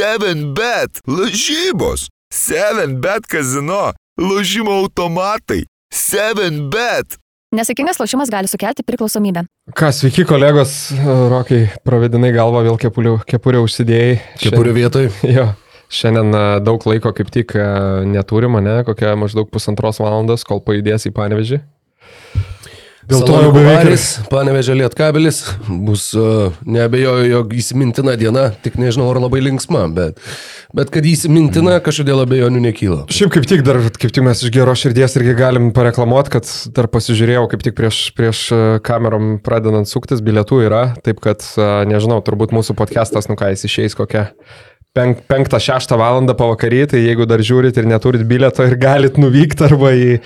7bet, lažybos, 7bet kazino, lažymo automatai, 7bet. Nesėkmingas lošimas gali sukelti priklausomybę. Ką, sveiki kolegos, Rokai, pravedinai galvą vėl kepurių, kepurę užsidėjai. Kepurių vietoj. Jo, šiandien daug laiko kaip tik a, neturim, ne, kokia maždaug pusantros valandos, kol pajudės į panevežį. Dėl to jau beveik. Panevežė Lietkabelis bus, uh, neabejoju, jog įsimintina diena, tik nežinau, ar labai linksma, bet, bet kad įsimintina, kažkodėl abejonių nekyla. Šiaip kaip tik dar, kaip tik mes iš gero širdies irgi galim pareklamuoti, kad dar pasižiūrėjau, kaip tik prieš, prieš a, kamerom pradedant suktis, bilietų yra, taip kad, a, nežinau, turbūt mūsų podcastas, nu ką jis išeis kokią 5-6 valandą pavakary, tai jeigu dar žiūrit ir neturit bileto ir galit nuvykti arba į,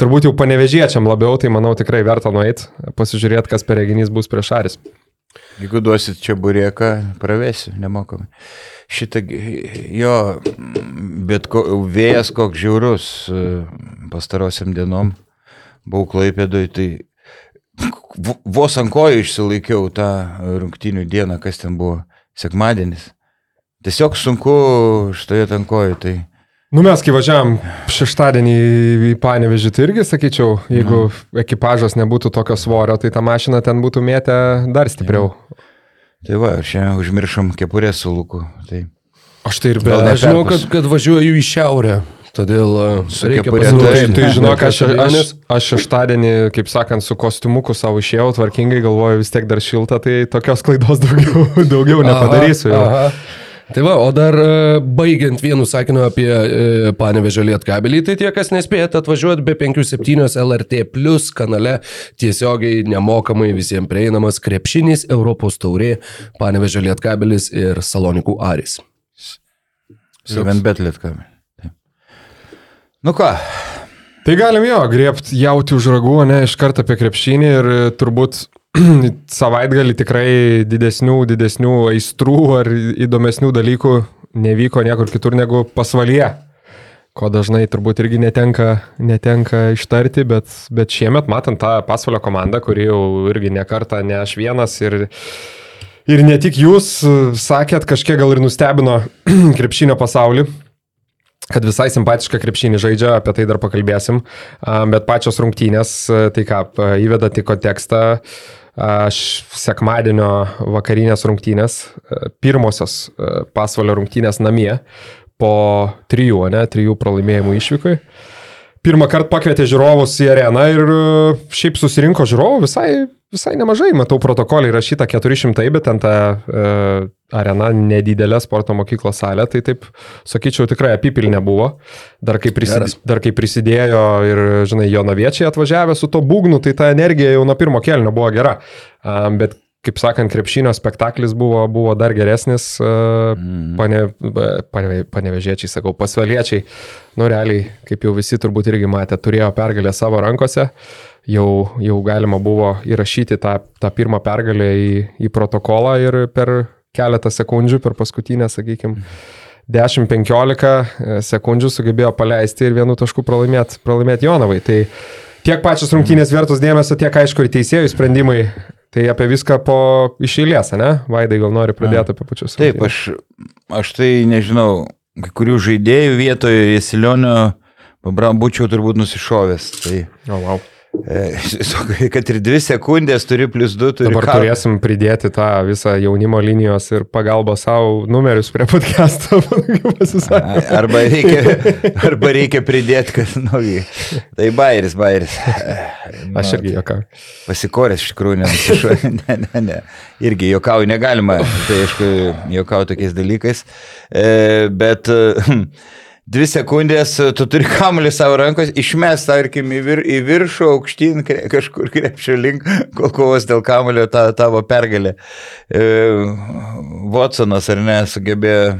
turbūt jau panevežiečiam labiau, tai manau tikrai verta nueiti, pasižiūrėti, kas per reginys bus prieš Aris. Jeigu duosit čia burėką, pravesiu, nemokamai. Šitą, jo, bet ko, vėjas koks žiaurus e, pastarosiam dienom, buvau klaipėdoj, tai vos ant kojų išsilaikiau tą rungtinių dieną, kas ten buvo, sekmadienis. Tiesiog sunku štoje tankoje. Tai... Nu mes, kai važiavam šeštadienį į Panevežį, tai irgi sakyčiau, jeigu mm. ekipažas nebūtų tokio svorio, tai ta mašina ten būtų mėtę dar stipriau. Ja. Tai va, šiandien užmiršom kepurę su luku. Tai... Aš tai ir be abejo. Aš žinau, kad, kad važiuoju į šiaurę. Todėl Su reikia pasiruošti. Tai, tai žinok, aš, aš, aš šeštadienį, kaip sakant, su kostiumuku savo išėjau, tvarkingai galvoju, vis tiek dar šilta, tai tokios klaidos daugiau, daugiau nepadarysiu. jau. Aha. Tai va, o dar e, baigiant vienu sakiniu apie e, Panevežę Lietkabelį, tai tie, kas nespėjate atvažiuoti be 5-7 LRT Plus kanale, tiesiogiai nemokamai visiems prieinamas krepšinis Europos taurė, Panevežę Lietkabelis ir Salonikų Aris. Seven bet lietkami. Nu ką, Tai galim jo, griebti jauti už ragų, ne iš karto apie krepšinį ir e, turbūt savaitgalį tikrai didesnių, didesnių aistrų ar įdomesnių dalykų nevyko niekur kitur negu pasvalyje. Ko dažnai turbūt irgi netenka, netenka ištarti, bet, bet šiemet matant tą pasvalio komandą, kuri jau irgi nekarta, ne aš vienas ir, ir ne tik jūs sakėt, kažkiek gal ir nustebino krepšinio pasaulį kad visai simpatišką krepšinį žaidžia, apie tai dar pakalbėsim, bet pačios rungtynės, tai ką, a, įvedat į kontekstą, sekmadienio vakarinės rungtynės, a, pirmosios a, pasvalio rungtynės namie, po trijų, ne, trijų pralaimėjimų išvykui. Pirmą kartą pakvietė žiūrovus į areną ir a, šiaip susirinko žiūrovų visai, visai nemažai. Matau protokolį įrašyta 400, bet ten ta e, arena nedidelė sporto mokyklos salė, tai taip, sakyčiau, tikrai apipilnė buvo. Dar kai, prisidė, dar kai prisidėjo ir, žinai, jonaviečiai atvažiavę su to būgnu, tai ta energija jau nuo pirmo kelnio buvo gera. A, bet kaip sakant, krepšinio spektaklis buvo, buvo dar geresnis, mm. pane, pane, panevežiečiai, sakau, pasvaliečiai, nu realiai, kaip jau visi turbūt irgi matė, turėjo pergalę savo rankose, jau, jau galima buvo įrašyti tą, tą pirmą pergalę į, į protokolą ir per keletą sekundžių, per paskutinę, sakykime, 10-15 sekundžių sugebėjo paleisti ir vienu tašku pralaimėti pralaimėt Jonavai. Tai tiek pačios rungtynės vertos dėmesio, tiek aišku ir teisėjų sprendimai. Tai apie viską po išėlės, ne? Vaidai gal nori pradėti apie pačius. taip, rungtynes. aš, aš tai nežinau, kai kurių žaidėjų vietoje Jesilionio būčiau turbūt nusišovęs. Tai, O, wow. E, kad ir dvi sekundės turi plus du, turi Dabar ką- turėsim pridėti tą visą jaunimo linijos ir pagalbą savo numerius prie podcast'o. Arba reikia, arba reikia pridėti, kad, nu, tai bairis, bairis. Aš irgi jokau. Pasikoręs iš tikrųjų, nenusišuoju. Ne, ne, ne. Irgi jokauju negalima, tai aišku, jokauju tokiais dalykais. E, bet dvi sekundės e, tu turi kamuolį savo rankos, išmest, tarkim, į, vir, į viršų, aukštyn, kre, kažkur krepšio link, kol kovos dėl kamuolio ta, tavo pergalė. E, Watsonas ar ne sugebėjo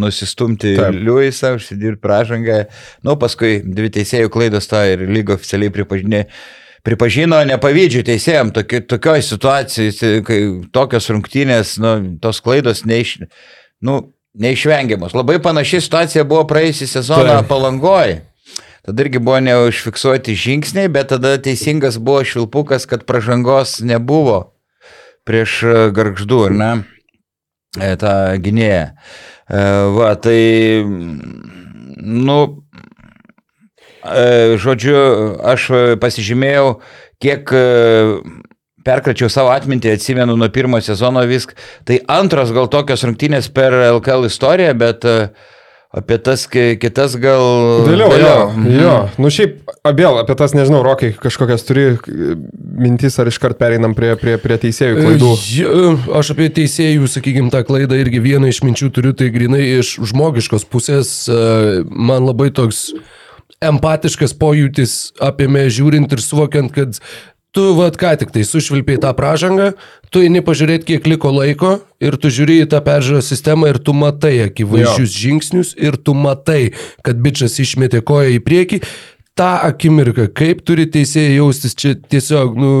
nusistumti Taip. Liujisą, užsidirbti pražangą. Nu, paskui dvi teisėjų klaidos tą ir lygo oficialiai pripažinė. Pripažino nepavydžių teisėjams tokio, tokioj situacijai, kai tokios rungtynės, nu, tos klaidos neiš, nu, neišvengiamos. Labai panaši situacija buvo praėjusią sezoną Taip. Palangoje. Tada irgi buvo neužfiksuoti žingsniai, bet tada teisingas buvo švilpukas, kad pažangos nebuvo prieš e, garždų, ar ne, E, tą gynėją. E, va, tai, nu, e, žodžiu, aš pasižymėjau, kiek perkračiau savo atmintį, atsimenu nuo pirmo sezono viską. Tai antros gal tokios rungtynės per LKL istoriją, bet uh, Apie tas kitas gal. Vėliau, vėliau. jo. Mhm. jo. Nu šiaip, vėl apie tas, nežinau, Rokai, kažkokias turi mintis ar iškart pereinam prie, prie, prie teisėjų klaidų. Ja, aš apie teisėjų, sakykime, tą klaidą irgi vieną iš minčių turiu, tai grinai iš žmogiškos pusės man labai toks empatiškas pojūtis apėmė žiūrint ir suvokiant, kad tu vad ką tik tai sušvilpiai tą pražangą, tu eini pažiūrėti, kiek liko laiko ir tu žiūri į tą peržiūros sistemą ir tu matai akivaizdžius žingsnius ir tu matai, kad bičias išmetė koją į priekį tą akimirką, kaip turi teisėjai jaustis, čia tiesiog, nu,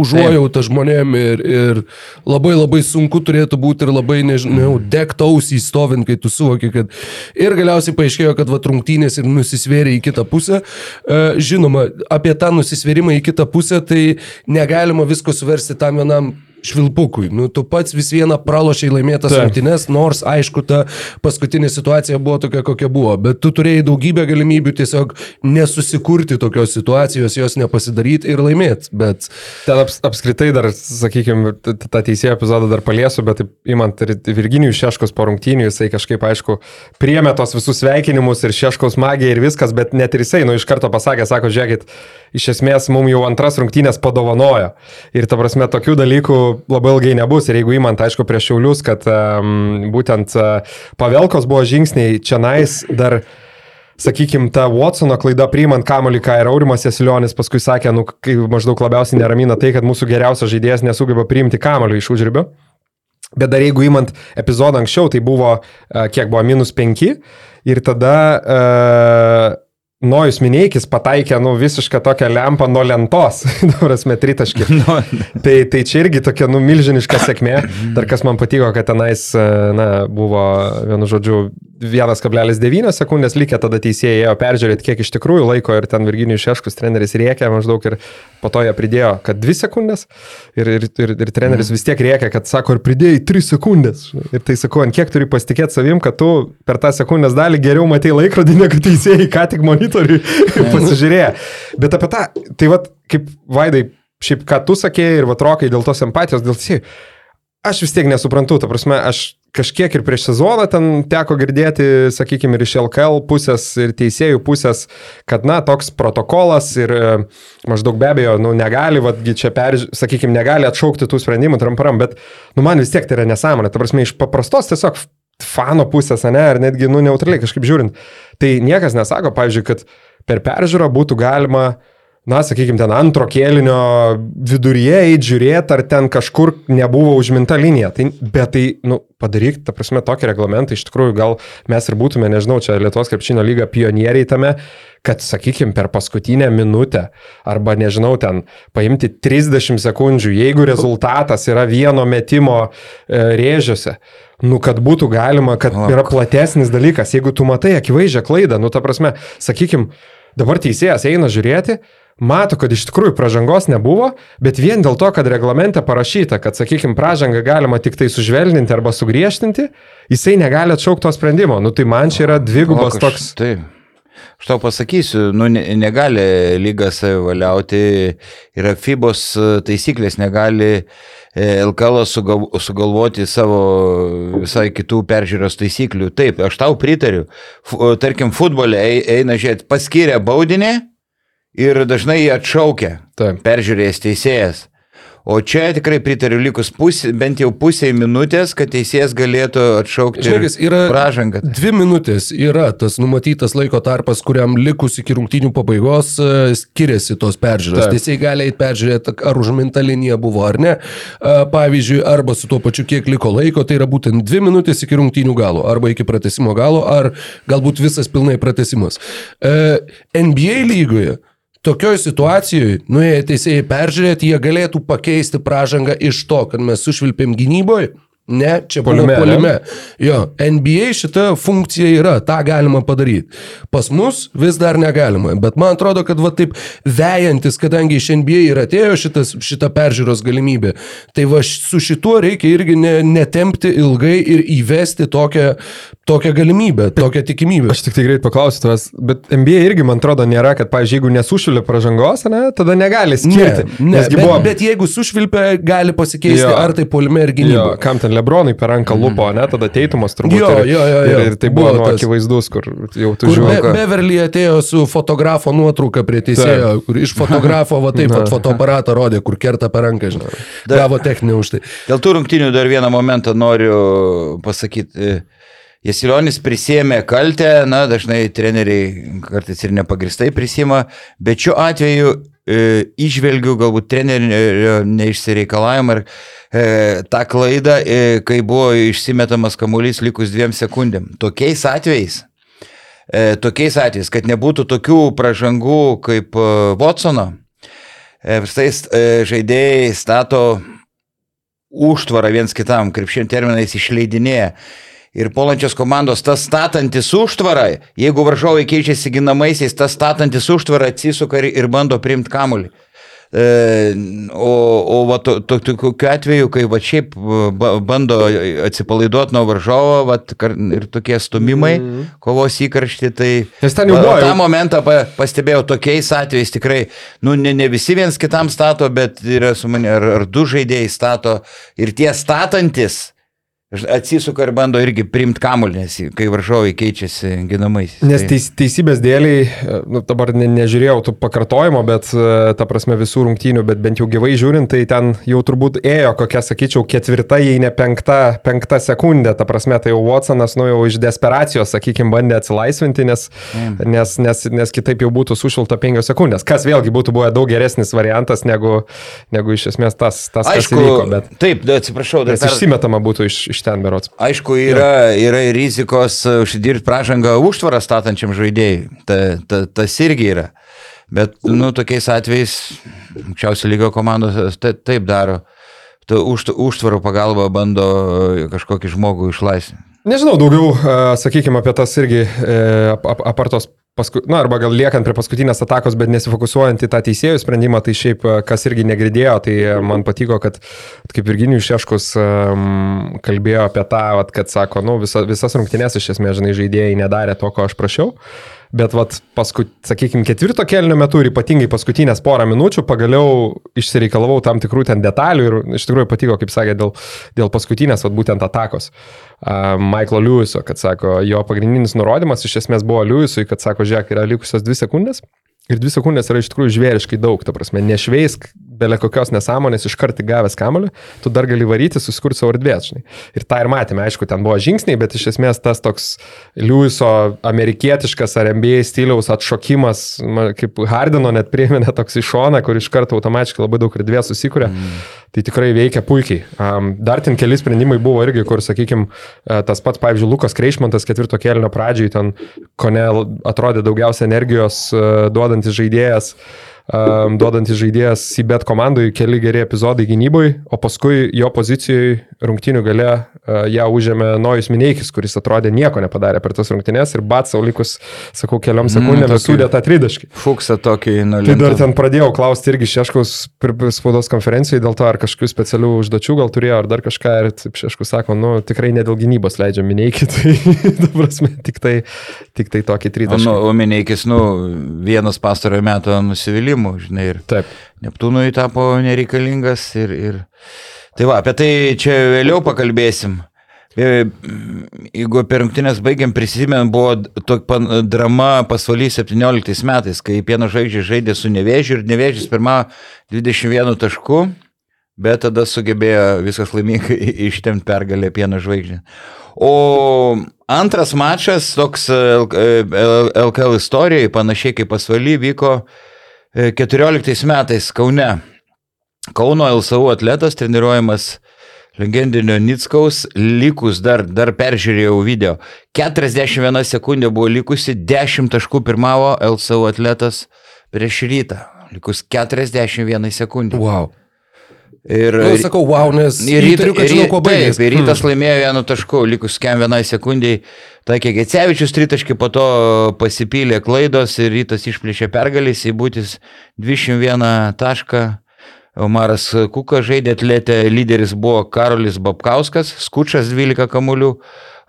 užuojauta žmonėm ir, ir labai labai sunku turėtų būti ir labai, nežinau, dektausį stovint, kai tu suvoki, kad ir galiausiai paaiškėjo, kad va trungtynės ir nusisvėrė į kitą pusę. E, žinoma, apie tą nusisvėrimą į kitą pusę, tai negalima visko suversti tam vienam švilpukui. Nu, tu pats vis vieną pralošiai laimėtas rungtynes, nors aišku, ta paskutinė situacija buvo tokia, kokia buvo, bet tu turėjai daugybę galimybių tiesiog nesusikurti tokios situacijos, jos nepasidaryti ir laimėti. Bet... Ten aps, apskritai dar, sakykime, tą teisėjo epizodą dar paliesiu, bet įmant ir Virginijų Šeškos po rungtynių, jisai kažkaip, aišku, priemė tos visus sveikinimus ir Šeškos magiją ir viskas, bet net ir jisai, nu, iš karto pasakė, sako, žiūrėkit, iš esmės mums jau antras rungtynės padovanojo. Ir ta prasme, tokių dalykų labai ilgai nebus. Ir jeigu įmant, aišku, prieš Šiaulius, kad um, būtent uh, Pavelkos buvo žingsniai čia nais dar sakykime, ta Watsono klaida priimant kamolį, ką ir Aurimas Jasilionis paskui sakė, nu, maždaug labiausiai neramina tai, kad mūsų geriausias žaidėjas nesugeba priimti kamolį iš užribio. Bet dar jeigu įmant epizodą anksčiau, tai buvo, uh, kiek buvo, minus 5 ir tada uh, Nojus Mineikis pataikė, nu, visišką tokią lempą nuo lentos, prasme, tritaškį. No. tai, tai čia irgi tokia, nu, milžiniška sėkmė. Dar kas man patiko, kad tenais, na, buvo, vienu žodžiu, 1,9 sekundės likę, tada teisėjai ėjo peržiūrėti, kiek iš tikrųjų laiko ir ten Virginijus Šeškus treneris rėkė maždaug ir po to jie pridėjo, kad 2 sekundės ir, ir, ir, ir treneris mm. vis tiek rėkė, kad sako, ir pridėjai 3 sekundės. Ir tai sakau, ant kiek turi pasitikėti savim, kad tu per tą sekundės dalį geriau matai laikrodį, negu teisėjai ką tik monitoriui pasižiūrėjo. Bet apie tą, tai vad, kaip Vaidai, šiaip ką tu sakėjai ir vatrokai dėl tos empatijos, dėl teisėjų. Aš vis tiek nesuprantu, ta prasme, aš kažkiek ir prieš sezoną ten teko girdėti, sakykime, ir iš LKL pusės, ir teisėjų pusės, kad, na, toks protokolas ir e, maždaug be abejo, nu, negali, vadgi čia, per, sakykime, negali atšaukti tų sprendimų tramparam, bet, nu, man vis tiek tai yra nesąmonė, ta prasme, iš paprastos tiesiog fano pusės, ne, ar netgi, nu, neutraliai kažkaip žiūrint, tai niekas nesako, pavyzdžiui, kad per peržiūrą būtų galima uh, na, sakykime, ten antro kėlinio viduryje eiti žiūrėti, ar ten kažkur nebuvo užminta linija. Tai, bet tai, nu, padaryk, ta prasme, tokį reglamentą, iš tikrųjų, gal mes ir būtume, nežinau, čia Lietuvos krepšinio lyga pionieriai tame, kad, sakykime, per paskutinę minutę arba, nežinau, ten paimti 30 sekundžių, jeigu rezultatas yra vieno metimo e, rėžiuose, nu, kad būtų galima, kad yra platesnis dalykas, jeigu tu matai akivaizdžią klaidą, nu, ta prasme, sakykime, dabar teisėjas eina žiūrėti, mato, kad iš tikrųjų pražangos nebuvo, bet vien dėl to, kad reglamente parašyta, kad, sakykime, pražangą galima tik tai sužvelninti arba sugriežtinti, jisai negali atšaukti to sprendimo. Nu tai man čia yra dvigubas o, toks. Taip. Aš tau pasakysiu, nu, ne, negali lyga savivaliauti, yra FIBOS taisyklės, negali e, LKL sugalvoti savo visai kitų peržiūros taisyklių. Taip, aš tau pritariu. F, tarkim, futbole eina žiūrėti, paskiria baudinį, ir dažnai jį atšaukia, Taip. peržiūrėjęs teisėjas. O čia tikrai pritariu likus pusė, bent jau pusė minutės, kad teisėjas galėtų atšaukti Žiūrėkis, pražangą. Dvi minutės yra tas numatytas laiko tarpas, kuriam likus iki rungtynių pabaigos e, skiriasi tos peržiūros. Teisėjai gali eiti peržiūrėti, ar užminta linija buvo ar ne. E, pavyzdžiui, arba su tuo pačiu, kiek liko laiko, tai yra būtent dvi minutės iki rungtynių galo, arba iki pratesimo galo, ar galbūt visas pilnai pratesimas. E, NBA lygoje Tokioj situacijoje, nuėję teisėjai peržiūrėti, jie galėtų pakeisti pražangą iš to, kad mes sušvilpėm gynyboje, Ne, čia ne? polime. Jo, NBA šita funkcija yra, tą galima padaryti. Pas mus vis dar negalima, bet man atrodo, kad va taip vejantis, kadangi iš NBA ir atėjo šitas, šita peržiūros galimybė, tai va su šituo reikia irgi ne, netempti ilgai ir įvesti tokią, tokią galimybę, tokią tikimybę. Aš tik tai greit paklausiu tavęs, bet NBA irgi, man atrodo, nėra, kad, pavyzdžiui, jeigu nesušvilė pražangos, ne, tada negali Ne, skirti. ne, Nesgi bet, buvo- bet jeigu sušvilpia, gali pasikeisti Jo. ar tai polime ir Jo, gynyboje. kam ten Lebronai per ranką lupo, ne, tada teitumas turbūt. Jo, ir, jo, jo, jo. Ir, ir tai buvo, Buvo nu, akivaizdus, kur jau tu žiūri. Be, Beverly atėjo su fotografo nuotrauka prie teisėjo, kur iš fotografo va taip pat fotoaparatą rodė, kur kerta per ranką, žinai. Gavo techninį už tai. Dėl tų rungtynių dar vieną momentą noriu pasakyti. Jasilionis prisėmė kaltę, na, dažnai treneriai kartais ir nepagristai prisima, bet šiuo atveju e, išvelgiu galbūt trenerio neišsireikalavimą ir e, tą klaidą, e, kai buvo išsimetamas kamuolys likus dviem sekundėm. Tokiais atvejais, e, tokiais atvejais, kad nebūtų tokių pražangų kaip e, Watsono, e, visai e, žaidėjai stato užtvarą viens kitam, krepšinio terminais išleidinėja. Ir polančios komandos, tas statantis užtvarą, jeigu varžovai keičiasi ginamaisiais, tas statantis užtvarą atsisuka ir, bando priimti kamuolį. E, o o va, to, to, tokiu atveju, kai va šiaip ba- bando atsipalaiduoti nuo varžovo kar- ir tokie stumimai, mm. kovos įkaršti, tai... Nes ten jau Va, buvo Tą momentą pa, pastebėjau, tokiais atvejais tikrai, nu, ne, ne visi viens kitam stato, bet yra su manimi, ar, ar du žaidėjai stato ir tie statantis atsisuka ir bando irgi priimti kamuolį, nes kai varžovai keičiasi ginamais. Nes teis, teisybės dėliai, nu, dabar ne, nežiūrėjau tų pakartojimo, bet e, ta prasme visų rungtynių, bet bent jau gyvai žiūrint, tai ten jau turbūt ėjo kokia, sakyčiau, ketvirta, jei ne penkta, penkta sekundė. Ta prasme, tai jau Watsonas, nu jau iš desperacijos, sakykime, bandė atsilaisvinti, nes, mm. nes, nes, nes kitaip jau būtų sušilta penkios sekundės. Kas vėlgi būtų buvę daug geresnis variantas negu, negu iš esmės tas, tas kas Aišku, įvyko. Bet, taip, atsiprašau, dar nes išsimetama būtų iš, iš ten berots. Aišku, yra, yra ir rizikos uh, užsidirbti pražangą užtvarą statančiam žaidėjui. Ta, ta, tas irgi yra. Bet, nu, tokiais atvejais, aukščiausio lygio komandos ta, taip daro. Ta už, užtvarų pagalba bando uh, kažkokį žmogų išlaisvinti. Nežinau, daugiau, e, sakykime, apie tas irgi e, ap- ap- apartos, pasku, na, arba gal liekant prie paskutinės atakos, bet nesifokusuojant į tą teisėjų sprendimą, tai šiaip, e, kas irgi negirdėjo, tai e, man patiko, kad kaip Virginijus Šeškus um, kalbėjo apie tą, vat, kad sako, nu, visa, visas rungtynės iš esmės, žinai, žaidėjai nedarė to, ko aš prašiau. Bet, vat, paskui, sakykime, ketvirto kelnio metu ir ypatingai paskutinės porą minučių pagaliau išsireikalavau tam tikrų ten detalių ir iš tikrųjų patiko, kaip sakė, dėl, dėl paskutinės, vat, būtent atakos. Uh, Michaelo Lewiso, kad sako, jo pagrindinis nurodymas iš esmės buvo Lewisui, kad sako, žiūrėk, yra likusios dvi sekundės. Ir dvi sekundės yra iš tikrųjų žvėriškai daug, ta prasme, nešveisk belė kokios nesąmonės iš karto gavęs kamuolį, tu dar gali varyti, susikurti savo erdvės, žinai. Ir tą ir matėme, aišku, ten buvo žingsniai, bet iš esmės tas toks Liuiso amerikietiškas ar MBA stiliaus atšokimas, kaip Hardino net priminė toks iš šoną, kur iš karto automatiškai labai daug erdvės susikuria. Mm. Tai tikrai veikia puikiai. Dar ten keli sprendimai buvo irgi, kur, sakykime, tas pats, pavyzdžiui, Lukas Kreišmantas ketvirto kelio pradžiai ten, ko ne, atrodė daugiausia energijos uh, duodantis žaidėjas. Um, duodantis žaidėjas į bet komandai keli geri epizodai gynyboje, o paskui jo pozicijoje rungtinių gale uh, ją užėmė Nojus Mineikis, kuris atrodė nieko nepadarė per tas rungtynės ir bat savo likus, sakau, keliom sekundėm mm, sudė tą tridaškį. Fuksą tokį Tai nulinį. dar ten pradėjau klausti irgi Šeškus spaudos konferencijai dėl to, ar kažkokių specialių užduočių gal turėjo, ar dar kažką. Ir Šeškus sako, nu tikrai ne dėl gynybos leidžia mineikį, tai, ta prasme, tik tai, tik tai tokį O, tritaškį. nu, o Mineikis, nu, vienas pastarojo meto nusivylimų, žinai, ir Taip. Neptūnui tapo nereikalingas ir, ir... Tai va, apie tai čia vėliau pakalbėsim. E, Jeigu per rungtynės baigiam prisimenu, buvo tokia drama pasvaly 17 metais, kai Pieno žvaigždė žaidė su Nevėžiu ir Nevėžis pirmą 21 taškų, bet tada sugebėjo viskas laimingai ištemti pergalę Pieno žvaigždė. O antras mačas, toks LKL istorijai, panašiai kaip pasvaly, vyko 14 metais Kaune. Kauno LSU atletas treniruojamas legendinio Nitskaus, likus dar, dar peržiūrėjau video. 41 sekundė buvo likusi, 10 taškų pirmavo LSU atletas prieš rytą. Likus 41 sekundė. Wow. Ir, Nu, sakau, wow, nes Ir ryta, įtariu, kad žinau, kuo baigės. Taip, ir rytas laimėjo vienu tašku, likus kem vienai sekundžiai. Taikė Gecevičius tritaškį, po to pasipylė klaidos ir rytas išplėšė pergalės, įbūtis 21 tašką. Omaras Kuka žaidė atletė, lyderis buvo Karolis Babkauskas, Skučas 12 kamuolių,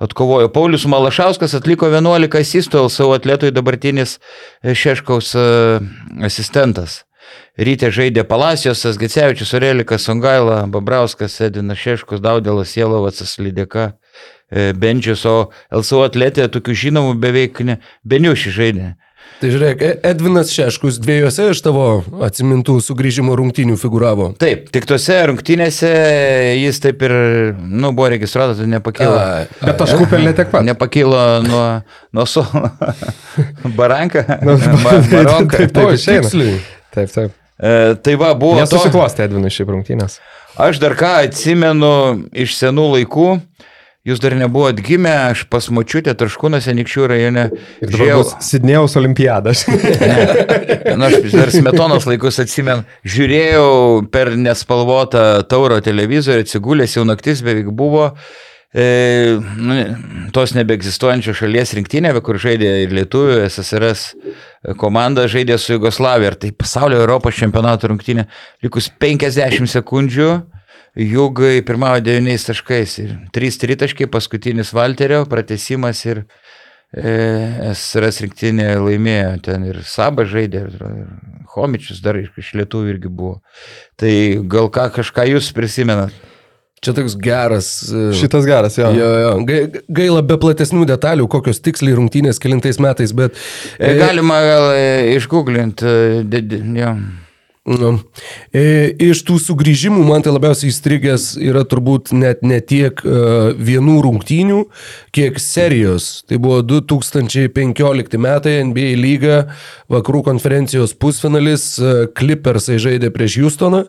atkovojo Paulius Malašauskas, atliko 11 asistų, savo atletui dabartinis Šeškaus e, asistentas. Rytė žaidė Palacijosas, Gecevičius, Orelikas, Songaila, Babrauskas, Edinas Šeškus, Daudelas, Jelovacas, Lydeka, e, Benčius, o LSO atletė tokių žinomų beveik ne, Beniušį žaidė. Tai žiūrėk, E- Edvinas Šeškus dviejose iš tavo atsimintų sugrįžimo rungtynių figuravo. Taip, tik tose rungtynėse jis taip ir, nu, buvo registruotas, tai nepakilo. Ai, Bet taškų pelnė tiek pat. Nepakilo nuo, nuo suolo. Baranka. Maronka. Taip, taip, tiksliai. Taip, taip. E, tai va, buvo. to- Nesusiklostė Edvinui šiaip rungtynės. Aš dar ką atsimenu iš senų laikų. Jūs dar nebuvo atgimę, aš pas močiutę Tarškūnose, Nikščių rajone. Ir dabar žiūrėjau- Sidnėjaus olimpiadas. Na, aš dar smetonos laikus atsimenu, žiūrėjau per nespalvotą tauro televizorių, atsigulęs jau naktis beveik buvo. E, nu, tos nebeegzistuojančios šalies rinktinė, kur žaidė ir Lietuvių, SSRS komanda žaidė su Jugoslavija. Ir tai pasaulio Europos čempionato rungtinė. Likus 50 sekundžių, Jugai pirmavo 9 taškais. Ir 3 tritaškai, paskutinis Valterio, pratesimas ir e, SRS rinktinė laimėjo. Ten ir Saba žaidė, ir, ir Homičius dar iš Lietuvių irgi buvo. Tai gal ką, kažką jūs prisimenat? Čia toks geras. e, Šitas geras, jo. Jo, jo. Gai- Gaila be platesnių detalių, kokios tiksliai rungtynės kelintais metais, bet... E, Galima gal e, išgooglinti. Ja. Nu, e, iš tų sugrįžimų man tai labiausiai įstrigęs yra turbūt net ne tiek e, vienų rungtynių, kiek serijos. Tai buvo 2015 metai NBA lyga, vakarų konferencijos pusfinalis, e, Clippersai žaidė prieš Houstoną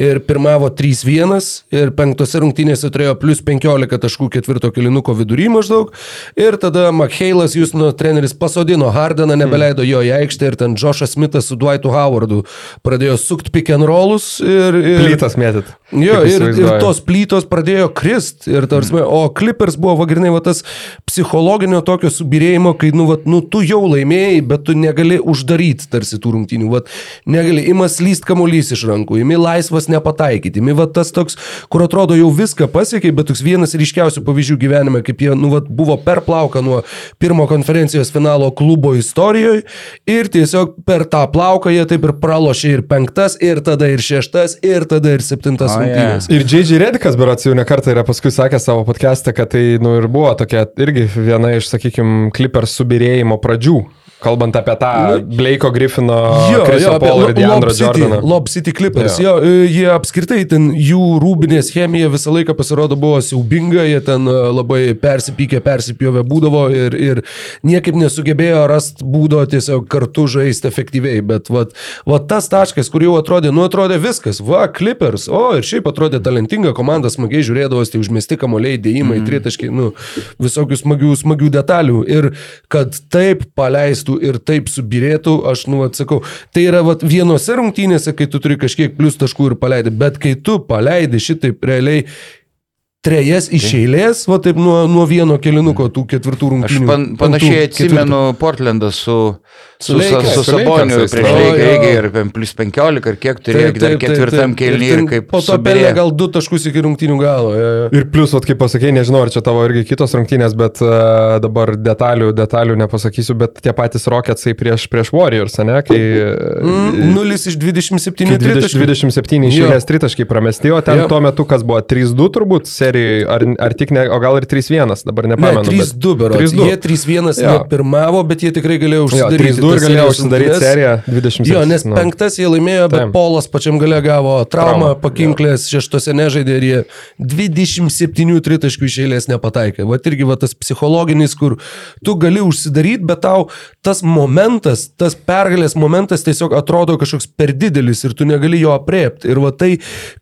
ir pirmavo 3-1 ir penktose rungtynėse turėjo plus 15 taškų ketvirto kilinuko vidury maždaug ir tada McHale'as, Houstono treneris, pasodino Hardeną, nebeleido jo į aikštę ir ten Joshas Smithas su Dwightu Howardu pradėjo sukt pick and rollus ir... ir Plytas mėtyt. Jo, ir, ir tos plytos pradėjo krist. Ir, tarsime, o Clippers buvo, vagrinai, va, tas psichologinio tokio subirėjimo, kai, nu, va, nu, tu jau laimėjai, bet tu negali uždaryti tarsi tų rungtynių. Va, negali, imas lyst kamuolys iš rankų, imi laisvas nepataikyti, imi va, tas toks, kur atrodo jau viską pasiekė, bet toks vienas ryškiausių pavyzdžių gyvenime, kaip jie, nu, va, buvo per plauką nuo pirmo konferencijos finalo klubo istorijoje ir tiesiog per tą plauką jie taip ir pralošė ir penktas, ir tada ir šeštas, ir tada ir septintas O, rungtynės. Ir J.J. Redikas, berots, jau ne kartą yra paskui sakęs savo podcast'e, kad tai, nu, ir buvo tokia irgi viena iš, sakykime, Clippers subirėjimo pradžių. Kalbant apie tą Blake'o Griffino, Chriso apie Paul ir Deandro Jordaną. Lob City Clippers. Jo. Jo, e, jie apskritai ten jų rūbinės chemija visą laiką pasirodo buvo siaubinga, jie ten e, labai persipykė, persipjovė būdavo ir, ir niekaip nesugebėjo rasti būdo tiesiog kartu žaisti efektyviai. Bet vat, vat tas taškas, kur jau atrodė, nu atrodė viskas, va, Clippers, o ir šiaip atrodė talentinga komanda, smagiai žiūrėdavosi, tai užmesti kamuoliai, dėjimai, mm. tritaškai, nu, visokių smagių, smagių detalių. Ir kad taip paleistų ir taip subirėtų, aš, nu, atsakau, tai yra vat, vienose rungtynėse, kai tu turi kažkiek plus taškų ir paleidai, bet kai tu paleidai šitaip realiai trejas iš eilės, va taip nuo, nuo vieno kelinuko tų ketvirtų Aš rungtynių. pan, panašiai penktų, ketvirtų. atsimenu Portlandą su, su, su, Lakers, su su Saboniu prieš irgi ir plus 15 ar kiek turėjo dar ketvirtam taip. kelniui Ir kaip Po to pelnė gal du taškus iki rungtynių galo. Jo, jo. Ir plus, vat, kaip pasakėjai, nežinau, ar čia tavo irgi kitos rungtynės, bet uh, dabar detalių, detalių nepasakysiu, bet tie patys Rocketsai prieš, prieš Warriors, ne, kai... Mm, 0 iš 27 Kai 20, tritaškų. 27 Jo. išėlės tritaškai pramesti, o ten Jo. tuo metu kas buvo 3-2 turbūt serijoje, ar, ar tik ne, o gal ir 3-1, dabar Ne, nepamenu. bet- 3-2 berods. 3-2. Jie 3-1 Jo. nepirmavo, bet jie tikrai galėjo Jo, užsidaryti. 3-2 ir galėjo užsidaryti seriją 27. Jo, nes nu. penktas jie laimėjo, bet Taip. Polas pačiam gale gavo traumą, Traumą, pakinklės šeštose nežaidė ir jie 27 tritaškų iš eilės nepataikė. Vat irgi va, tas psichologinis, kur tu gali užsidaryti, bet tau tas momentas, tas pergalės momentas tiesiog atrodo kažkoks per didelis ir tu negali jo apriepti. Ir va tai,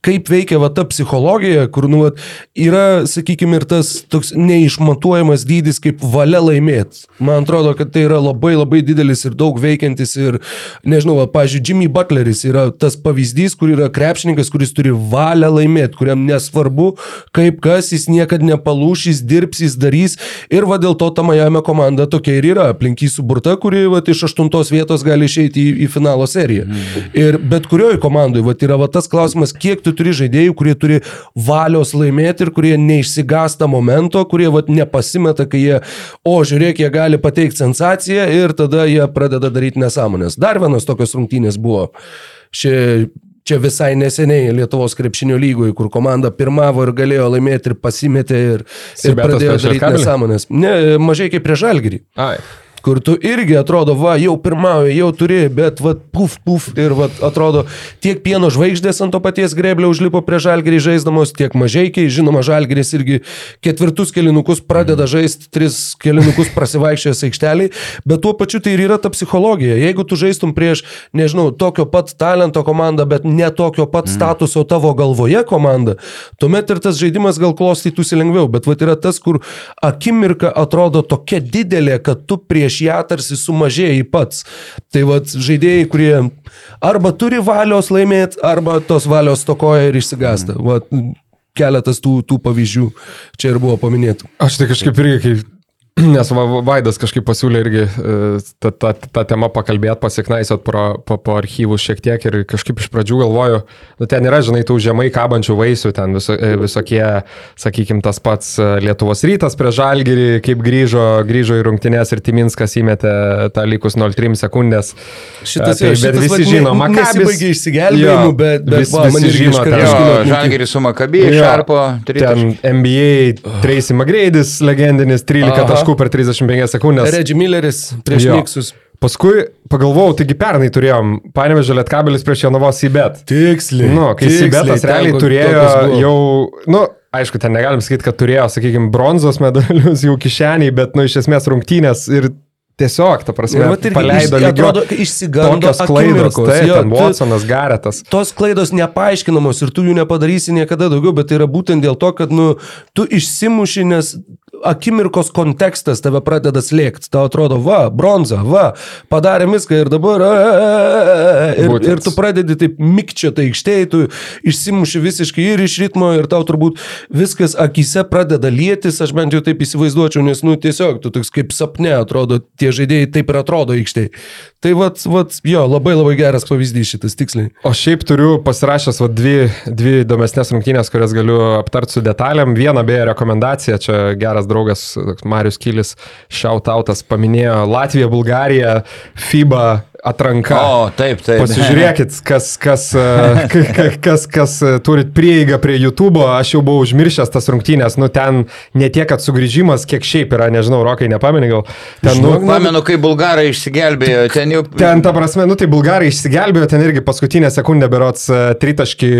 kaip veikia va ta psichologija, kur, nu, va, yra, sakykime, ir tas toks neišmatuojamas dydis kaip valia laimėti. Man atrodo, kad tai yra labai labai didelis ir daug veikiantis ir, nežinau, pažiūrėjau, Jimmy Butleris yra tas pavyzdys, kur yra krepšininkas, kuris turi valią laimėti, kuriam nesvarbu, kaip kas, jis niekada nepalūš, jis dirbs, jis darys ir va dėl to ta Miami komanda tokia ir yra, aplink jį suburta, kuri va, iš aštuntos vietos gali išeiti į, į finalo seriją. Mm. Ir bet kurioje komandoje va, yra va, tas klausimas, kiek tu turi žaidėjų, kurie turi valios laimėti ir kurie neišsigasta momento, kurie vat, nepasimeta, kai jie, o žiūrėk, jie gali pateikti sensaciją ir tada jie pradeda daryti nesąmonės. Dar vienas tokios rungtynės buvo. Ši, čia visai neseniai Lietuvos krepšinio lygoje, kur komanda pirmavo ir galėjo laimėti ir pasimetė ir, ir Sibetas pradėjo daryti nesąmonės. Ne, mažai kaip prie žalgyrį. Kur tu irgi atrodo, va, jau pirmauji, jau turi, bet va, puf, puf, ir va, atrodo, tiek pieno žvaigždės ant to paties greblio užlipo prie žalgerį žaisdamos, tiek mažaikiai, žinoma, žalgeris irgi ketvirtus kelinukus pradeda žaisti, tris kelinukus prasivaikščiojęs aikšteliai, bet tuo pačiu tai ir yra ta psichologija. Jeigu tu žaistum prieš, nežinau, tokio pat talento komandą, bet ne tokio pat statuso tavo galvoje komandą, tuomet ir tas žaidimas gal klostytųsi lengviau, bet va, yra tas, kur akimirka atrodo tokia didelė, kad tu prieš ją tarsi sumažėjai pats. Tai va, žaidėjai, kurie arba turi valios laimėti, arba tos valios tokoja ir išsigasta. Va, keletas tų, tų pavyzdžių čia ir buvo paminėtų. Aš tai kažkaip irgi, kai, nes va, va- Vaidas kažkaip pasiūlė irgi e, tą, tą, tą temą pakalbėti, pasiknaisot po, po, po archyvus šiek tiek ir kažkaip iš pradžių galvoju, nu ten yra, žinai, tų žemai kabančių vaisių, ten viso, e, visokie, sakykime, tas pats e, Lietuvos rytas prie Žalgirį, kaip grįžo, grįžo į rungtynės ir Timinskas įmetė tą likus 0,3 sekundės. Šitas, tai, bet šitas visi vat, žino, Makabis- nesibaigė išsigelbėjimu, Jo, bet, bet vis- va, visi žino Jo, atminty. Žalgeris su Makabį, Jo. Šarpo, Ten NBA Tracy McGrady's legendinis 13 Aha. Taškų per 35 sekundės. Reggie Milleris prieš Jo. Miksus. Paskui pagalvojau, taigi pernai turėjom Panevežė Lietkabelis prieš Jonavos įbet. Tiksliai. Nu, kai Sibetas realiai turėjo jau, nu, aišku, ten negalim sakyti, kad turėjo, sakykime, bronzos medalius jau kišeniai, bet, nu, iš esmės rungtynės ir tiesiog, ta prasme, Ir vat irgi paleido lygio. išsigando klaidos, akimirkos. tai Jo, ten Watsonas, Garetas. tos klaidos nepaaiškinamos ir tu jų nepadarysi niekada daugiau, bet tai yra būtent dėl to, kad nu, tu išsimuši, nes akimirkos kontekstas tave pradeda slėgti. Tau atrodo, va, bronza, va, padarė viską ir dabar. a, a, a, Ir, ir tu pradedi taip mikčioti aikštėje, tu išsimuši visiškai ir iš ritmo ir tau turbūt viskas akise pradeda lietis, aš bent jau taip įsivaizduočiau, nes, nu, tiesiog tu toks kaip sapne atrodo, tie žaidėjai taip ir atrodo aikštėje. Tai vat, vat, jo, labai labai geras pavyzdys šitas tiksliai. O šiaip turiu pasirašęs va, dvi, dvi įdomesnės rungtynės, kurias galiu aptarti su detalėm. Viena beje rekomendacija, čia geras draugas toks Marius Kilis, šiautautas, paminėjo Latviją, Bulgariją, FIBA atranka. O, taip, taip. Pasižiūrėkit, kas, kas, e, k- k- kas, kas e, turit prieigą prie YouTube, aš jau buvau užmiršęs tas rungtynės, nu ten ne tiek, kad sugrįžimas, kiek šiaip yra, nežinau, rokai nepameni gal. Ten, nu, Pamenu, kai bulgarai išsigelbėjo, ten jau... Ten, ta prasme, nu tai bulgarai išsigelbėjo, ten irgi paskutinę sekundę berots e, tritaškį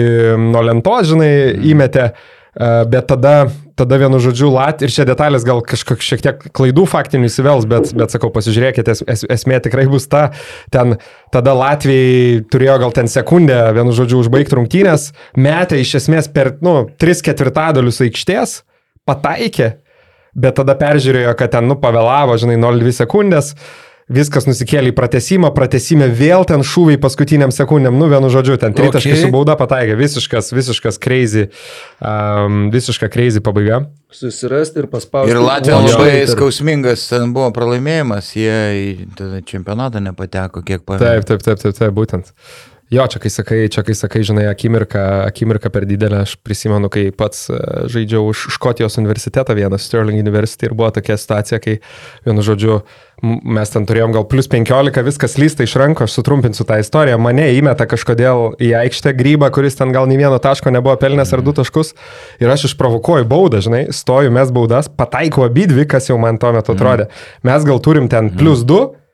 nuo lentos, žinai, įmetė, e, bet tada, tada vienu žodžiu Lat ir čia detalės gal kažkokiek šiek tiek klaidų faktinių įsivels, bet, bet sakau, pasižiūrėkite, es, es, esmė tikrai bus ta, ten tada Latvijai turėjo gal ten sekundę, vienu žodžiu, užbaigti rungtynės, metė iš esmės per, nu, 3 ketvirtadalius aikštės, pataikė, bet tada peržiūrėjo, kad ten, nu, pavėlavo, žinai, 0,2 sekundės. Viskas nusikėlė į pratesimą, pratesime vėl ten šūviai paskutiniam sekundėm, nu vienu žodžiu, ten tritaškai Okay. su bauda pataikė, visiškas, visiškas crazy, um, visiška crazy pabaiga. Susirasti ir paspausti. Ir Latvija labai Twitter. skausmingas ten buvo pralaimėjimas, jie į čempionatą nepateko, kiek pamenu. Taip, taip, taip, taip, taip, būtent. Jo, čia kai sakai, čia kai sakai, žinai, akimirka, akimirka per didelė, aš prisimenu, kai pats e, žaidžiau už Škotijos universitetą, vieną Sterling University ir buvo tokia situacija, kai, vienu žodžiu, mes ten turėjom gal plus 15, viskas lysta iš rankų, aš sutrumpinsiu tą istoriją, mane įmeta kažkodėl į aikštę grybą, kuris ten gal nei vieno taško nebuvo pelnęs ar du taškus ir aš išprovokuoju baudą, žinai, stoju mes baudas, pataikau abidvi, kas jau man tuo metu atrodė. Mes gal turim ten plus 2.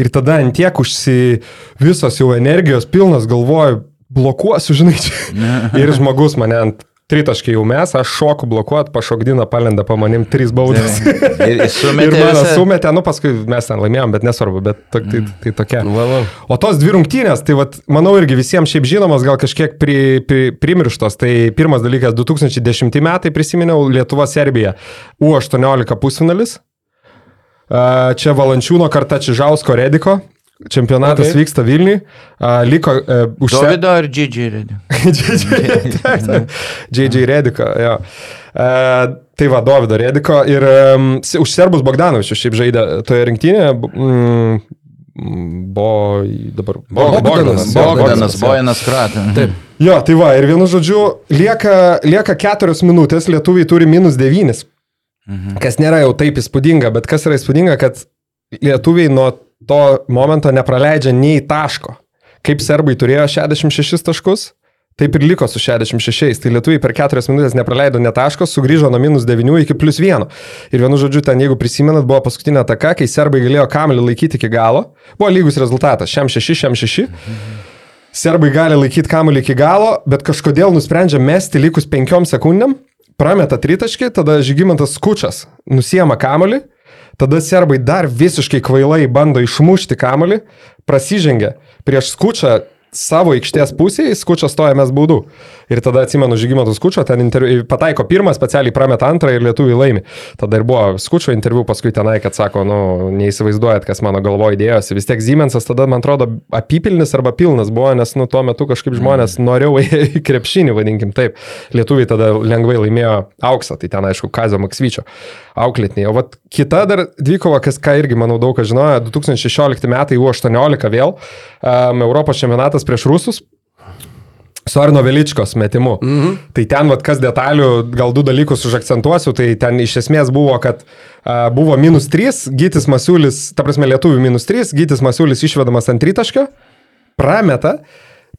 Ir tada ant tiek užsi visos jau energijos pilnas galvoju, blokuosiu, žinai, ir žmogus mane ant tritaškai jau mes, aš šoku blokuot, pašokdina palenda po manim, trys baudas. Ir Ir mane sumetė, nu paskui mes ten laimėjom, bet nesvarbu, bet to, tai, tai tokia. Va, va. O tos dvi rungtynės, tai vat, manau irgi visiems šiaip žinomos, gal kažkiek pri, pri, primirštos. Tai pirmas dalykas, 2010 metai prisiminiau Lietuva-Serbija, U18 pusfinalis. Čia Valančiūno karta Čižausko Rediko. Čempionatas Okay. vyksta Vilniui. A, Liko uh, už Davido ar Džidžiai? JJ Rediko, jo. Uh, tai va, Davido Rediko ir um, už Serbus Bogdanovičius šiaip žaidė toje rinktinėje. Mm, Bo, dabar. Bogdanas, jo, Bogdanas, jo. Bojanas Kratė. Taip. Jo, tai va, ir vienu žodžiu, lieka, lieka keturios minutės, lietuviai turi minus devynis. Mhm. Kas nėra jau taip įspūdinga, bet kas yra įspūdinga, kad lietuviai nuo to momento nepraleidžia nei taško. Kaip serbai turėjo 66 taškus, taip ir liko su 66. Tai lietuviai per 4 minutės nepraleido net taško, sugrįžo nuo minus 9 iki plus 1. Ir vienu žodžiu, ten, jeigu prisimenat, buvo paskutinė ataka, kai serbai galėjo kamelį laikyti iki galo. Buvo lygus rezultatas - šiam 6, šiam 6. Serbai gali laikyti kamuolį iki galo, bet kažkodėl nusprendžia mesti likus penkiom sekundėm, prameta tritaškį, tada Žygimantas Skučas nusiema kamuolį, tada serbai dar visiškai kvailai bando išmušti kamuolį, prasižengia prieš Skučą savo aikštės pusėje, Skučas stoja mes baudų. Ir tada atsimenu Žygimantas Skučio, ten interviu, pataiko pirmą, specialiai prameta antrą ir lietuviai laimi. Tada ir buvo Skučio interviu paskui tenai, kad sako, nu, neįsivaizduojat, kas mano galvoje dėjosi. Vis tiek Siemensas tada, man atrodo, apipilnis arba pilnas buvo, nes, nu, tuo metu kažkaip žmonės norėjo į krepšinį, vadinkim taip. Lietuviai tada lengvai laimėjo auksą, tai ten, aišku, Kazio Maksvyčio auklėtiniai. O vat kita dar dvikova, kas ką irgi, manau, daug kas žinojo, 2016 metai U18 vėl, um, Europos čempionatas prieš Rusus. Su Arno Veličkos metimu. Mhm. Tai ten, vat, kas detalių, gal du dalykus užakcentuosiu, tai ten iš esmės buvo, kad a, buvo minus 3, Gytis Masiulis, ta prasme lietuvių minus 3, Gytis Masiulis išvedamas ant tritaškio, prameta,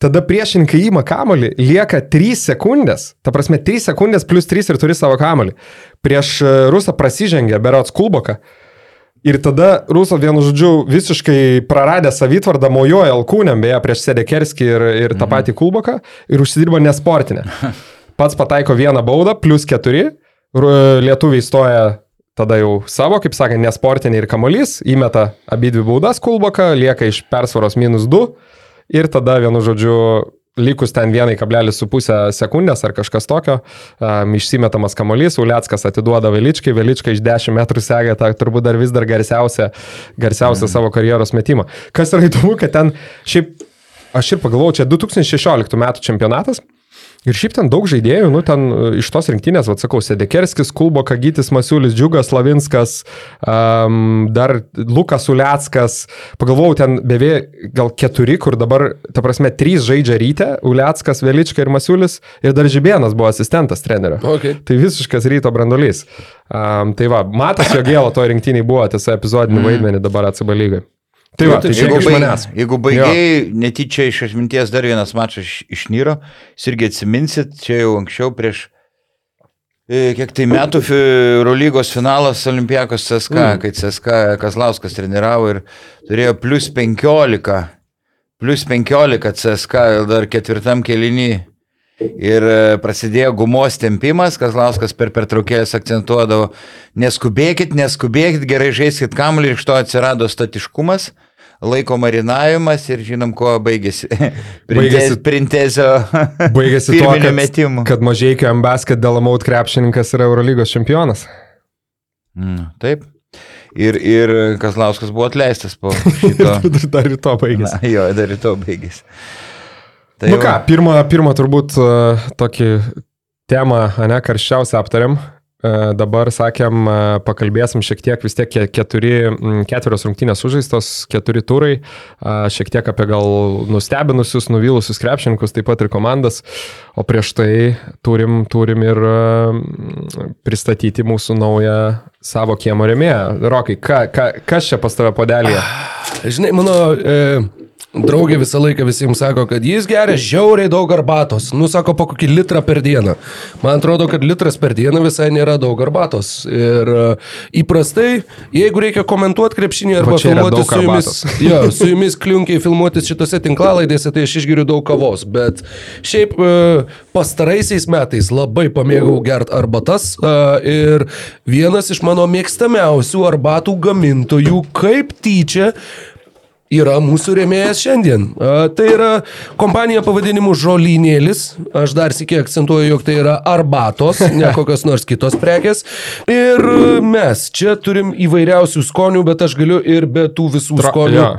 tada priešininkai įima kamolį, lieka 3 sekundės, ta prasme 3 sekundės plus 3 ir turi savo kamolį. Prieš Rusą prasižengia Berots Kulboka. Ir tada Ruso vienu žodžiu visiškai praradė savitvardą, mojoja alkūnėm, beje, prieš Sedekerskį ir, ir tą patį Kulboką ir užsidirbo nesportinę. Pats pataiko vieną baudą, plus keturi, lietuviai stoja tada jau savo, kaip sakant, nesportinį ir kamolys, įmeta abi dvi baudas Kulboką, lieka iš persvaros minus 2 ir tada vienu žodžiu likus ten 1,5 sekundės ar kažkas tokio, um, išsimetamas kamuolys, Uliackas atiduoda Veličkai, Veličkai iš 10 metrų sega tą turbūt dar vis dar garsiausią, garsiausią mm. savo karjeros metimą. Kas yra įdomu, kad ten šiaip, aš ir pagalvojau, čia 2016 metų čempionatas. Ir šiaip ten daug žaidėjų, nu ten e, iš tos rinktinės, atsakau, Sedekerskis, Kulbo, Kagytis, Masiulis, Džiugas, Lavinskas, um, dar Lukas Uliackas, pagalvojau, ten beveik gal keturi, kur dabar, ta prasme, trys žaidžia ryte, Uliackas, Velička ir Masiulis, ir dar Žibėnas buvo asistentas trenerio. Okay. Tai visiškas ryto brandolys. Um, tai va, matas jo gėlo to rinktiniai buvo, tiesa, epizodinį vaidmenį dabar atsibalygui. Tai va, tai Jeigu, tiek iš baig, jeigu baigiai netyčia iš atminties dar vienas mačas iš- išnyro, jūs irgi atsiminsit, čia jau anksčiau prieš e, kiek tai metų Eurolygos finalas Olimpijakos CSK, mm. kai CSK Kazlauskas treniravo ir turėjo plus 15, plus 15 CSK dar ketvirtam kelinį. Ir e, prasidėjo gumos tempimas, Kazlauskas per pertraukėlės akcentuodavo, neskubėkit, neskubėkit, gerai žaiskit kamuolį ir iš to atsirado statiškumas, laiko marinavimas ir žinom, kuo baigėsi. Baigėsi- Printezio Baigėsi pirminio kad, metimo. kad mažieikio ambasket Delamaut krepšininkas yra Eurolygos čempionas. Mm, taip. Ir, ir Kazlauskas buvo atleistas po šito. Dar ir to baigėsi. Na, jo, dar ir to baigėsi. Tai Nu va. ką, pirmą, pirmą turbūt uh, tokį temą, ne, karščiausią aptarėm. Uh, dabar sakėm, uh, pakalbėsim šiek tiek, vis tiek ke- keturi, ketverios rungtynės sužaistos, keturi turai, šiek tiek apie gal nustebinusius, nuvylusius krepšininkus, taip pat ir komandas. O prieš tai turim, turim ir pristatyti mūsų naują savo kiemo remėją. Rokai, ka, ka, kas čia pas tave podelėje? Žinai, mano e, Draugė visą laiką visiems sako, kad jis geria žiauriai daug arbatos. Nu, sako, po kokį litrą per dieną. Man atrodo, kad litras per dieną visai nėra daug arbatos. Ir uh, įprastai, jeigu reikia komentuoti krepšinį arba filmuoti su jumis, jo, su jumis kliunkiai filmuotis šitose tinklalaidėse, tai aš išgeriu daug kavos. Bet šiaip uh, pastaraisiais metais labai pamėgau gert arbatas. Uh, ir vienas iš mano mėgstamiausių arbatų gamintojų, kaip tyčia, yra mūsų rėmėjas šiandien. Tai yra kompanija pavadinimu Žolynėlis. Aš dar sėkiai akcentuoju, jog tai yra arbatos, ne kokios nors kitos prekės. Ir mes čia turim įvairiausių skonių, bet aš galiu ir be tų visų Tra- skonių jo.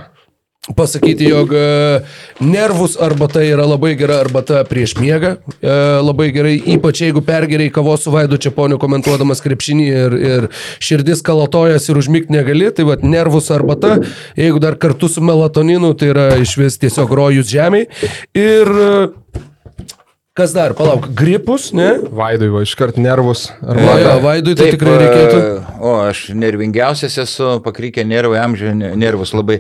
Pasakyti, jog e, nervus arbata yra labai gera arbata prieš miegą. E, Labai gerai, ypač jeigu pergeriai kavos su Vaidu Čiaponiu komentuodamas krepšinį ir, ir širdis kalotojas ir užmigti negali, tai vad nervus arbata, jeigu dar kartu su melatoninu, tai yra iš vis tiesiog rojus žemiai. Ir e, kas dar, palauk, gripus, ne? Vaidui, va, iškart nervus. O, jo, Vaidui tai Taip, tikrai reikėtų. e, O, aš nervingiausias esu, pakrykę nervai, amžių ne- nervus labai.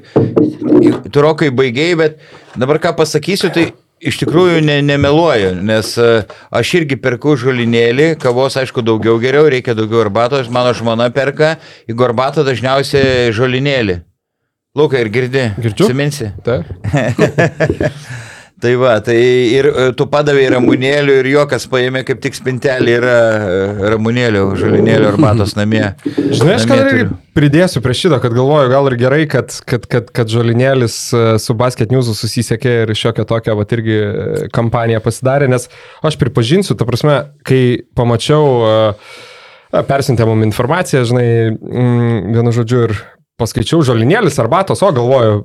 Turokai baigiai, bet dabar ką pasakysiu, tai iš tikrųjų ne, nemeluoju, nes e, aš irgi perku žolinėlį, kavos aišku daugiau geriau, reikia daugiau arbatos, mano žmona perka, į arbatą dažniausiai žolinėlį. Lukai, ir girdi? Girdžiu. Siminsi? Taip. Tai va, tai ir e, tu padavai ramunėlių ir juokas paėmė kaip tik spintelį yra e, ramunėlių, žalinėlių arbatos namie. Žinai, aš gal turiu. pridėsiu prie šito, kad galvoju, gal ir gerai, kad, kad, kad, kad Žolinėlis e, su Basket News susisiekė ir šiokią tokią, va, irgi kampaniją pasidarė, nes aš pripažinsiu, ta prasme, kai pamačiau, e, persintė mum informaciją, žinai, mm, vienu žodžiu ir paskaičiau Žolinėlis arbatos, o galvoju,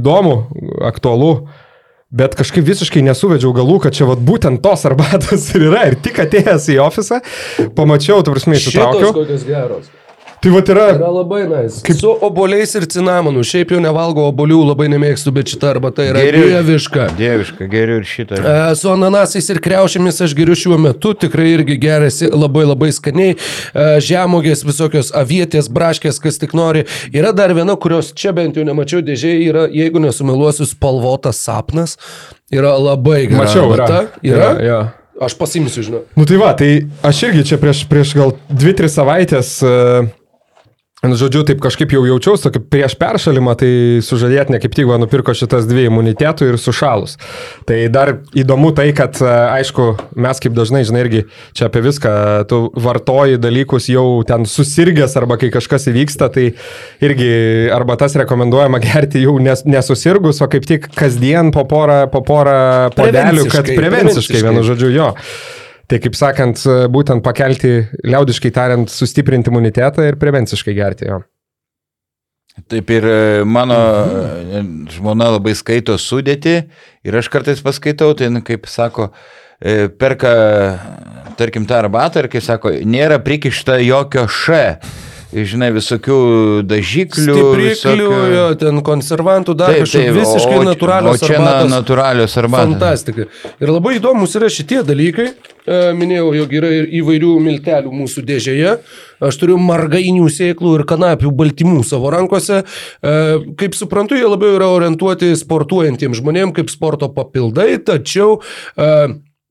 įdomu, aktualu. Bet kažkaip visiškai nesuvedžiau galų, kad čia vat, būtent tos arbatos ir yra. Ir tik atėjęs į ofisą, pamačiau, tu prasme, Šitos įsitraukiau. kokios geros. Tai va yra, Yra labai nais. Kaip... Su oboliais ir cinamonu. Šiaip jau nevalgo obolių, labai nemėgstu, bet šita arbata yra Geriu- dieviška. Dieviška, geriau ir šitą. E, Su ananasais ir kreušiamis aš geriu šiuo metu, tikrai irgi geriasi labai labai skaniai. E, Žemogės, visokios avietės, braškės, kas tik nori. Yra dar viena, kurios čia bent jau nemačiau dėžėje, yra, jeigu nesumeluosiu, spalvotas sapnas. Yra labai gera. mačiau, yra. arbata. Yra? Yra, jo. Aš pasimsiu, žinau. Nu tai va, tai aš irgi čia prieš, prieš gal 2-3 savaitės, uh, žodžiu, taip kažkaip jau jaučiausi, tokį prieš peršalimą, tai sužadėtinė kaip tik va nupirko šitas dvi imunitetų ir sušalus. Tai dar įdomu tai, kad e, aišku, mes kaip dažnai, žinai, irgi čia apie viską, tu vartoji dalykus jau ten susirgęs arba kai kažkas įvyksta, tai irgi arba tas rekomenduojama gerti jau nes, nesusirgus, o kaip tik kasdien po porą, po porą podelių, kad Prevenciškai, prevenciškai, vienu žodžiu, jo. Tai kaip sakant, būtent pakelti, liaudiškai tariant, sustiprinti imunitetą ir prevenciškai gerti jo. Taip ir e, mano e, žmona labai skaito sudėti ir aš kartais paskaitau, tai nu, kaip sako, e, perka, tarkim, tą arbatą ir kaip sako, nėra prikišta jokio š. Žinai, visokių dažiklių. Stipriklių, visokių... jo, ten konservantų, dar kažkokių visiškai o- natūralios O čia arbatos. natūralios arbatos. Fantastika. Ir labai įdomus yra šitie dalykai. E, Minėjau, jog yra ir įvairių miltelių mūsų dėžėje. Aš turiu margainių sėklų ir kanapių baltymų savo rankose. E, Kaip suprantu, jie labiau yra orientuoti sportuojantiems žmonėms kaip sporto papildai, tačiau e,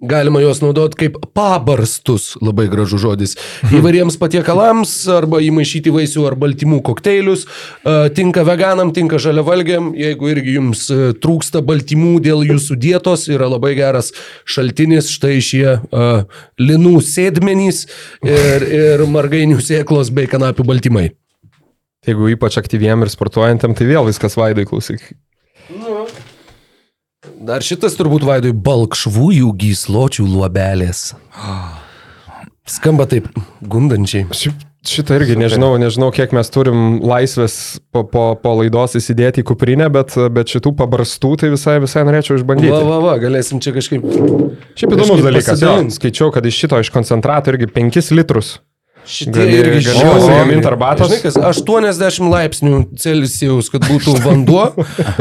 Galima juos naudoti kaip pabarstus, labai gražus žodis, įvairiems patiekalams arba įmaišyti vaisių ar baltymų kokteilius. E, Tinka veganam, tinka žaliavalgiam, jeigu irgi jums e, trūksta baltymų dėl jūsų dietos, yra labai geras šaltinis, štai šie uh, linų sėdmenys ir, ir margainių sėklos bei kanapių baltymai. Jeigu ypač aktyviem ir sportuojantiem, tai vėl viskas vaidai klausyk. Dar šitas turbūt vaidui balkšvųjų gysločių luobelės. Skamba taip gundančiai. Šiaip šitą irgi nežinau, nežinau, kiek mes turim laisvės po, po, po laidos įsidėti į kuprinę, bet, bet šitų pabarstų tai visai, visai norėčiau išbandyti. Va, va, va, galėsim čia kažkaip. Šiaip įdomus dalykas, jo, skaičiau, kad iš šito iš koncentrato irgi 5 litrus Šitie Gali- irgi žiauriai. pasigamint arbatos. Žinai, kas 80 laipsnių Celsijaus, kad būtų vanduo.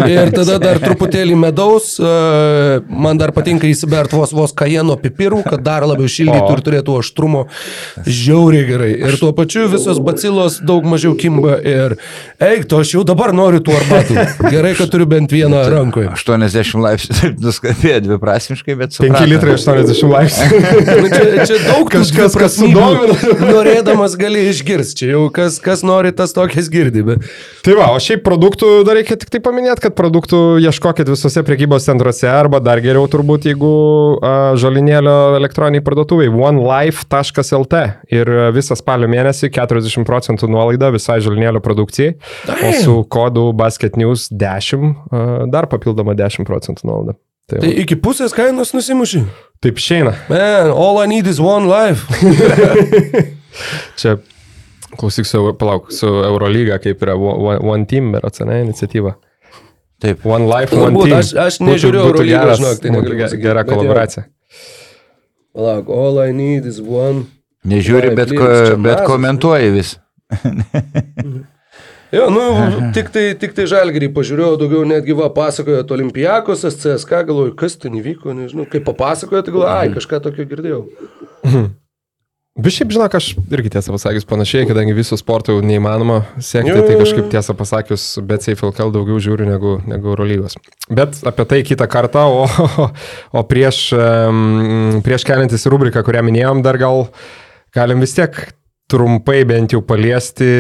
ir tada dar truputėlį medaus. e, Man dar patinka įsibert vos vos kajeno pipirų, kad dar labiau šildytų ir turėtų aštrumo. Žiauriai gerai. Ir tuo pačiu visos bacilos daug mažiau kimba. Ir eik, to aš jau dabar noriu tų arbatų. Gerai, kad turiu bent vieną rankoje. 80 laipsnių taip nuskambėjo dviprasmiškai, bet 5 supratom. litrai 80 laipsnių. Nu, čia, čia daug Kažkas, kas dviprasmybių. Norėdamas gali išgirsti. Čia jau kas, kas nori, tas tokias girdi. Bet... Tai va, o šiaip produktų dar reikia tik tai paminėti, kad produktų ieškokit visose prekybos centruose arba dar geriau turbūt, jeigu a, žalinėlio elektroniniai parduotuviai onelife.lt ir visą spalio mėnesį 40 procentų nuolaida visai žalinėlio produkcijai, o su kodu basketnews 10 a, dar papildoma 10 procentų nuolaida. Tai, Tai iki pusės kainos nusimuši. Taip išeina. Man, all I need is one life. Čia klausyk su, palauk, su Eurolyga, kaip yra One, one Team, berots, ne, iniciatyva. Taip. One Life, One Turbūt, Team. aš- aš nežiūriu Eurolygos, žinok, tai būtų negaliu Gera kolaboracija. Palauk, all I need is one. Nežiūri, bet, ko, bet komentuoji vis. Jo, nu, tik tai, tik tai žalgerį pažiūrėjau, daugiau netgi va pasakojot Olimpijakos, SCSK, galvoju, kas ten įvyko, nežinau, kaip papasakojo, tai galvoju, ai, kažką tokio girdėjau. Bet šiaip, žinok, aš irgi tiesą pasakius panašiai, kadangi visų sportų jau neįmanoma sekti, tai kažkaip tiesą pasakius, bet Safe LKL daugiau žiūriu negu, negu Eurolygos. Bet apie tai kitą kartą, o, o prieš, prieš keliantis rubriką, kurią minėjom, dar gal galim vis tiek trumpai bent jau paliesti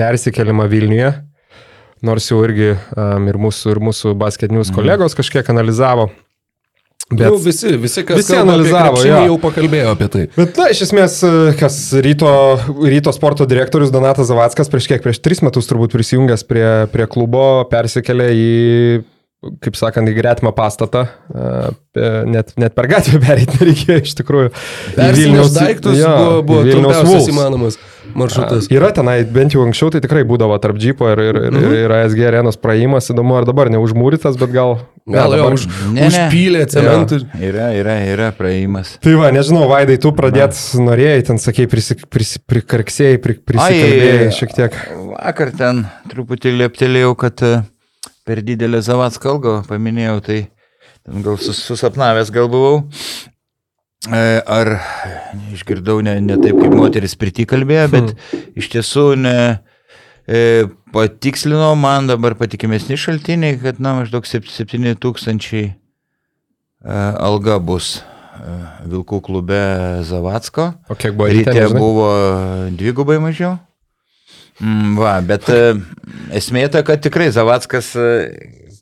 persikelimą Vilniuje. Nors jau irgi um, ir mūsų, ir mūsų basket news kolegos kažkiek analizavo. Bet nu, visi, visi, kas visi analizavo, jo. jau pakalbėjo apie tai. Bet, na, iš esmės, kas ryto, ryto sporto direktorius Donatas Zavackas prieš kiek, prieš tris metus turbūt prisijungęs prie, prie klubo, persikėlė į, kaip sakant, į gretimą pastatą. E, Net, net per gatvę perėti nereikėjo iš tikrųjų. Persineš daiktus jo, buvo, buvo Vilniaus įmanomas maršrutas. Yra tenai, bent jau anksčiau tai tikrai būdavo tarp džipo ir, ir, ir, Mhm. ir ASG arenos praėjimas, įdomu, ar dabar neužmūrytas, bet gal... Gal jau už, Ne, užpylė cementų. Yra, yra, yra praėjimas. Tai va, nežinau, Vaidai, tu pradėt norėjai, ten sakei, prisi, prisi, prikarksėjai, pri, prisikalbėjai šiek tiek. Vakar ten truputį lieptelėjau, kad e, per didelę Zavatsko algą paminėjau, tai ten gal sus, susapnavęs gal buvau. E, Ar išgirdau ne, ne taip, kaip moteris pritikalbėjo, bet iš tiesų ne, e, patikslino man dabar patikimesni šaltiniai, kad na, maždaug 7 tūkstančiai e, alga bus e, Vilkų klube Zavatsko. O kiek buvo ryte? Nežinai? buvo dvigubai mažiau. Mm, va, bet e, esmė ta, kad tikrai Zavackas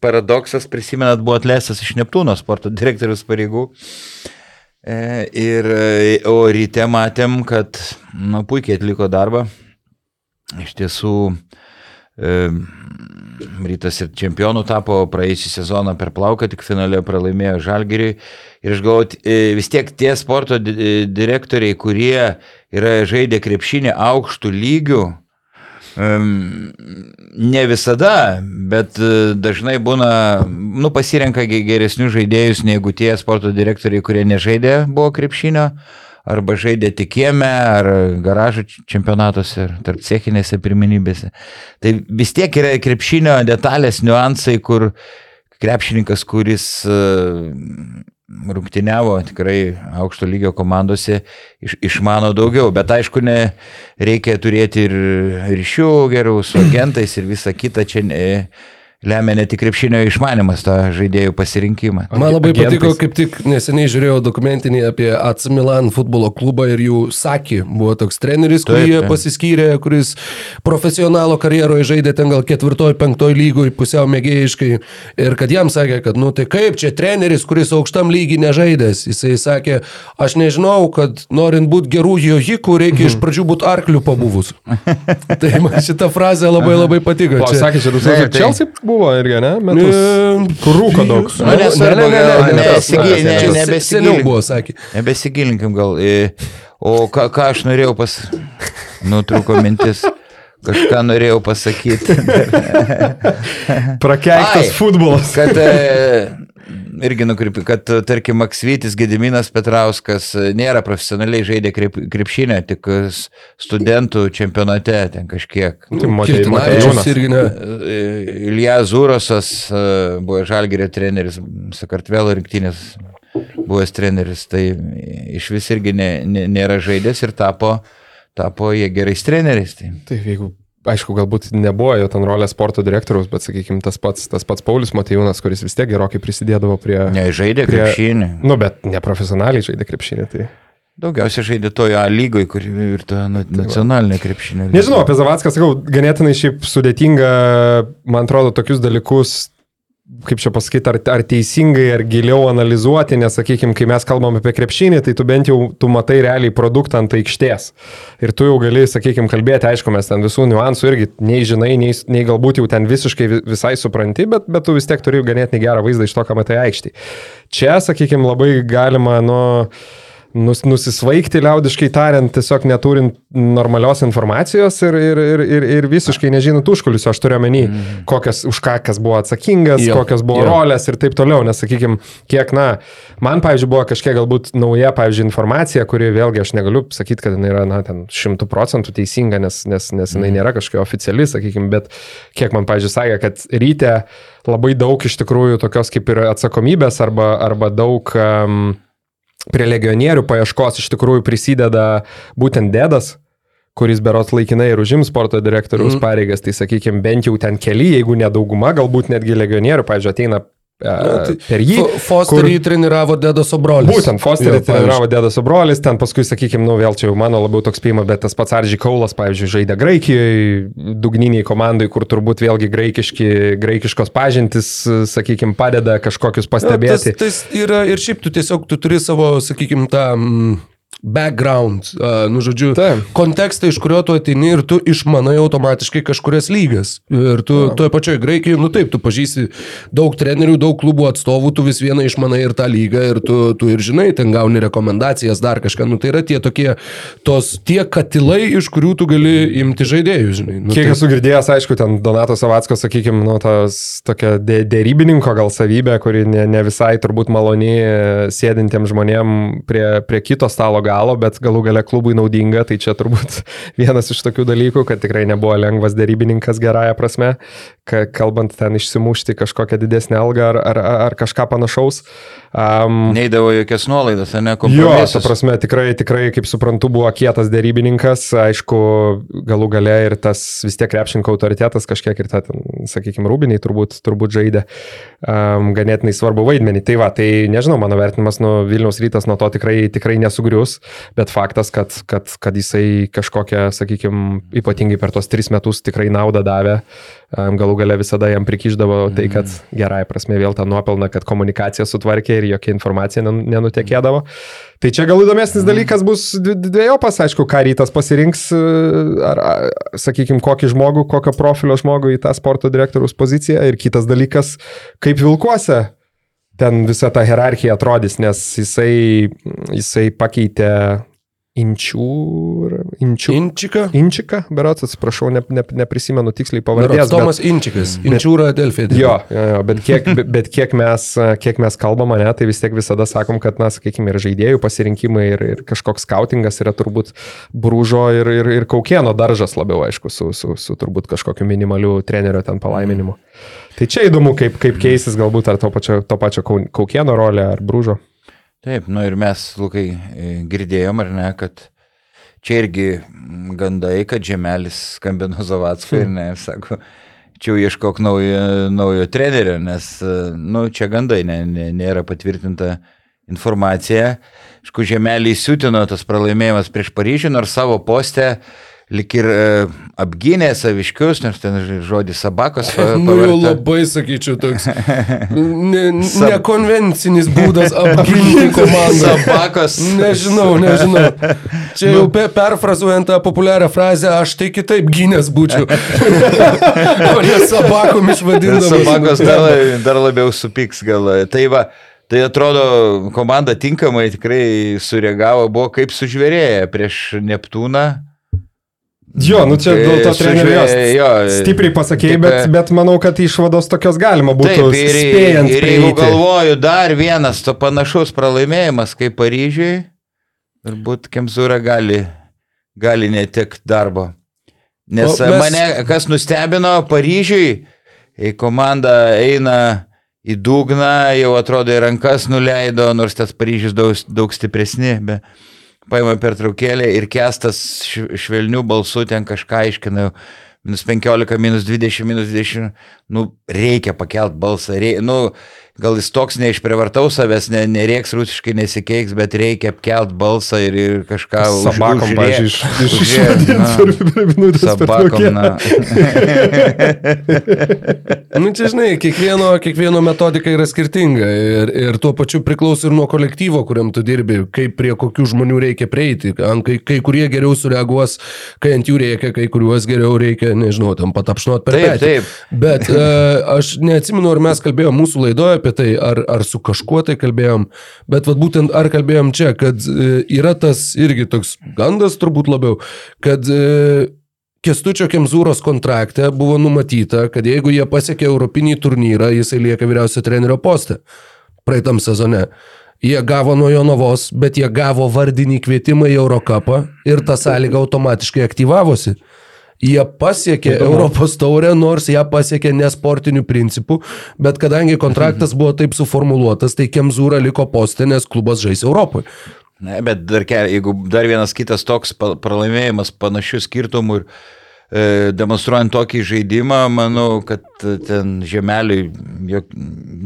paradoksas, prisimenat, buvo atleistas iš Neptūno sporto direktorius pareigų. E, Ir, e, o ryte matėm, kad nu, puikiai atliko darbą. Iš tiesų, e, rytas ir čempionų tapo praėjusią sezoną per plauką, tik finale pralaimėjo Žalgiriui. Ir aš galvoju, vis tiek tie sporto di- direktoriai, kurie yra žaidę krepšinį aukštų lygių, ne visada, bet dažnai būna, nu, pasirenka ge- geresnius žaidėjus negu tie sporto direktoriai, kurie nežaidė buvo krepšinio, arba žaidė tik kieme, ar garažų čempionatuose, ar tarp cechinėse pirminybėse. Tai vis tiek yra krepšinio detalės, niuansai, kur krepšininkas, kuris rungtyniavo tikrai aukšto lygio komandose, iš, išmano daugiau, bet aišku, ne, reikia turėti ir ryšių gerų su agentais ir visa kita. Čia ne, lemia ne tik krepšinio išmanimas, tą žaidėjų pasirinkimą. Man labai Agentais. patiko, kaip tik neseniai žiūrėjau dokumentinį apie AC Milan futbolo klubą ir jų sakį. Buvo toks treneris, kurį Taip, jie taip. pasiskyrė, kuris profesionalo karjeroje žaidė ten gal ketvirtoj, penktoj lygoj, pusiau mėgėjiškai. Ir kad jam sakė, kad, nu tai kaip čia treneris, kuris aukštam lygiai nežaidęs. Jisai sakė, aš nežinau, kad norint būti gerų jojikų, reikia iš pradžių būti arklių pabuvus. tai man šita frazė labai labai patiko. O, Čia- sakė, čia Taip, 2000 tai- Chelsea buvo irgi, ne? Metus. E, Kur rūko daug. Nu, nesvarbu, gal nesigi- ne- Čia nebesigilinkim. Seniau buvo, sakė. Nebesigilinkim gal. į- O ką, ką aš norėjau pas... Nutrūko mintis. Kažką norėjau pasakyti. Prakeiktas Ai. futbolas. Kad e, irgi nukreipi, kad, tarkim, Maksvytis Gediminas Petrauskas nėra profesionaliai žaidė krep, krepšinę, tik s- studentų čempionate ten kažkiek. Tai Matej- Kirtinavičius Matejūnas. irgi ne. Ilja Zurosas e, buvo Žalgerio treneris, Sakartvelo rinktinės buvęs treneris, tai iš vis irgi ne, ne, nėra žaidęs ir tapo, tapo jie gerais treneriais. Tai. Taip, jeigu, aišku, galbūt nebuvo jo ten rolė sporto direktoriaus, bet, sakykime, tas pats, tas pats Paulius Matejūnas, kuris vis tiek gerokai prisidėdavo prie... Ne, žaidė Prie- krepšinį. Nu, bet neprofesionaliai žaidė krepšinį. Tai... Daugiausia žaidė toje lygoje, kur ir to na- nacionalinė krepšinė. Nežinau, apie Zavacką sakau, ganėtinai šiaip sudėtinga, man atrodo, tokius dalykus, kaip čia pasakyti, ar, ar teisingai, ar giliau analizuoti, nes, sakykime, kai mes kalbam apie krepšinį, tai tu bent jau, tu matai realiai produktą ant aikštės. Ir tu jau gali, sakykime, kalbėti, aišku, mes ten visų niuansų irgi nei žinai, nei, nei galbūt jau ten visiškai vi- visai supranti, bet, bet tu vis tiek turi ganėtinai gerą vaizdą iš to, ką matai aikštėje. Čia, sakykime, labai galima, nu, nus, nusisvaigti, liaudiškai tariant, tiesiog neturint normalios informacijos ir, ir, ir, ir, ir visiškai nežinant užkulisio, aš turiu omeny, mm. kokias, už ką kas buvo atsakingas, Jo, kokios buvo jo. rolės ir taip toliau, nes, sakykime, kiek, na, man, pavyzdžiui, buvo kažkiek galbūt nauja, pavyzdžiui, informacija, kuri vėlgi aš negaliu sakyti, kad jinai yra, na, ten šimtų procentų teisinga, nes, nes, nes jinai nėra kažkokia oficiali, sakykime, bet kiek man, pavyzdžiui, sakė, kad ryte labai daug iš tikrųjų tokios kaip ir atsakomybės arba, arba daug um, prie legionierių paieškos iš tikrųjų prisideda būtent dėdas kuris berots laikinai ir užims sporto direktoriaus mm. pareigas, tai sakykime, bent jau ten keli, jeigu ne dauguma, galbūt netgi legionierių, pavyzdžiui, ateina e, per jį. Fo- Fosterį treniravo Dedas Obrolis. Būtent, Fosterį Jo, treniravo Dėdas Obrolis, ten paskui, sakykime, nu vėl čia jau mano labiau toks spėjimas, bet tas pats Aržy Kaulas, pavyzdžiui, žaidė Graikijoje, dugniniai komandai, kur turbūt vėlgi graikiški, graikiškos pažintis, sakykime, padeda kažkokius Jo, Tas, pastebėti. tas yra ir šiaip tu tiesiog tu turi savo, sakykime, tą mm, background, uh, nu žodžiu, Taip. kontekstą, iš kurio tu ateini ir tu išmanai automatiškai kažkurias lygas. Ir tu toje pačioje Graikijoje, nu taip, tu pažįsti daug trenerių, daug klubų atstovų, tu vis vieną išmanai ir tą lygą ir tu, tu ir žinai, ten gauni rekomendacijas, dar kažką. Nu tai yra tie tokie, tos tie katilai, iš kurių tu gali imti žaidėjus, žinai. Nu, Kiek tai, esu girdėjęs, aišku, ten Donato Savatsko, sakykime, nu, tas tokia dė- dėrybininko gal savybė, kuri ne, ne visai turbūt maloni sėdintiems žmonėms prie, prie kito stalo galo, bet galų gale klubui naudinga, tai čia turbūt vienas iš tokių dalykų, kad tikrai nebuvo lengvas dėrybininkas gerąją prasme, ka, kalbant ten išsimušti kažkokią didesnę algą ar, ar, ar kažką panašaus. Um, Neidavo jokias nuolaidas, ne? Jo, kompromisus. ta prasme, tikrai, tikrai, kaip suprantu, buvo kietas dėrybininkas, aišku, galų gale ir tas vis tiek krepšinko autoritetas kažkiek ir ta, sakykime, rūbiniai turbūt, turbūt žaidė um, ganėtinai svarbu vaidmenį. Tai va, tai nežinau, mano vertinimas nuo Vilniaus rytas nuo to tikrai, tikrai nesugrius, bet faktas, kad, kad, kad jisai kažkokią, sakykime, ypatingai per tos tris metus tikrai naudą davė, um, galų gale visada jam prikiždavo tai, kad gerai prasme vėl tą nuopelną, kad komunikacija sutvarkė ir jokia informacija nen- nenutekėdavo. Tai čia gal įdomesnis dalykas bus dvi- dviejopas, aišku, ką rytas pasirinks, e, ar, sakykime, kokį žmogų, kokio profilio žmogų į tą sporto direktoriaus poziciją. Ir kitas dalykas, kaip vilkuose ten visa ta hierarchija atrodys, nes jisai, jisai pakeitė Inčių, Inčių, Inčika. Inčiką, berots, atsiprašau, ne, ne, neprisimenu tiksliai pavardės. bet- Tomas Inčikas. Inčiūra Delfė. Jo, jo, jo bet, kiek, be- bet kiek, mes, kiek mes kalbam, ne, tai vis tiek visada sakom, kad, na, sakykime, ir žaidėjų pasirinkimai, ir, ir kažkoks skautingas yra turbūt brūžo ir, ir, ir kaukieno daržas labiau, aišku, su, su, su turbūt kažkokiu minimaliu trenerio ten palaiminimu. Tai čia įdomu, kaip, kaip keisis galbūt ar to pačio, to pačio kau- kaukieno rolė ar brūžo. Taip, nu ir mes, Lukai, e, girdėjom, ar ne, kad čia irgi gandai, kad Žemelis skambino Zavatskui ir ne, sako, čia ieškok naujo, naujo trenerio, nes, e, nu, čia gandai, ne, ne, nėra patvirtinta informacija. Aišku, Žemelį įsiutino tas pralaimėjimas prieš Paryžių, nors savo postę lik ir e, apgynė saviškius, nes ten žodis sabakos. Nu jau labai, sakyčiau, toks ne, nekonvencinis būdas apginti komandą. Sabakos. Nežinau, nežinau. Čia jau pe, perfrazuojant tą populiarią frazę, aš tai kitaip gynęs būčiau. o ne sabakom išvadindamas. Sabakos dar, dar labiau supiks gal. Tai va, tai atrodo, komanda tinkamai tikrai sureagavo, buvo kaip sužvėrėję prieš Neptūną. Jo, nu čia dėl to trenerio stipriai pasakėjai, bet, bet manau, kad išvados tokios galima būtų Taip, ir, spėjant. ir jeigu prieiti. galvoju, dar vienas to panašus pralaimėjimas kaip Paryžiui, turbūt Kemzūra gali, gali netekti darbo. Nes O mes- mane, kas nustebino, Paryžiui, komanda eina į dugną, jau atrodo į rankas nuleido, nors tas Paryžius daug, daug stipresni, bet paima per traukėlę ir kestas švelnių balsų ten kažką aiškina. Minus 15, minus 20, minus 20, nu, reikia pakelt balsą, rei, nu, gal jis toks neišprivartaus savęs, ne, nereiks rusiškai nesikeiks, bet reikia apkelt balsą ir, ir kažką Sabakom, pažiūrėjau, iš, iš, užrė- išvardint na, per, per minutės. per Sabakom, na. Nu, čia žinai, kiekvieno, kiekvieno metodika yra skirtinga ir, ir tuo pačiu priklauso ir nuo kolektyvo, kuriam tu dirbi, kaip prie kokių žmonių reikia prieiti. Kai, kai kurie geriau sureaguos, kai ant jų reikia, kai kuriuos geriau reikia, nežinau, tam patapšnot per Taip, petį. taip. Bet uh, aš neatsimenu, ar mes kalbėjom mūsų laidoje apie tai, ar, ar su kažkuo tai kalbėjom, bet vat, būtent ar kalbėjom čia, kad uh, yra tas irgi toks gandas turbūt labiau, kad uh, Kestučio Kemzūros kontrakte buvo numatyta, kad jeigu jie pasiekia Europinį turnyrą, jisai lieka vyriausio trenerio poste praeitam sezone. Jie gavo nuo Jonavos, bet jie gavo vardinį kvietimą į Eurocapą ir ta sąlyga automatiškai aktyvavosi. Jie pasiekė Europos taurę, nors ją pasiekė nesportiniu principu, bet kadangi kontraktas buvo taip suformuoluotas, tai Kemzūra liko postė, nes klubas žais Europoje. Ne, bet dar, jeigu dar vienas kitas toks pralaimėjimas panašių skirtumų ir e, demonstruojant tokį žaidimą, manau, kad ten žemeliui jok,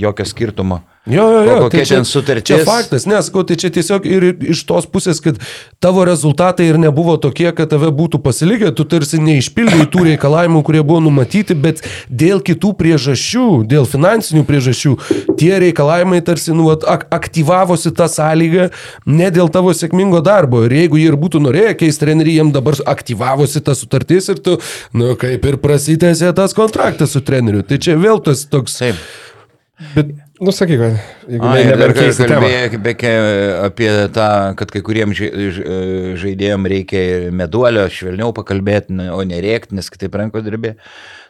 jokio skirtumo. Jo, jo, jo. Kokia tai čia, ten sutartis? Čia faktas, nesakau, tai čia tiesiog ir iš tos pusės, kad tavo rezultatai ir nebuvo tokie, kad tave būtų pasilikę, tu tarsi neišpildai tų reikalavimų, kurie buvo numatyti, bet dėl kitų priežasčių, dėl finansinių priežasčių, tie reikalavimai tarsi nu, ak aktyvavosi tą sąlygą ne dėl tavo sėkmingo darbo. Ir jeigu jie ir būtų norėję keisti trenerį, jiem dabar aktyvavosi ta sutartis ir tu, nu, kaip ir prasitęsė tas kontraktas su treneriu. Tai čia vėl tas toks... Taip. Bet, nu sakyk, kad jeigu A, ne, ir dar neberkeisti temą. kalbėjai apie tą, kad kai kuriems žaidėjams reikia meduolio, švelniau pakalbėti, o nerėkti, nes kitaip rankos dirbė.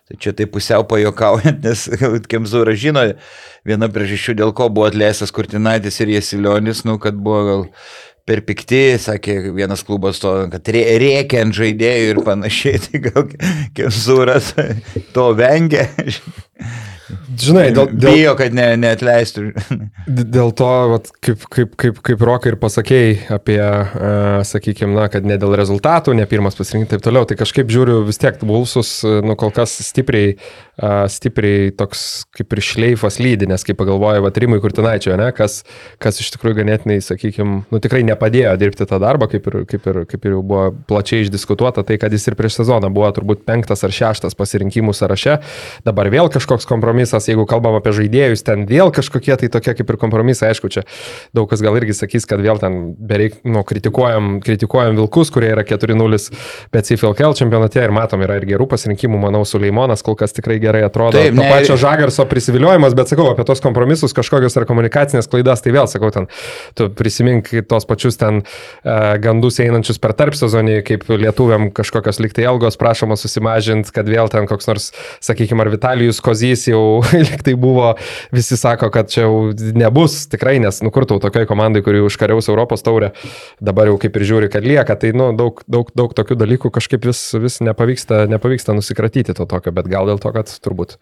Tai čia taip pusiau pajokaujant, nes Kemzūra žino, viena priežasčių, dėl ko buvo atleistas Kurtinaitis ir Jesilionis, nu, kad buvo gal per pikti, sakė vienas klubas to, kad rė, rėkia ant žaidėjų ir panašiai, tai gal Kemzūras to vengia. Žinai, dėl, dėl, Bijo, kad ne, neatleistų. Dėl to, vat, kaip, kaip, kaip, kaip Rokai ir pasakėjai apie, uh, sakykime, na, kad ne dėl rezultatų, ne pirmas pasirinkti ir taip toliau, tai kažkaip žiūriu vis tiek Vulsus, nu, kol kas stipriai, stipriai toks kaip ir šleifas lydi, nes kaip pagalvoja, va, Rimui Kurtinaičio, ne, kas, kas iš tikrųjų ganėtinai, sakykime, nu, tikrai nepadėjo dirbti tą darbą, kaip ir, kaip, ir, kaip ir jau buvo plačiai išdiskutuota, tai kad jis ir prieš sezoną buvo turbūt penktas ar šeštas pasirinkimų sąraše, dabar vėl kažkoks kompromisas, jeigu kalbam apie žaidėjus, ten vėl kažkokie tai tokie kaip ir kompromisai, aišku, čia daug kas gal irgi sakys, kad vėl ten bereik, nu, kritikuojam, kritikuojam Vilkus, kurie yra 4-0, bet CFLKL čempionate ir matom, yra ir gerų pasirinkimų, manau, Suleimonas kol kas tikrai gerai atrodo. Taip, to ne- pačio Žagarso prisiviliojimas, bet sakau, apie tos kompromisus, kažkokios ar komunikacinės klaidas, tai vėl sakau, ten, tu prisimink tos pačius ten uh, gandus einančius per tarp sezonį, kaip lietuviam kažkokios liktai algos prašoma susimažinti, kad vėl ten koks nors, sakykime, ar Vitalijus Kozys jau liktai buvo, visi sako, kad čia jau nebus tikrai, nes nukurtau tokiai komandai, kuri užkariaus Europos taurę, dabar jau kaip ir žiūri, kad lieka, tai nu, daug, daug, daug tokių dalykų kažkaip vis, vis nepavyksta, nepavyksta nusikratyti to tokio, bet gal dėl to, kad turbūt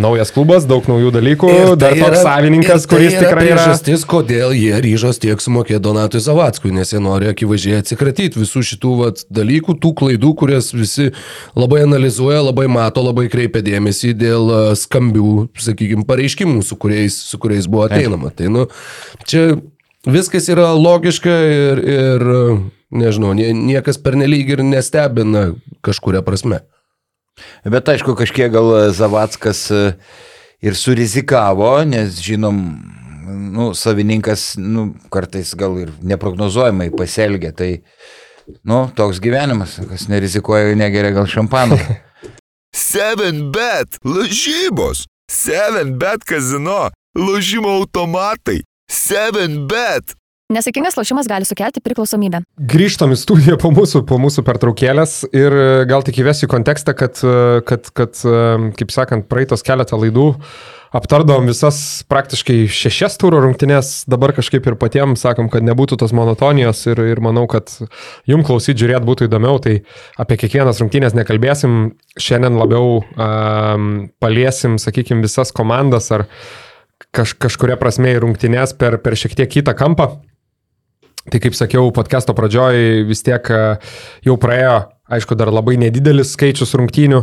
naujas klubas, daug naujų dalykų, Ir dar tai toks yra- savininkas, tai kuris yra tikrai yra... priežastis, kodėl jie ryžos tiek sumokėti Donatui Zavackui, nes jie nori akivaizdžiai atsikratyti visų šitų vat, dalykų, tų klaidų, kurias visi labai analizuoja, labai mato, labai kreipia dėmesį dėl a, skambių, sakykime, pareiškimų, su kuriais, su kuriais buvo ateinama. Tai, nu, čia viskas yra logiška ir, ir nežinau, nie, niekas pernelyg ir nestebina kažkuria prasme. Bet aišku, kažkiek gal Zavackas e, ir surizikavo, nes žinom, nu, savininkas nu, kartais gal ir neprognozuojamai pasielgia. Tai, nu, toks gyvenimas, kas nerizikuoja, negeria gal šampano. 7bet lažybos. 7bet kazino. Lošimo automatai. 7bet. Nesėkmingas lošimas gali sukelti priklausomybę. Grįžtam į studiją po mūsų, po mūsų pertraukėlės ir e, gal tik įvesiu kontekstą, kad, e, kad, kad, e, kaip sakant, praeitos keletą laidų aptardavom visas praktiškai šešias turų rungtynės, dabar kažkaip ir patiems sakom, kad nebūtų tos monotonijos ir, ir manau, kad jum klausyti žiūrėti būtų įdomiau, tai apie kiekvienas rungtynės nekalbėsim, šiandien labiau um, paliesim, sakykime, visas komandas ar kaž, kažkuria prasme į rungtynės per, per šiek tiek kitą kampą. Tai kaip sakiau, podcast'o pradžioj vis tiek e, jau praėjo, aišku, dar labai nedidelis skaičius rungtynių,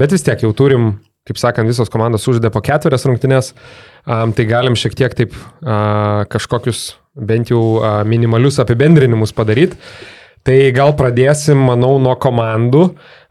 bet vis tiek jau turim, kaip sakant, visos komandos uždė po ketverias rungtynės, tai galim šiek tiek taip kažkokius bent jau minimalius apibendrinimus padaryti. Tai gal pradėsim, manau, nuo komandų.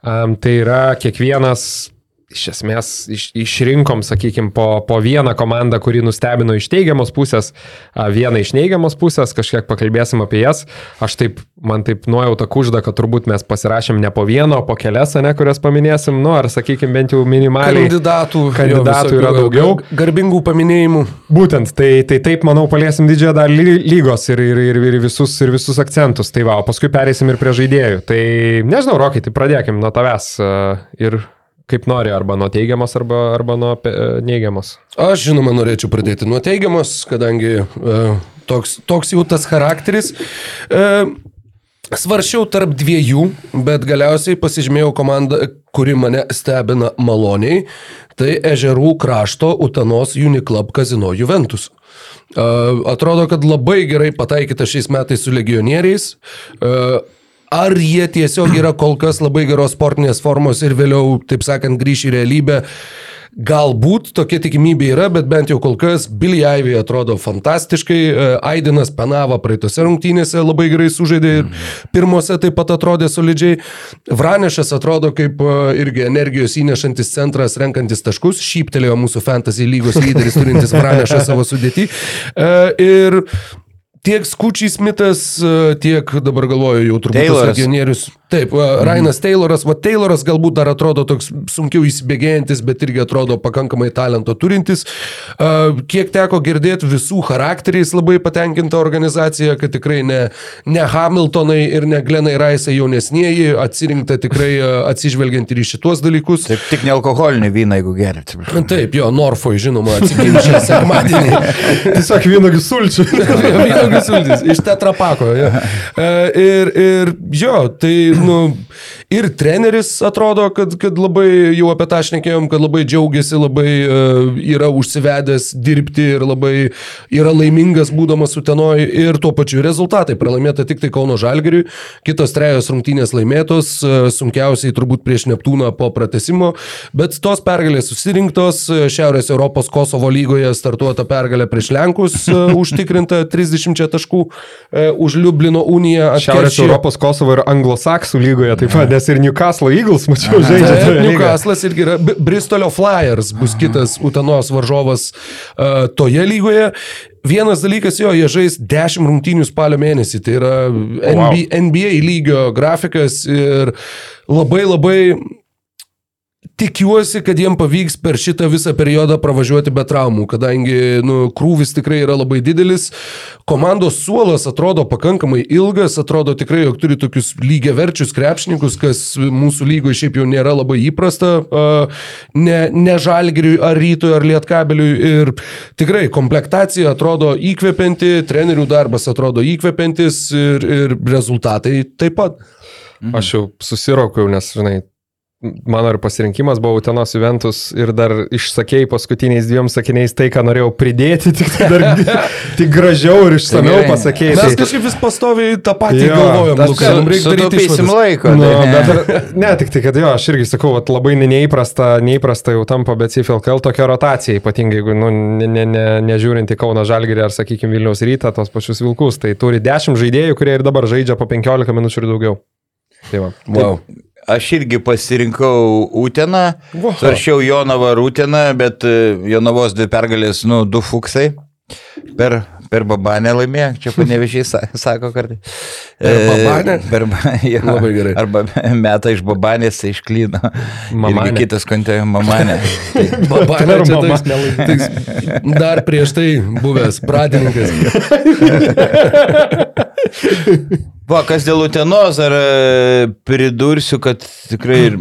Tai yra kiekvienas iš esmės iš, išrinkom, sakykime, po, po vieną komandą, kuri nustebino iš teigiamos pusės, vieną iš neigiamos pusės, kažkiek pakalbėsim apie jas. Aš taip, man taip nuojauta kužda, kad turbūt mes pasirašėm ne po vieną, o po kelias, ne, kurias paminėsim, nu, ar sakykime, bent jau minimaliai. Kandidatų, kandidatų yra daugiau. Garbingų paminėjimų. Būtent, tai, tai taip, manau, paliesim didžiąją dalį lygos ir, ir, ir, ir, visus, ir visus akcentus. Tai va, o paskui pereisim ir prie žaidėjų. Tai nežinau, Rokai, tai pradėkim nuo tavęs. Ir kaip nori, arba nuo teigiamos, arba, arba nuo neigiamos. Aš žinoma norėčiau pradėti nuo teigiamos, kadangi e, toks, toks jau tas charakteris. E, Svaršiau tarp dviejų, bet galiausiai pasižymėjau komandą, kuri mane stebina maloniai. Tai Ežerų krašto Utanos Uniclub Kazino Juventus. Uh, atrodo, kad labai gerai pataikyta šiais metais su legionieriais. Uh, ar jie tiesiog yra kol kas labai geros sportinės formos ir vėliau, taip sakant, grįš į realybę. Galbūt tokia tikimybė yra, bet bent jau kol kas Billy Ivy atrodo fantastiškai, e, Aidinas Penava praeitose rungtynėse labai gerai sužaidė ir pirmose taip pat atrodė solidžiai. Vranešas atrodo kaip e, irgi energijos įnešantis centras, renkantis taškus, šyptelėjo mūsų fantasy lygos lyderis turintis Vranešą savo sudėtį. E, ir tiek Skučiai Smithas, e, tiek dabar galvoju jau turbūt legionierius. Taip, mhm. Rainas Tayloras, va Tayloras galbūt dar atrodo toks sunkiau įsibėgėjantis, bet irgi atrodo pakankamai talento turintis. E, kiek teko girdėti visų charakteriais labai patenkinta organizacija, kad tikrai ne, ne Hamiltonai ir ne Glenai Raisai jaunesnieji, atsirinkta tikrai e, atsižvelgiant ir į šituos dalykus. Taip, tik nealkoholinį vyną, jeigu gerit. Taip, jo, Norfoj, žinoma, atsiginčia sekmadienį. Tiesiog vynogių sulčių. Sultis, iš tetrapako. Ja. Ir, ir jo, tai, nu, ir treneris atrodo, kad, kad labai, jau apie tą šnekėjom, kad labai džiaugiasi, labai uh, yra užsivedęs dirbti ir labai yra laimingas būdamas Utenoj ir tuo pačiu rezultatai. Pralaimėta tik tai Kauno Žalgiriui, kitos trejos rungtynės laimėtos, uh, sunkiausiai turbūt prieš Neptūną po pratesimo, bet tos pergalės susirinktos, Šiaurės Europos Kosovo lygoje startuota pergalė prieš Lenkus, uh, užtikrinta 30 taškų e, už Liublino uniją. Šiaurės Europos Kosovo ir Anglosaksų lygoje taip pat, nes ir Newcastle Eagles, mačiau, žaidžia. Taip, Newcastle'as irgi yra, Bristolio Flyers bus kitas Utenos varžovas uh, toje lygoje. Vienas dalykas, jo, jie žais 10 rungtynių spalio mėnesį, tai yra NBA, wow. NBA lygio grafikas ir labai labai tikiuosi, kad jiem pavyks per šitą visą periodą pravažiuoti be traumų, kadangi nu, krūvis tikrai yra labai didelis. Komandos suolas atrodo pakankamai ilgas, atrodo tikrai, jog turi tokius lygiaverčius krepšininkus, kas mūsų lygoje šiaip jau nėra labai įprasta, ne, ne žalgiriui ar rytui ar lietkabeliui. Ir tikrai komplektacija atrodo įkvepianti, trenerių darbas atrodo įkvepiantis ir, ir rezultatai taip pat. Aš jau susiraukiau, nes, žinai, mano ir pasirinkimas buvo Utenos Juventus ir dar išsakėjai paskutiniais dviem sakiniais tai, ką norėjau pridėti, tik, tai dar, tik gražiau ir išsameu pasakėjai. Mes tai, kažkaip vis pastoviai tą patį jo, galvojom, ką mums reikia daryti. Sutaupysim laiko. Nu, tai ne. Bet, ne, tik tai, kad jo, aš irgi sakau, at, labai neįprasta, neįprasta jau tampa, bet CFLKL tokia rotacija, ypatingai jeigu nu, ne, ne, ne, nežiūrint į Kauno Žalgirį ar, sakykime, Vilniaus rytą, tos pačius Vilkus, tai turi 10 žaidėjų, kurie ir dabar žaidžia po 15 minučių ir daugiau. Tai va. Wow. Aš irgi pasirinkau Uteną, svaršiau Jonavą ir Uteną, bet e, Jonavos dvi pergalės, nu, du fuksai per, per babanę laimėjo, čia panevežiai sako kartai. Per babanę? Per babanę. Labai gerai. Arba metą iš babanės, tai išklyno. Mamanė. Irgi kitas kontėjo mamanė. Tai, Babanė, čia toks, toks, dar prieš tai buvęs pradininkas. Va, kas dėl Utenos, ar e, pridursiu, kad tikrai ir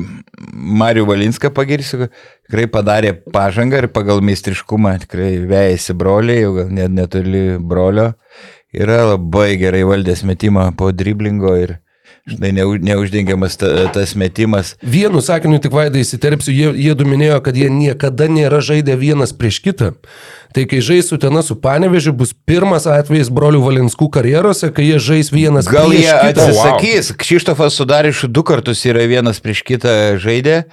Mariu Valinską pagirsiu, tikrai padarė pažangą ir pagal meistriškumą tikrai vėjasi broliai, jau gal net netoli brolio. Yra labai gerai valdęs metimą po driblingo ir žinai, neuž, neuždengiamas ta, tas metimas. Vienu sakiniu tik vaidai įsiterpsiu, jie, jie du minėjo, kad jie niekada nėra žaidę vienas prieš kitą. Tai kai žais su Tena su Panevežiu, bus pirmas atvejis brolių Valinskų karjerose, kai jie žais vienas Gal prieš jie kitą. atsisakys, wow. Kšištofas sudarė iš du kartus yra vienas prieš kitą žaidė,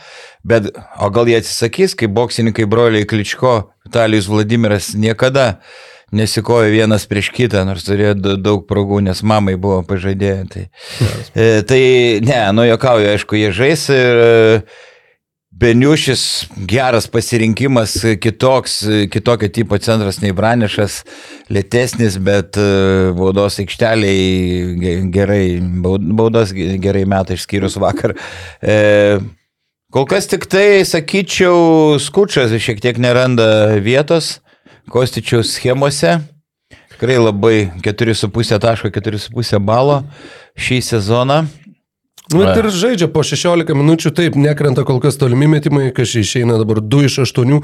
bet o gal jie atsisakys, kai boksininkai broliai Kličko, Vitalijus Vladimiras niekada nesikojo vienas prieš kitą, nors turėjo daug progų, nes mamai buvo pažadėję. Tai, e, tai ne, nu jokauju, aišku, jie žais ir e, Beniušis geras pasirinkimas, kitoks, kitokio tipo centras nei Branešas, lėtesnis, bet e, baudos aikšteliai ge- gerai, baud- baudas ge- gerai metai išskyrus vakar. E, Kol kas tik tai, sakyčiau, skučas šiek tiek neranda vietos Kostičiaus schemose. Tikrai labai 4,5 taško, 4,5 balo šį sezoną. Nu, ir žaidžia po 16 minučių, taip, nekrenta kol kas tolimi metimai, čia išeina dabar 2 iš 8,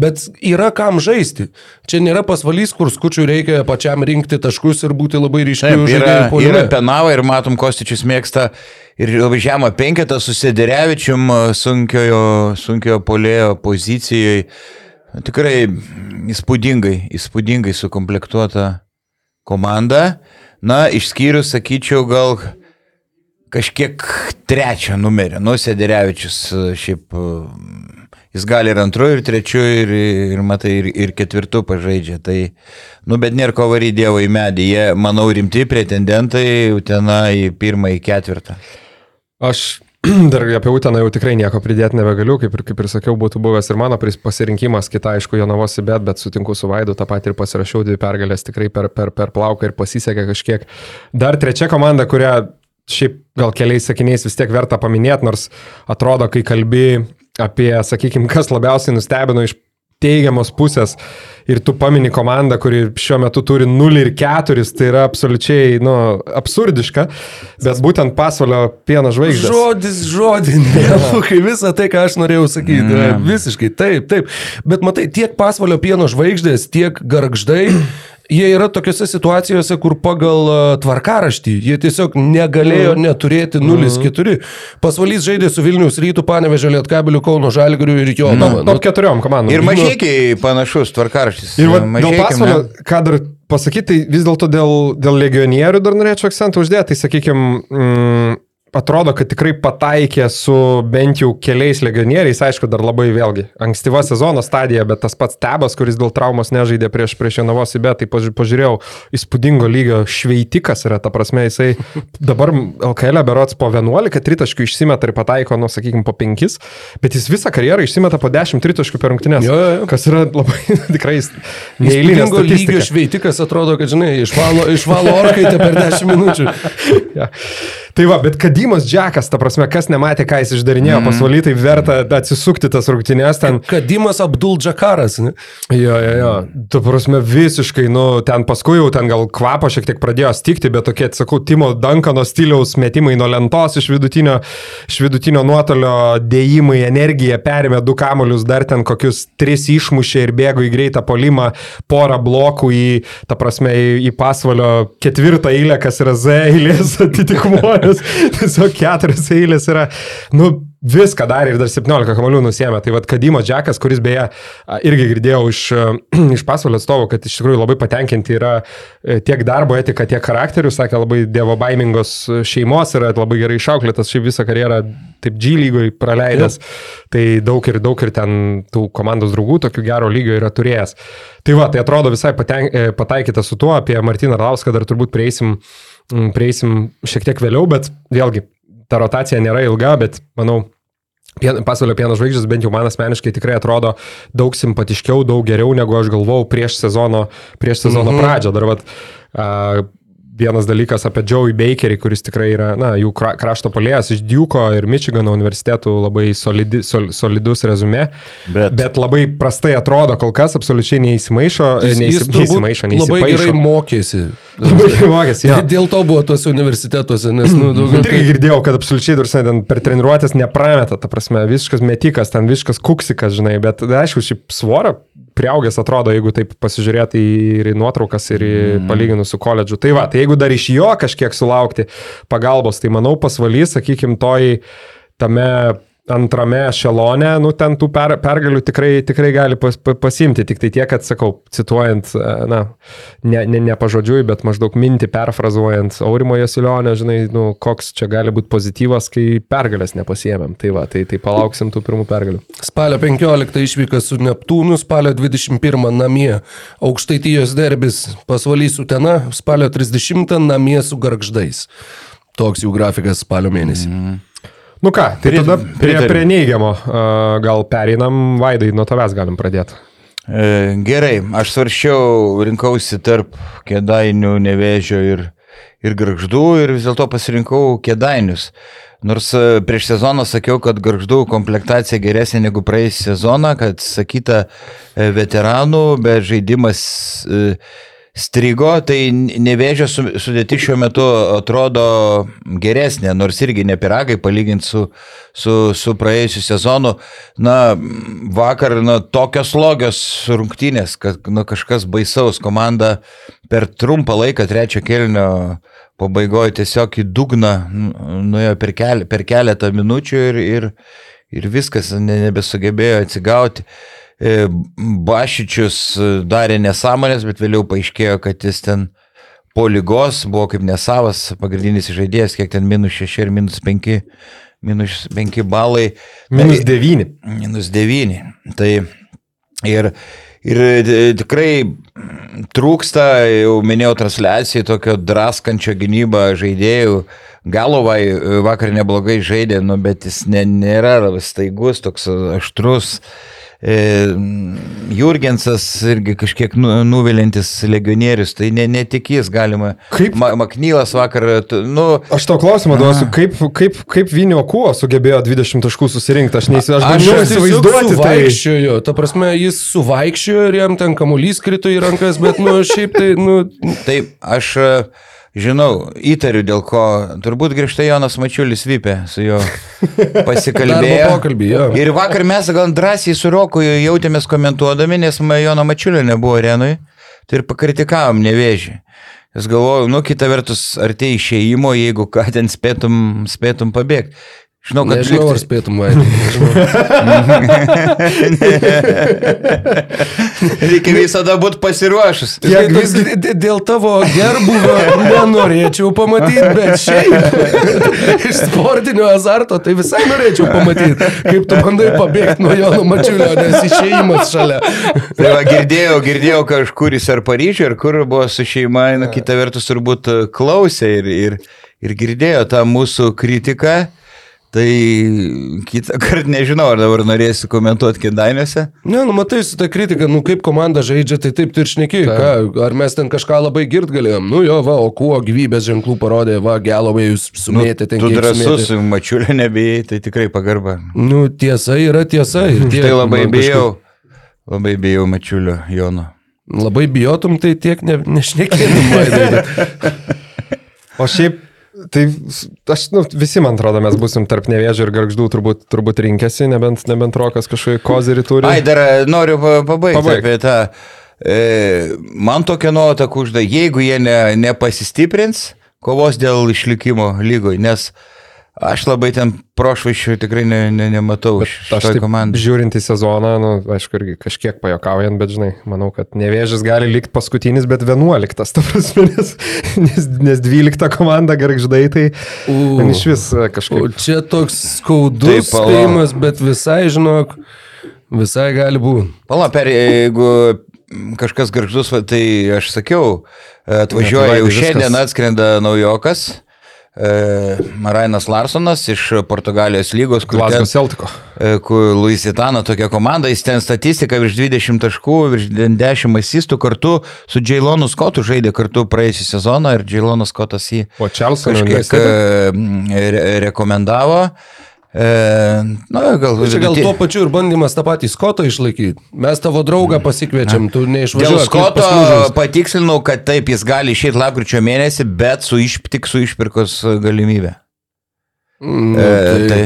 bet yra kam žaisti. Čia nėra pasvalys, kur skučiui reikia pačiam rinkti taškus ir būti labai ryškiu Taip, yra, penava ir matom, Kostičius mėgsta ir labai žemą penketą su Sederevičium sunkiojo, sunkiojo polėjo pozicijoje. Tikrai įspūdingai, įspūdingai sukomplektuota komanda. Na, išskyrus, sakyčiau, gal kažkiek trečio numerio. Nu, Sederevičius šiaip, e, jis gali ir antru, ir trečiu, ir, ir matai, ir, ir ketvirtu pažaidžia. Tai, nu, bet nėra ko varyti Dievo į medį. Jie, manau, rimti pretendentai, utena į pirmą, į ketvirtą. Aš dar apie Uteną jau tikrai nieko pridėti nebegaliu, kaip ir, kaip ir sakiau, būtų buvęs ir mano pasirinkimas, kita aišku, Jonavosi bet, bet sutinku su Vaidu, tą patį ir pasirašiau dvi pergalės tikrai per, per, per plauką ir pasisekė kažkiek. Dar trečia komanda, kurią šiaip gal keliais sakiniais vis tiek verta paminėti, nors atrodo, kai kalbi apie, sakykime, kas labiausiai nustebino iš teigiamos pusės ir tu pamini komandą, kuri šiuo metu turi 0 ir 4, tai yra absoliučiai, nu, absurdiška, bet būtent pasvalio pieno žvaigždės. Žodis žodinė, kai visą tai, ką aš norėjau sakyti, yra visiškai taip, taip. Bet matai, tiek pasvalio pieno žvaigždės, tiek garždai, jie yra tokiuose situacijose, kur pagal a, tvarkaraštį jie tiesiog negalėjo neturėti 0-4. Pasvalys žaidė su Vilnius rytų, Panevežė Lietkabiliu, Kauno Žalgiriu ir jo. Top, top keturiom komandom. Ir mažiekiai panašus tvarkaraštis. Ir va, dėl pasvalio, ką dar pasakyti, tai vis dėlto dėl, dėl legionierių dar norėčiau akcentą uždėti. Tai, sakykime, mm, atrodo, kad tikrai pataikė su bent jau keliais legionieriais, aišku, dar labai vėlgi ankstyva sezono stadija, bet tas pats Tebas, kuris dėl traumos nežaidė prieš, prieš Jonavos įbę, tai paži- pažiūrėjau, įspūdingo lygio šveitikas yra, ta prasme, jisai dabar LKL berots po 11 tritaškių išsimeta ir pataiko, nu, sakykime, po 5, bet jis visą karjerą išsimeta po 10 tritaškių per rungtynės, Jo, jo, kas yra labai tikrai neįlinė Įspūdingo lygio šveitikas atrodo, kad, žinai, išvalo, išvalo orkaitę per 10 minučių. Ja. Tai va, bet Kadimas Džekas, ta prasme, kas nematė, ką jis išdarinėjo mm. pasvaly, tai verta atsisukti tas rungtynės ten. Kadimas Abdul Džakaras. Ne? Jo, jo, jo. Tu prasme visiškai, nu, ten paskui jau ten gal kvapo šiek tiek pradėjo stikti, bet tokie, sakau, Timo Dankano stiliaus metimai nuo lentos iš vidutinio, iš vidutinio nuotolio dėjimai, energija, perėmė du kamolius, dar ten kokius tris išmušė ir bėgo į greitą polimą, porą blokų į, ta prasme, į, į pasvalio ketvirtą eilę, kas yra Z eilės atitikmuojas. Tiesiog keturias eilės yra, nu, viską darė ir dar 17 kamolių nusėmė. Tai vad Kadimo Džekas, kuris beje irgi girdėjau iš, iš pasvalio atstovų, kad iš tikrųjų labai patenkinti yra e, tiek darbo etika, tiek charakterių, sakė, labai dievo baimingos šeimos, yra labai gerai išauklėtas, šiaip visą karjerą taip G lygoj praleidęs, tai daug ir daug ir ten tų komandos draugų tokių gero lygio yra turėjęs. Tai va, tai atrodo visai paten, e, pataikyta su tuo, apie Martiną Arlauską dar turbūt prieisim, m, prieisim šiek tiek vėliau, bet vėlgi ta rotacija nėra ilga, bet manau, Pien, pasaulio pieno žvaigždės bent jau man asmeniškai tikrai atrodo daug simpatiškiau, daug geriau negu aš galvojau prieš sezono, prieš sezono mm -hmm. pradžią. Dar vat, a, vienas dalykas apie Joey Bakerį, kuris tikrai yra, na, jų kra- krašto polėjas iš Duke'o ir Michigano universitetų labai solidi, sol, solidus rezume, Bet- bet labai prastai atrodo, kol kas absoliučiai neįsimaišo, Jis, neįsi, jis turbūt neįsimaišo, labai gerai neįsimaišo. mokėsi. Labai gerai mokėsi, jo. Dėl to buvo tuose universitetuose, nes, nu, daugiau irgi girdėjau, kad absoliučiai dar ten per treniruotės neprameta, ta prasme, visiškas metikas, ten visiškas kuksikas, žinai, bet aišku, šiaip svorio priaugęs atrodo, jeigu taip pasižiūrėti ir į nuotraukas, ir į mm. palyginus su koledžu. Tai va, tai jeigu dar iš jo kažkiek sulaukti pagalbos, tai manau pasvalys, sakykime, toj tame antrame šelone, nu ten tų per, pergalių tikrai, tikrai gali pas, pa, pasimti. Tik tai tiek, kad sakau, cituojant, e, na, ne, ne, ne pažodžiui, bet maždaug mintį perfrazuojant Aurimo Jasilionę, žinai, nu, koks čia gali būti pozityvas, kai pergalės nepasiemėm. Tai va, tai, tai palauksim tų pirmų pergalių. Spalio 15 išvyka su Neptūnu, spalio 21 namie Aukštaitijos derbis pasvalys Utena, spalio 30 namie su Gargždais. Toks jų grafikas spalio mėnesį. Mm. Nu ką, tai Pri- tada prie, prie neigiamo gal pereinam, Vaidai, nuo tavęs galim pradėti. E, Gerai, aš svarščiau, rinkausi tarp kėdainių, nevėžio ir, ir garždų ir vis dėlto pasirinkau kėdainius. Nors e, prieš sezoną sakiau, kad garždų komplektacija geresnė negu praėjusį sezoną, kad sakyta e, veteranų, bet žaidimas e, strigo, tai nevėžio su- sudėti šiuo metu atrodo geresnė, nors irgi ne piragai palyginti su, su, su praėjusiu sezonu. Na, vakar, na, tokios logios rungtynės, kad na, kažkas baisaus komanda per trumpą laiką trečio kelnio pabaigoje tiesiog į dugną nu- nuėjo per, keli, per keletą minučių ir, ir, ir viskas ne, nebesugebėjo atsigauti. E, Bašičius e, darė nesąmonės, bet vėliau paaiškėjo, kad jis ten po lygos buvo kaip nesavas pagrindinis žaidėjas, kiek ten minus 6 ir minus 5, minus 5 balai. Minus Tai- devyni. Minus 9. Tai ir, ir e, tikrai trūksta, jau minėjau transliacijai, tokio draskančio gynybą žaidėjų. Galovai e, vakar neblogai žaidė, nu, bet jis ne, nėra staigus, toks aštrus. E, Jurgensas irgi kažkiek nu, nuvilintis legionierius, tai ne, ne tik jis galima. Kaip- Ma, Maknylas vakar, nu, Aš tau klausimą duosiu, kaip, kaip, kaip Vinio Kuo sugebėjo 20 taškų susirinkti, aš, neįsi, aš bandžiau įsivaizduoti tai. Suvaikščiojo, ta prasme, jis suvaikščiojo ir jam ten kamuolys krito į rankas, bet, nu, šiaip tai, nu, Taip, aš e, žinau, įtariu dėl ko. Turbūt grįžtai Jonas Mačiulis vypė su juo pasikalbėjo. Pokalbį, jo. Ir vakar mes gan drąsiai su Roku jautėmės komentuodami, nes Jono Mačiulio nebuvo arenui. Tai ir pakritikavom nevėžį. Aš galvoju, nu, kita vertus, ar tai išėjimo, jeigu ką ten spėtum, spėtum pabėgti. Žinau, kad nežinau, ar likti- spėtum, Vaidai. nežinau. reikia visada būti pasiruošus. Kiek vis dėl tavo gerbuvio nenorėčiau pamatyti, bet šiaip iš sportinio azarto tai visai norėčiau pamatyti, kaip tu bandai pabėgti nuo Jono Mačiulio, nes išėjimas šalia. Tai va, girdėjau, girdėjau kažkur jis ar Paryžiuje, ar kur buvo su šeima, na, kita vertus turbūt klausė ir, ir, ir girdėjo tą mūsų kritiką. Tai kitą kartą nežinau, ar dabar norėsi komentuoti kėdainiuose. Ne, nu matai, su ta kritika, nu kaip komanda žaidžia, tai taip tu ir šneki. Ką, ar mes ten kažką labai girt galėjom? Nu jo, va, o kuo gyvybės ženklų parodė, va, gelovai jūs sumėtė ten Nu, Tu kiek drasus, sumėtė. mačiulė nebijai, tai tikrai pagarba. Nu, tiesa yra tiesa. Ir tiek, Tai labai man bijau, labai bijau mačiulio Jono. kažkaip- Labai bijotum, tai tiek ne, nešnekėtum, O šiaip, tai aš, nu, visi, man atrodo, mes busim tarp nevėžio ir garždų turbūt, turbūt rinkėsi, nebent, nebent rokas kažkokį kozirį turi. Ai, dar e, noriu pa- pabaigti Pabaik. apie tą. E, man tokia nuota kužda, jeigu jie ne, nepasistiprins kovos dėl išlikimo lygoj, nes aš labai ten prošvaišių tikrai ne, ne, nematau iš Aš taip komandai. žiūrint į sezoną, nu, aišku, irgi kažkiek pajokaujant, bet žinai, manau, kad nevėžis gali likti paskutinis, bet 11, ta prasme, nes, nes, nes 12 komanda garždai, tai U. iš vis e, O kažkaip. čia toks skaudus spėjimas, bet visai, žinok, visai gali būti. Pala, per, jeigu kažkas garždus, va, tai aš sakiau, atvažiuoja tai jau šiandien atskrenda naujokas. E, Rainas Larsonas iš Portugalijos lygos, kur, Glasgow Celtico. e, kur Luisitano tokia komanda, jis ten statistika virš 20 taškų, virš 10 asistų kartu su Jailonu Scottu žaidė kartu praėjusią sezoną ir Jailonas Scottas jį O Čelsono kažkiek e, re rekomendavo. E, na, gal, Čia gal tuo pačiu ir bandymas tą patį Skotą išlaikyti. Mes tavo draugą pasikviečiam, tu Dėl neišvažiuoji. Skoto patikslinau, kad taip, jis gali išėti lapkričio mėnesį, bet su iš, tik su išpirkos galimybė. Mm, E, tai, tai,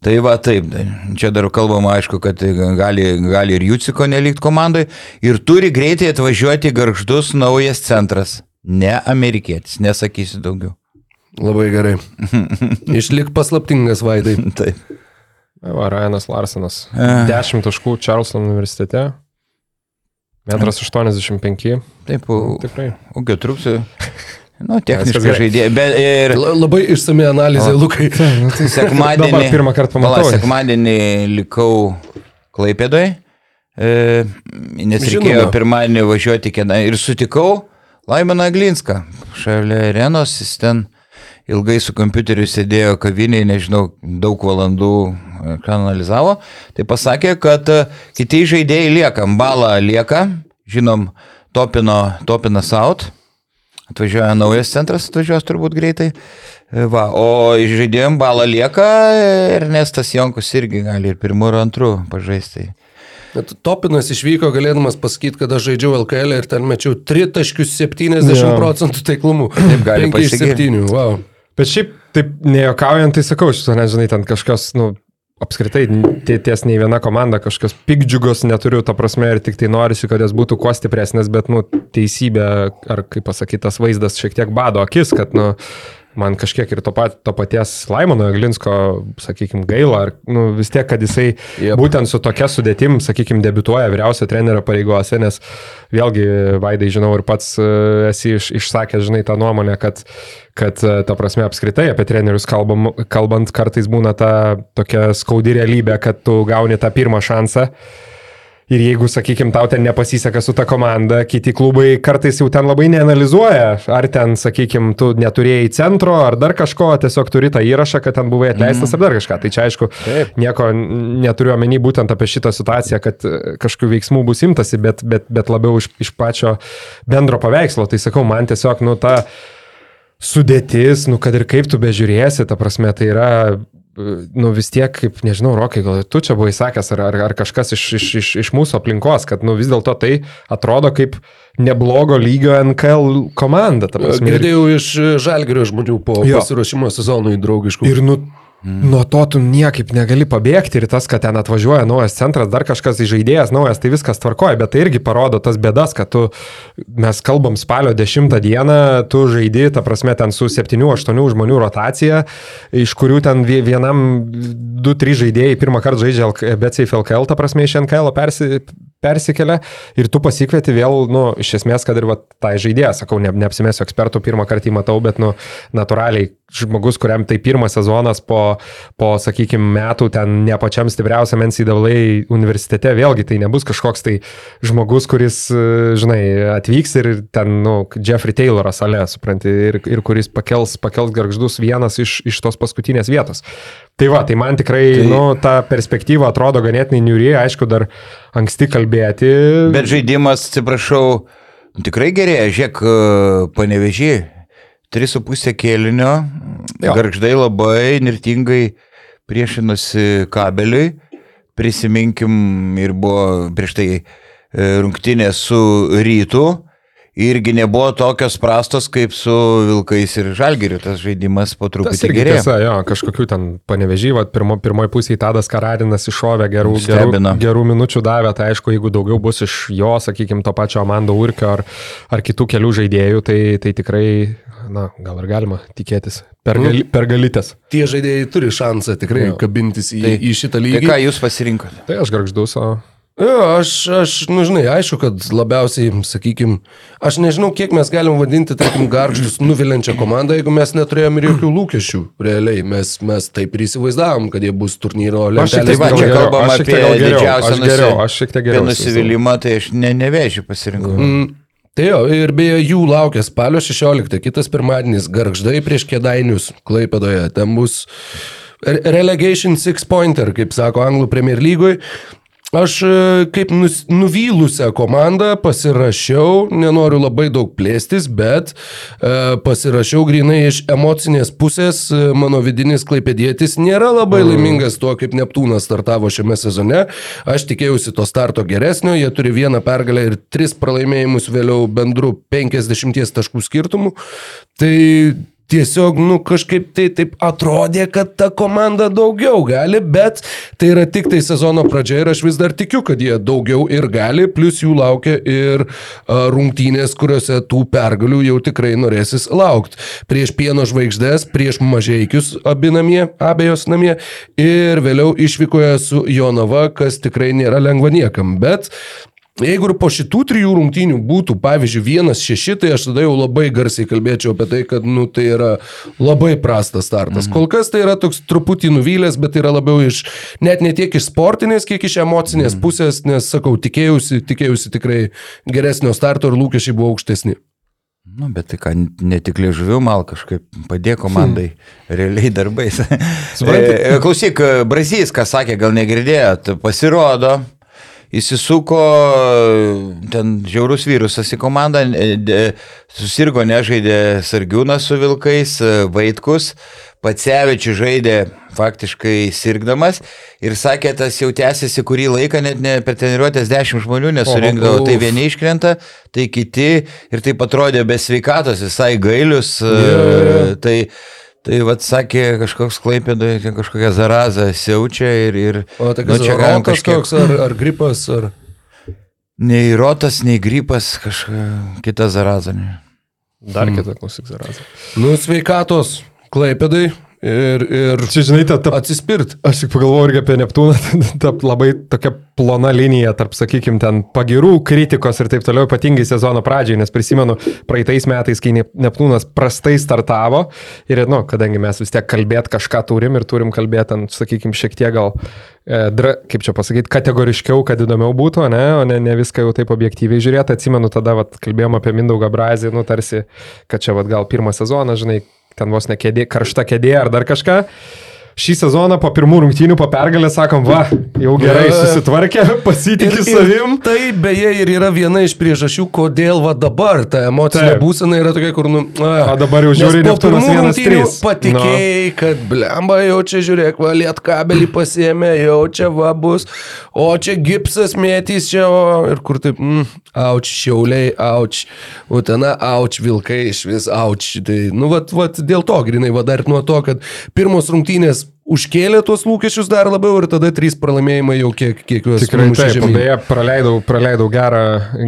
tai va taip, tai čia dar kalbama aišku, kad gali, gali ir Juciko nelikti komandai ir turi greitai atvažiuoti garždus naujas centras. Ne amerikietis, nesakysiu daugiau. Labai gerai. Išlik paslaptingas, Vaidai. Taip. Va, Ryanas Larsonas. E. 10 taškų Čarlstono universitete. Metras 85. Taip, u- Tikrai. ūkio trūksiu. Nu, techniškai žaidėjai. Bet ir La- Labai išsami analizė, Lukai. sekmadienį. Dabar pirmą kartą pamatau. Sekmadienį likau Klaipėdoje, e, nes Žinoma. reikėjo pirmadienį važiuoti kiną ir sutikau Laimoną Glinską. Šalia arenos jis ten ilgai su kompiuteriu sėdėjo kaviniai, nežinau, daug valandų e, analizavo. Tai pasakė, kad e, kiti žaidėjai lieka, Mbala lieka, žinom, Topino, Topinas out. Atvažiuoja naujas centras, atvažiuos turbūt greitai. E, Va, o žaidėjom balą lieka, Ernestas Jonkus irgi gali ir pirmų ir antrų pažaisti. Bet Topinas išvyko galėdamas pasakyti, kad aš žaidžiau LKL ir ten mečiau 3.70 Jo. procentų taiklumų. Taip gali 5 iš pasigirti. 7. Wow. Bet šiaip, taip nejuokaujant, tai sakau, šitą, nežinai, ten kažkas, nu, apskritai, tie- ties nei viena komanda, kažkas pikdžiugos neturiu, ta prasme, ir tik tai norisi, kad jas būtų kuo stipresnės, bet, nu, teisybė, ar kaip pasakyti, tas vaizdas šiek tiek bado akis, kad, nu, man kažkiek ir to, pat, to paties Laimono Glinsko, sakykime, gaila, ar, nu, vis tiek, kad jisai yep. būtent su tokia sudėtim, sakykime, debituoja vyriausio trenerio pareigose, nes vėlgi, Vaidai, žinau, ir pats e, esi iš, išsakęs, žinai, tą nuomonę, kad, kad e, ta prasme apskritai apie trenerius kalbam, kalbant kartais būna ta tokia skaudi realybė, kad tu gauni tą pirmą šansą. Ir jeigu, sakykime, tau ten nepasiseka su ta komanda, kiti klubai kartais jau ten labai neanalizuoja, ar ten, sakykime, tu neturėjai centro, ar dar kažko, tiesiog turi tą įrašą, kad ten buvai atleistas, mm. ar dar kažką. Tai čia, aišku, Taip. nieko neturiu omeny būtent apie šitą situaciją, kad e, kažkokių veiksmų bus imtasi, bet, bet, bet labiau iš, iš pačio bendro paveikslo. Tai sakau, man tiesiog, nu, ta sudėtis, nu, kad ir kaip tu bežiūrėsi, ta prasme, tai yra nu vis tiek, kaip, nežinau, Rokai, gal tu čia buvai sakęs, ar, ar, ar kažkas iš, iš, iš, iš mūsų aplinkos, kad nu, vis dėlto tai atrodo kaip neblogo lygio NKL komanda. Girdėjau iš žalgerio žmonių po Jo. pasiruošimo sezonui draugiškų. Ir nu, mm. nuo to tu niekaip negali pabėgti ir tas, kad ten atvažiuoja naujas centras, dar kažkas žaidėjas naujas, tai viskas tvarkoja, bet tai irgi parodo tas bėdas, kad tu, mes kalbam spalio 10 dieną, tu žaidi, ta prasme, ten su 7-8 žmonių rotacija, iš kurių ten vie- vienam 2-3 žaidėjai pirmą kartą žaidžia LK- BCF LKL, ta prasme, iš NKL persi, persikelia ir tu pasikvieti vėl, nu, iš esmės, kad ir va, tai žaidėjas, sakau, ne, neapsimesiu ekspertų, pirmą kartą jį matau, bet, nu, natūraliai žmogus, kuriam tai pirmas sezonas po, po sakykime, metų ten ne pačiam stipriausiam NCAA universitete, vėlgi tai nebus kažkoks tai žmogus, kuris, žinai, atvyks ir ten, nu, Jeffrey Tayloras ale, supranti, ir, ir kuris pakels, pakels garždus vienas iš, iš tos paskutinės vietos. Tai va, tai man tikrai, tai... nu, ta perspektyva atrodo ganėtinai niuri, aišku, dar anksti kalbėti. Bet žaidimas, atsiprašau, tikrai gerėja. Žiūrėk, panevežį, 3,5 kėlinio, Jo. garždai labai nirtingai priešinosi kabeliui. Prisiminkim ir buvo prieš tai e, rungtynė su rytu. Irgi nebuvo tokios prastos kaip su Vilkais ir Žalgiriu. Tas žaidimas po truputį irgi gerėja. tiesa, jo, kažkokių ten panevežyva, pirmo, pirmoji pusė Tadas Karadinas iššovė gerų, gerų, gerų minučių davė, tai aišku, jeigu daugiau bus iš jo, sakykime, to pačio Amando Urkio ar, ar kitų kelių žaidėjų, tai, tai tikrai, na, gal ir galima tikėtis pergali, pergalytės. Tie žaidėjai turi šansą tikrai Jo. kabintis į, Tai- į šitą Tai lygį. ką jūs pasirinkote? Tai aš garždus, o... Jo, aš, aš, nu žinai, aišku, kad labiausiai, sakykim, aš nežinau, kiek mes galim vadinti, tarkim, garždus nuvilinčią komandą, jeigu mes neturėjom ir jokių lūkesčių. Realiai, mes, mes taip ir įsivaizdavom, kad jie bus turnyro Aš šiek Tai tiek va, gal čia geriau, kalbam aš šiek apie tiek gal geriau, didžiausią aš geriau, aš šiek tiek geriau. nusivylimą, tai aš ne, nevežiu pasirinkau. Mm, Tai jo, ir beje, jų laukia spalio 16, kitas pirmadienis, garždai prieš kėdainius, Klaipėdoje. Ten bus re- relegation six pointer, kaip sako Anglų Premier lygoj. Aš e, kaip nus, nuvylusią komandą pasirašiau, nenoriu labai daug plėstis, bet e, pasirašiau grinai iš emocinės pusės, e, mano vidinis klaipėdėtis nėra labai laimingas tuo, kaip Neptūnas startavo šiame sezone. Aš tikėjausi to starto geresnio, jie turi vieną pergalę ir tris pralaimėjimus vėliau bendru 50 taškų skirtumų. Tai tiesiog, nu, kažkaip tai taip atrodė, kad ta komanda daugiau gali, bet tai yra tik tai sezono pradžia ir aš vis dar tikiu, kad jie daugiau ir gali, plus jų laukia ir rungtynės, kuriuose tų pergalių jau tikrai norėsis laukti. Prieš pieno žvaigždės, prieš mažiekius abi namie, abejos namie ir vėliau išvykoje su Jonava, kas tikrai nėra lengva niekam. Bet Jeigu ir po šitų trijų rungtynių būtų, pavyzdžiui, vienas šeši, tai aš tada jau labai garsiai kalbėčiau apie tai, kad nu, tai yra labai prastas startas. Mhm. Kol kas tai yra toks truputį nuvylęs, bet tai yra labiau iš, net ne tiek iš sportinės, kiek iš emocinės mhm. pusės, nes, sakau, tikėjausi, tikėjausi tikrai geresnio starto ir lūkesčiai buvo aukštesni. Nu, bet tai ką, ne tik liežuviu mal kažkaip padėjo komandai, hmm. realiai darbais. E, Klausyk, Brazys, ką sakė, gal negirdėjot, pasirodo, įsisuko ten žiaurus virusas į komandą, e, susirgo nežaidė Sargiūnas su Vilkais, e, Vaitkus, Pacevičius žaidė faktiškai sirgdamas ir sakė, tas jau tęsiasi kurį laiką, net ne per treniruotės 10 žmonių nesurinkdavo, tai vieni iškrenta, tai kiti ir taip atrodė be sveikatos, visai gailius. E, Tai, tai vad sakė, kažkoks klaipėdoje kažkokia zaraza siaučia ir... ir O tai nu, kas čia čia rokas kažkiek- toks, ar, ar gripas, ar... Nei rotas, nei gripas, kažkokia kita zaraza. ne. Dar kitą klausyk, Zarazą. Nu, sveikatos, klaipėdai ir, ir Čia, žinai, ta, ta, atsispirt. Aš tik pagalvoju irgi apie Neptūną, ta labai tokia plona linija tarp, sakykime, ten pagirų, kritikos ir taip toliau, ypatingai sezono pradžiai, nes prisimenu praeitais metais, kai Nep- Neptūnas prastai startavo ir, nu, kadangi mes vis tiek kalbėt kažką turim ir turim kalbėti, ant, sakykime, šiek tiek gal, e, dra, kaip čia pasakyti, kategoriškiau, kad įdomiau būtų, ne, o ne, ne viską jau taip objektyviai žiūrėti. Atsimenu, tada vat, kalbėjom apie Mindaugą Brazį, nu, tarsi, kad čia vat, gal pirmą sezoną, žinai, ten vos ne kėdė, karšta kėdė ar dar kažką. Šį sezoną po pirmų rungtynių, po pergalės sakom, va, jau gerai susitvarkė, pasitikė savim. Tai beje ir yra viena iš priežasčių, kodėl va dabar ta emocinė Taip. būsena yra tokia, kur, nu... O dabar jau žiūri Neptūnas 1-3. rungtynių Patikėjai, kad blemba jau čia žiūrėk, va, liet kabelį pasiemė, jau čia va bus, o čia gipsas mėtys čia, o ir kur taip, mm, auč, šiauliai, auč, utena, auč, vilkai iš vis, auč. Tai, nu, va, va, dėl to, grinai, va, dar nuo to, kad pirmos rungtynės užkėlė tuos lūkesčius dar labiau ir tada trys pralaimėjimai jau kiek, kiek juos Tikrai taip, beje, praleidau, praleidau gerą,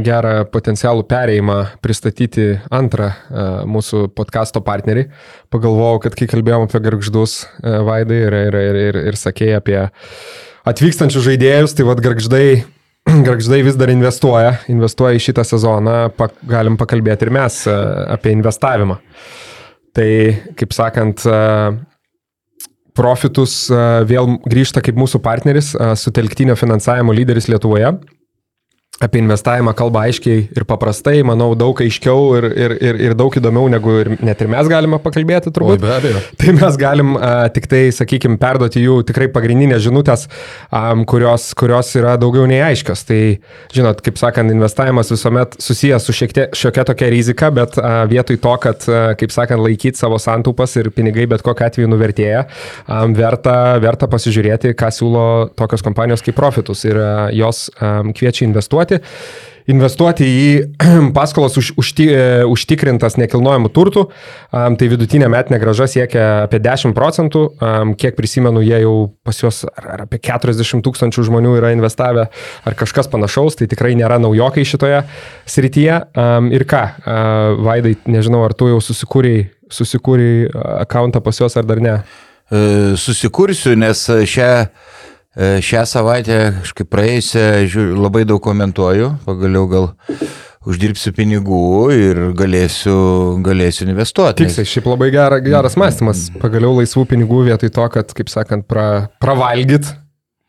gerą potencialų perėjimą pristatyti antrą uh, mūsų podkasto partnerį. Pagalvojau, kad kai kalbėjom apie garždus uh, vaidai ir, ir, ir, ir, ir sakėjai apie atvykstančius žaidėjus, tai vad garždai Garždai vis dar investuoja, investuoja į šitą sezoną, pa, galim pakalbėti ir mes e, apie investavimą. Tai, kaip sakant, Profitus vėl grįžta kaip mūsų partneris, sutelktinio finansavimo lyderis Lietuvoje. Apie investavimą kalba aiškiai ir paprastai, manau, daug aiškiau ir, ir, ir, ir daug įdomiau, negu ir, net ir mes galime pakalbėti, turbūt. be abejo. Tai mes galim uh, tik tai, sakykime, perduoti jų tikrai pagrindinės žinutės, um, kurios, kurios yra daugiau nei aiškios. Tai, žinot, kaip sakant, investavimas visuomet susijęs su šiek tiek šiokia tokia rizika, bet uh, vietoj to, kad, uh, kaip sakant, laikyti savo santaupas ir pinigai bet kokiu atveju nuvertėja, um, verta, verta pasižiūrėti, ką siūlo tokios kompanijos kaip Profitus ir uh, jos um, kviečia investuoti. Investuoti į paskolas už, užti, e, užtikrintas nekilnojamų turtų, um, tai vidutinė metinė graža siekia apie 10 procentų, um, kiek prisimenu, jie jau pas juos ar, ar apie 40 tūkstančių žmonių yra investavę ar kažkas panašaus, tai tikrai nėra naujokai šitoje srityje. Um, ir ką, uh, Vaidai, nežinau, ar tu jau susikūrėjai susikūrėjai akantą pas juos ar dar ne? E, Susikursiu, nes šią, šią savaitę, kažkaip praėjusią, žiūriu, labai daug komentuoju, pagaliau gal uždirbsiu pinigų ir galėsiu, galėsiu investuoti. Tiksliai, šiaip labai gera, geras mąstymas. Pagaliau laisvų pinigų vietoj to, kad, kaip sakant, pra, pravalgyt.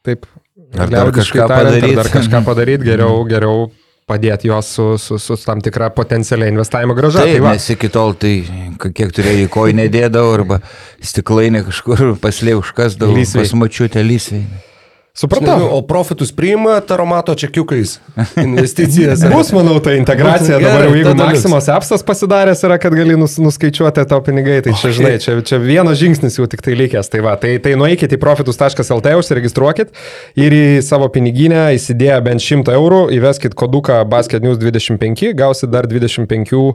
Taip. Ar dar kažką tariant, padaryt. Ar dar kažką padaryti, geriau, geriau padėti juos su, su, su tam tikra potencialia investavimo graža. Taip, tai va, nes iki tol tai kiek turėjai koinę dėdavau arba stiklainį kažkur paslė užkasdavau. Lysvėj. Pas mačiutę supratau. O profitus priima taromato čekiukais investicijas. Bus, manau, ta integracija. Gerai, Dabar jau jeigu. Maksimos appsas pasidaręs yra, kad gali nus, nuskaičiuoti tau pinigai, tai čia, žinai, čia, čia vienas žingsnis jau tik tai likęs. Tai va, tai, tai nueikit į profitus.lt, užsiregistruokit ir į savo piniginę įsidėję bent 100 eurų, įveskit koduką Basket News 25, gausit dar 25 uh,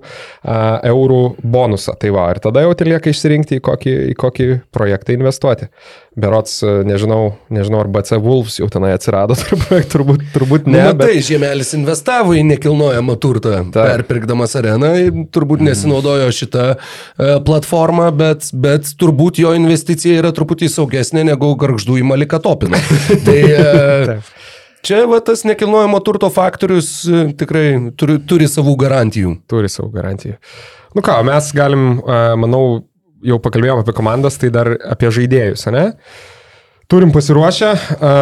eurų bonusą. Tai va, ir tada jau tai lieka išsirinkti, į kokį, į kokį projektą investuoti. Berots, e, nežinau, nežinau, ar BC Wolves jau tenai atsirado, turbūt, turbūt, turbūt Ne, ne. nu, matai, Žiemelis investavo į nekilnojamą turtą, perpirkdamas areną, turbūt nesinaudojo šitą e, platformą, bet, bet turbūt jo investicija yra truputį saugesnė negu garždų į Malikatopiną. tai e, čia va, tas nekilnojamo turto faktorius tikrai turi, turi savų garantijų. Turi savo garantijų. Nu ką, mes galim, manau, jau pakalbėjome apie komandas, tai dar apie žaidėjus, ne? Turim pasiruošę. A,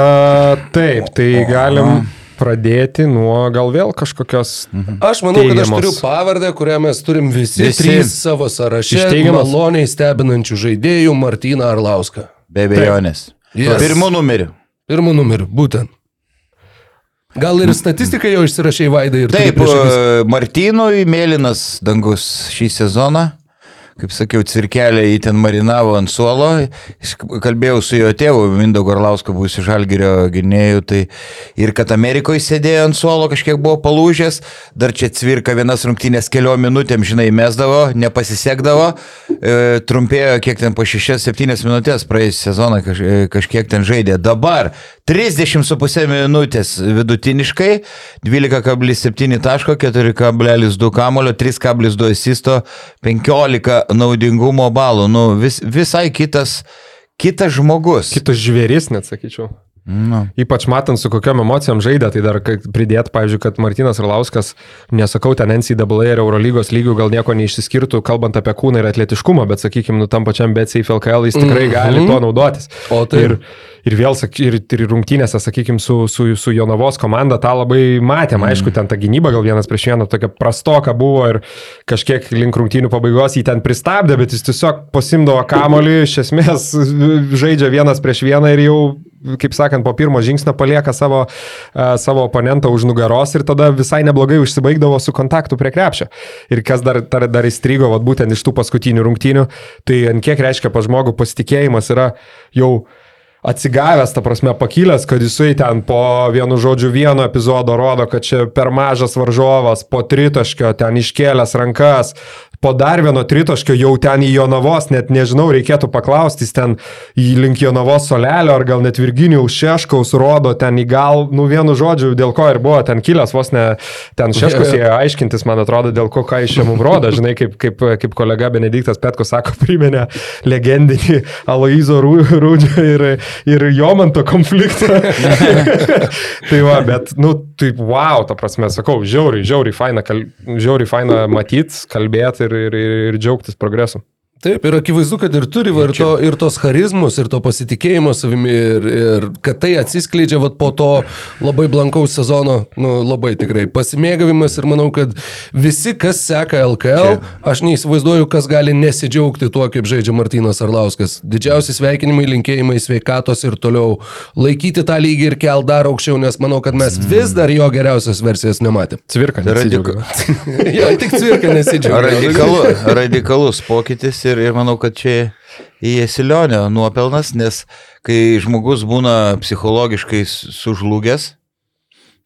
taip, tai galim pradėti nuo gal vėl kažkokios... Aš manau, kad aš Teigiamos. turiu pavardę, kurią mes turim visi, Visi. trys savo sąraše. Iš teigiamos? Maloniai stebinančių žaidėjų Martyną Arlauską. Be abejonės. Yes. Pirmų numerių. Pirmų numerių, būtent. Gal ir statistiką jau išsirašė Vaidai ir turi Taip, akis? e, Martynui mėlynas dangus šį sezoną. Kaip sakiau, cirkelė jį ten marinavo ant suolo. Kalbėjau su jo tėvu, Mindaugo Arlausko, buvusiu žalgerio gynėjų, tai ir kad Amerikoje sėdėjo ant suolo, kažkiek buvo palūžęs, dar čia cvirka vienas rungtynės keliom minutėm, žinai, mesdavo, nepasisekdavo, e, trumpėjo kiek ten po 6-7 minutės praėjusią sezoną kaž, e, kažkiek ten žaidė. Dabar 30,5 minutės vidutiniškai, 12,7 taško, 4,2 kamulio, 3,2 asisto, 15 naudingumo balų. Nu, vis, visai kitas, kitas žmogus. Kitas žvėris, net sakyčiau. Nu. Ypač matant, su kokiam emocijom žaidė, tai dar pridėt, pavyzdžiui, kad Martinas Arlauskas, nesakau, ten NCAA ir Eurolygos lygių gal nieko neišsiskirtų, kalbant apie kūną ir atletiškumą, bet, sakykime, nu, tam pačiam BCF LKL jis tikrai gali tuo naudotis. O tai- ir, ir vėl, ir, ir rungtynėse, sakykime, su, su, su Jonavos komanda tą labai matėm. Aišku, ten ta gynyba gal vienas prieš vieną tokia prastoka buvo ir kažkiek link rungtynių pabaigos jį ten pristabdė, bet jis tiesiog pasimdavo kamolį, iš esmės žaidžia vienas prieš vieną ir jau kaip sakant, po pirmo žingsnio palieka savo, savo oponentą už nugaros ir tada visai neblogai užsibaigdavo su kontaktu prie krepšio. Ir kas dar, dar, dar įstrigo, vat, būtent iš tų paskutinių rungtynių, tai ant kiek reiškia pa žmogų pasitikėjimas yra jau atsigavęs, ta prasme, pakilęs, kad jisai ten po vienu žodžiu vieno epizodo rodo, kad čia per mažas varžovas, po tritaškio ten iškėlęs rankas, po dar vieno tritaškio jau ten į Jonavos, net nežinau, reikėtų paklausti, ten į link Jonavos solelio ar gal net Virginijaus Šeškaus rodo ten į gal, nu vienu žodžiu, dėl ko ir buvo ten kilęs, vos ne ten Šeškus jie aiškintis, man atrodo, dėl ko ką iš čia mums rodo, žinai, kaip, kaip, kaip kolega Benediktas Petko sako, priminė legendinį Aloizo Rū- Rūdžio ir, ir Jomanto konfliktą. tai va, bet, nu, taip, wow, ta prasme, sakau, žiauriai, žiauriai faina, kal, žiauriai faina matyti, kalbėti ir, ir, ir, ir džiaugtis progresu. Taip, ir akivaizdu, kad ir turi va, ir, to, ir tos charizmus, ir to pasitikėjimo savimi, ir, ir kad tai atsiskleidžia vat, po to labai blankaus sezono, nu, labai tikrai pasimėgavimas ir manau, kad visi, kas seka LKL, aš neįsivaizduoju, kas gali nesidžiaugti tuo, kaip žaidžia Martinas Arlauskas. Didžiausi sveikinimai, linkėjimai, sveikatos ir toliau laikyti tą lygį ir kel dar aukščiau, nes manau, kad mes vis dar jo geriausios versijos nematėm. Cvirka, Radika- nesidžiaugia. jo, tik cvirka nesidžiaugia. Radikalu, radikalus pokytis ir, ir manau, kad čia į Esilionio nuopelnas, nes kai žmogus būna psichologiškai sužlugęs,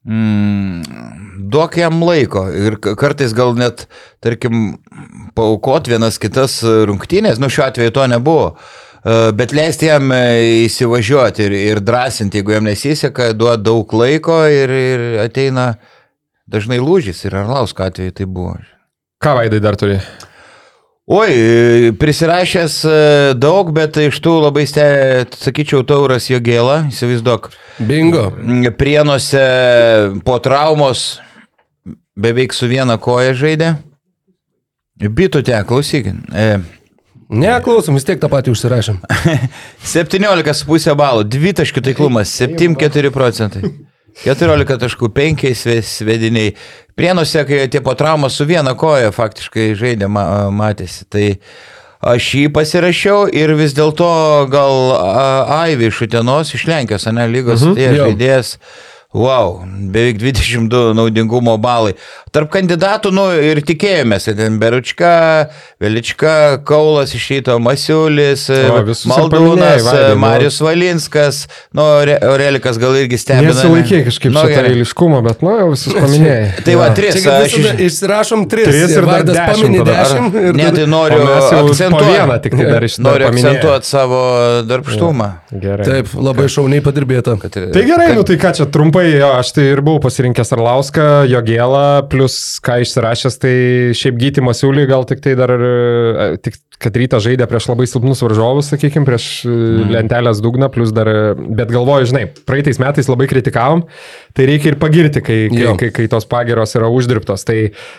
mm, duok jam laiko ir kartais gal net, tarkim, paukot vienas kitas rungtynės, nu šiuo atveju to nebuvo. E, Bet leisti jam e, įsivažiuoti ir, ir drąsinti, jeigu jam nesiseka, duoti daug laiko ir, ir ateina dažnai lūžis ir Arlausko atveju tai buvo. Ką vaidai dar turi? Oi, prisirašęs e, daug, bet iš tų labai, ste, sakyčiau, tauras jo gėlą, įsivaizduok. Bingo. Prienuose po traumos beveik su viena koja žaidė. Bitutė, klausykit. E, Neklausom, vis tiek tą patį užsirašėm. 17,5 balų, 2 taškų taiklumas, 7,4 procentai. 14 taškų 5 svediniai. Prienuose, kai tie po traumos su viena koja faktiškai žaidė, ma, matėsi. Tai aš jį pasirašiau ir vis dėlto gal Aivi iš Utenos, iš Lenkijos, ne lygos, mhm, tai jo. Wow, beveik 22 naudingumo balai. Tarp kandidatų, nu ir tikėjomės, ten Beručka, Velička, Kaulas iš ryto, Masiulis, ir Maldūnas, Vaidai, nu. Marius Valinskas, nu, Re- Aurelikas gal irgi stebina. Nesilaikė kažkaip Nu, šitą eiliškumą, bet, nu, jau visus paminėjai. Tai va, Jo. tris. Čia aš iš- išsirašom tris. Tris ir dar dešimt dešimt. ir Ne, tai noriu akcentuoti. tik tai dar iš Noriu akcentuoti savo darbštumą. Gerai. Taip, labai šauniai padirbėta. Tai gerai, nu tai ką čia trumpai, jo, aš tai ir buvau pasirinkęs Arlauską, Jogėlą, plus ką išsirašęs, tai šiaip gyti Masiulį gal tik tai dar, e, tik kad rytą žaidė prieš labai silpnus varžovus, sakykime, prieš mm. lentelės dugną, plus dar, e, bet galvoju, žinai, praeitais metais labai kritikavom, tai reikia ir pagirti, kai, kai, Jo. kai, kai tos pagiros yra uždirbtos. Tai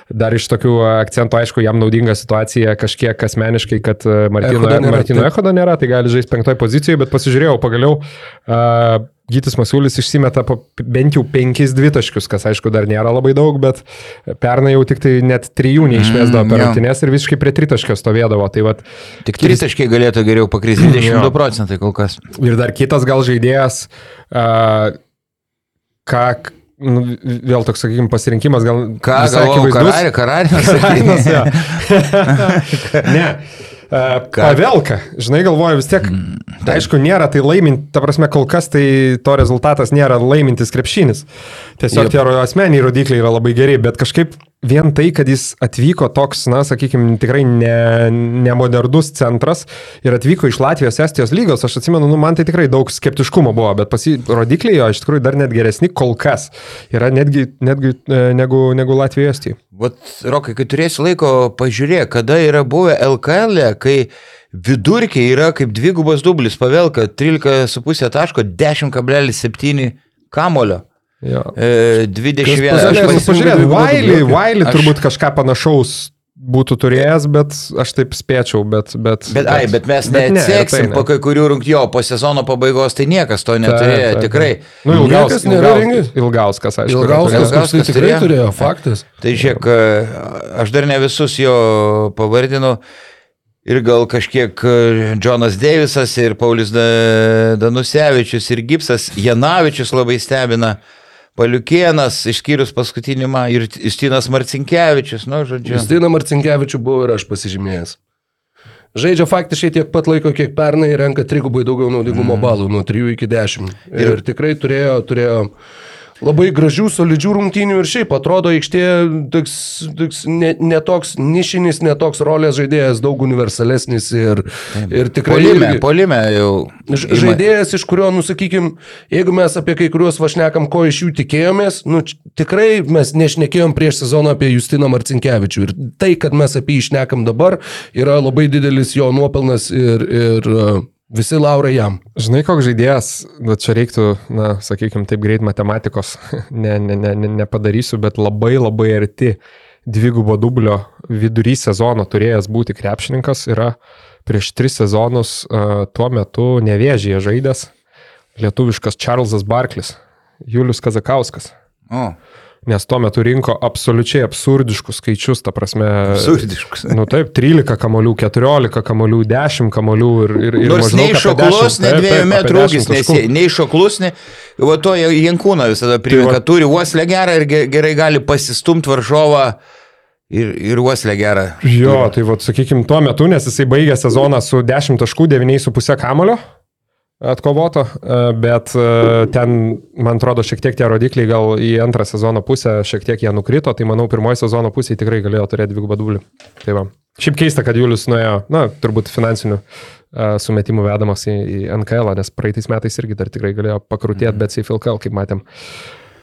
dar iš tokių akcentų, aišku, jam naudinga situacija kažkiek asmeniškai, kad Martino, Echodo nėra, Martino. Echodo nėra, tai gali žaisti penktoj pozicijoje, bet pasižiūrėjau pagaliau. Uh, Gytis Masiulis išsimeta bent jau penkis dvitaškius, kas aišku dar nėra labai daug, bet pernai jau tik tai net trijų neišmėsdavo Mm, per jo. rungtynės ir visiškai prie tritaškio stovėdavo. Tai vat, Tik tritaškiai galėtų geriau pakristi 22 procentai kol kas. ir dar kitas gal žaidėjas, uh, ką, nu, vėl toks, sakykime, pasirinkimas gal... Ką kararį, Kainos, kararį. jo. ne. Pavelka, žinai, galvoju vis tiek, mm, tai aišku, nėra tai laiminti, ta prasme, kol kas tai to rezultatas nėra laimintis krepšinis. Tiesiog Jep. tie asmeniai rodikliai yra labai geri, bet kažkaip vien tai, kad jis atvyko toks, na, sakykime, tikrai ne, nemodernus centras ir atvyko iš Latvijos, Estijos lygos, aš atsimenu, nu, man tai tikrai daug skeptiškumo buvo, bet pasi, rodikliai jo iš tikrųjų dar net geresni kol kas. Yra netgi, netgi e, negu, negu Latvijoje, Estijoje. Vat, Rokai, kai turėsi laiko, pažiūrėk, kada yra buvę LKL, -e, kai vidurkiai yra kaip dvigubas dublis, pavelka 13,5 taško, 10,7 kamulio. Jo. E, 21. Kas Aš dublį. Vailį Aš- turbūt kažką panašaus būtų turėjęs, bet aš taip spėčiau, bet... Bet, Bet, ai, bet mes bet ne, neatseksim tai po kai kurių rungtynių, po sezono pabaigos tai niekas to neturėjo, tikrai. Nu, ilgaus, Niekas nėra ilgaus, rengęs. ilgauskas, aišku. Ilgauskas, koks tai Ilgauskas tikrai turėjo. turėjo, faktas. Tai žiūrėk, e, aš dar ne visus jo pavardinu. Ir gal kažkiek e, Jonas Deivisas, ir Paulius Da- Danusevičius, ir Gipsas, Janavičius labai stebina. Paliukienas, išskyrus paskutinį ir Justinas Marcinkievičius, nu, žodžiu. Justiną Marcinkievičių buvo ir aš pasižymėjęs. Žaidžia faktiškai tiek pat laiko, kiek pernai renka trigubai daugiau naudingumo balų, nuo 3 iki 10. Ir, ir tikrai turėjo, turėjo labai gražių, solidžių rungtynių ir šiaip atrodo aikštė toks, toks ne, ne toks nišinis, ne toks rolės žaidėjas, daug universalesnis ir, ir tikrai... Polime, irgi- polime jau. Žaidėjas, iš kurio, nusakykim, jeigu mes apie kai kuriuos vašnekam, ko iš jų tikėjomės, nu, tikrai mes nešnekėjom prieš sezoną apie Justiną Marcinkievičių. Ir tai, kad mes apie jį šnekam dabar, yra labai didelis jo nuopelnas ir, ir visi laurai jam. Žinai, koks žaidėjas, bet čia reiktų, na, sakykime, taip greit matematikos ne, ne, ne, ne, nepadarysiu, bet labai labai arti dvigubo dublio vidury sezono turėjęs būti krepšininkas yra prieš tris sezonus uh, tuo metu nevėžyje žaidęs lietuviškas Čarlzas Barklis, Julius Kazakauskas. O, Nes tuo metu rinko absoliučiai absurdiškus skaičius, ta prasme. absurdiškus. Nu taip, 13 kamolių, 14 kamolių, 10 kamolių ir... ir, ir Nors nei šoklus, 10, nei dviejų metrų 10 ūgis, nei, šoklus, nei... Va to Jankūną visada primena, Tai va- kad turi uoslę gerą ir ge- gerai gali pasistumti varžovą ir, ir uoslę gerą. Jo, tai vad, sakykime, tuo metu, nes jisai baigė sezoną su 10 taškų, 9,5 kamulio atkovoto, e, bet e, ten, man atrodo, šiek tiek tie rodikliai gal į antrą sezono pusę šiek tiek jie nukrito, tai manau, pirmoji sezono pusė tikrai galėjo turėti dvigubą dublį. Tai va. Šiaip keista, kad Julius nuėjo, na, turbūt finansinių e, sumetimų vedamas į, į NKL, nes praeitais metais irgi dar tikrai galėjo pakrutėti, bet į FLKL, kaip matėm.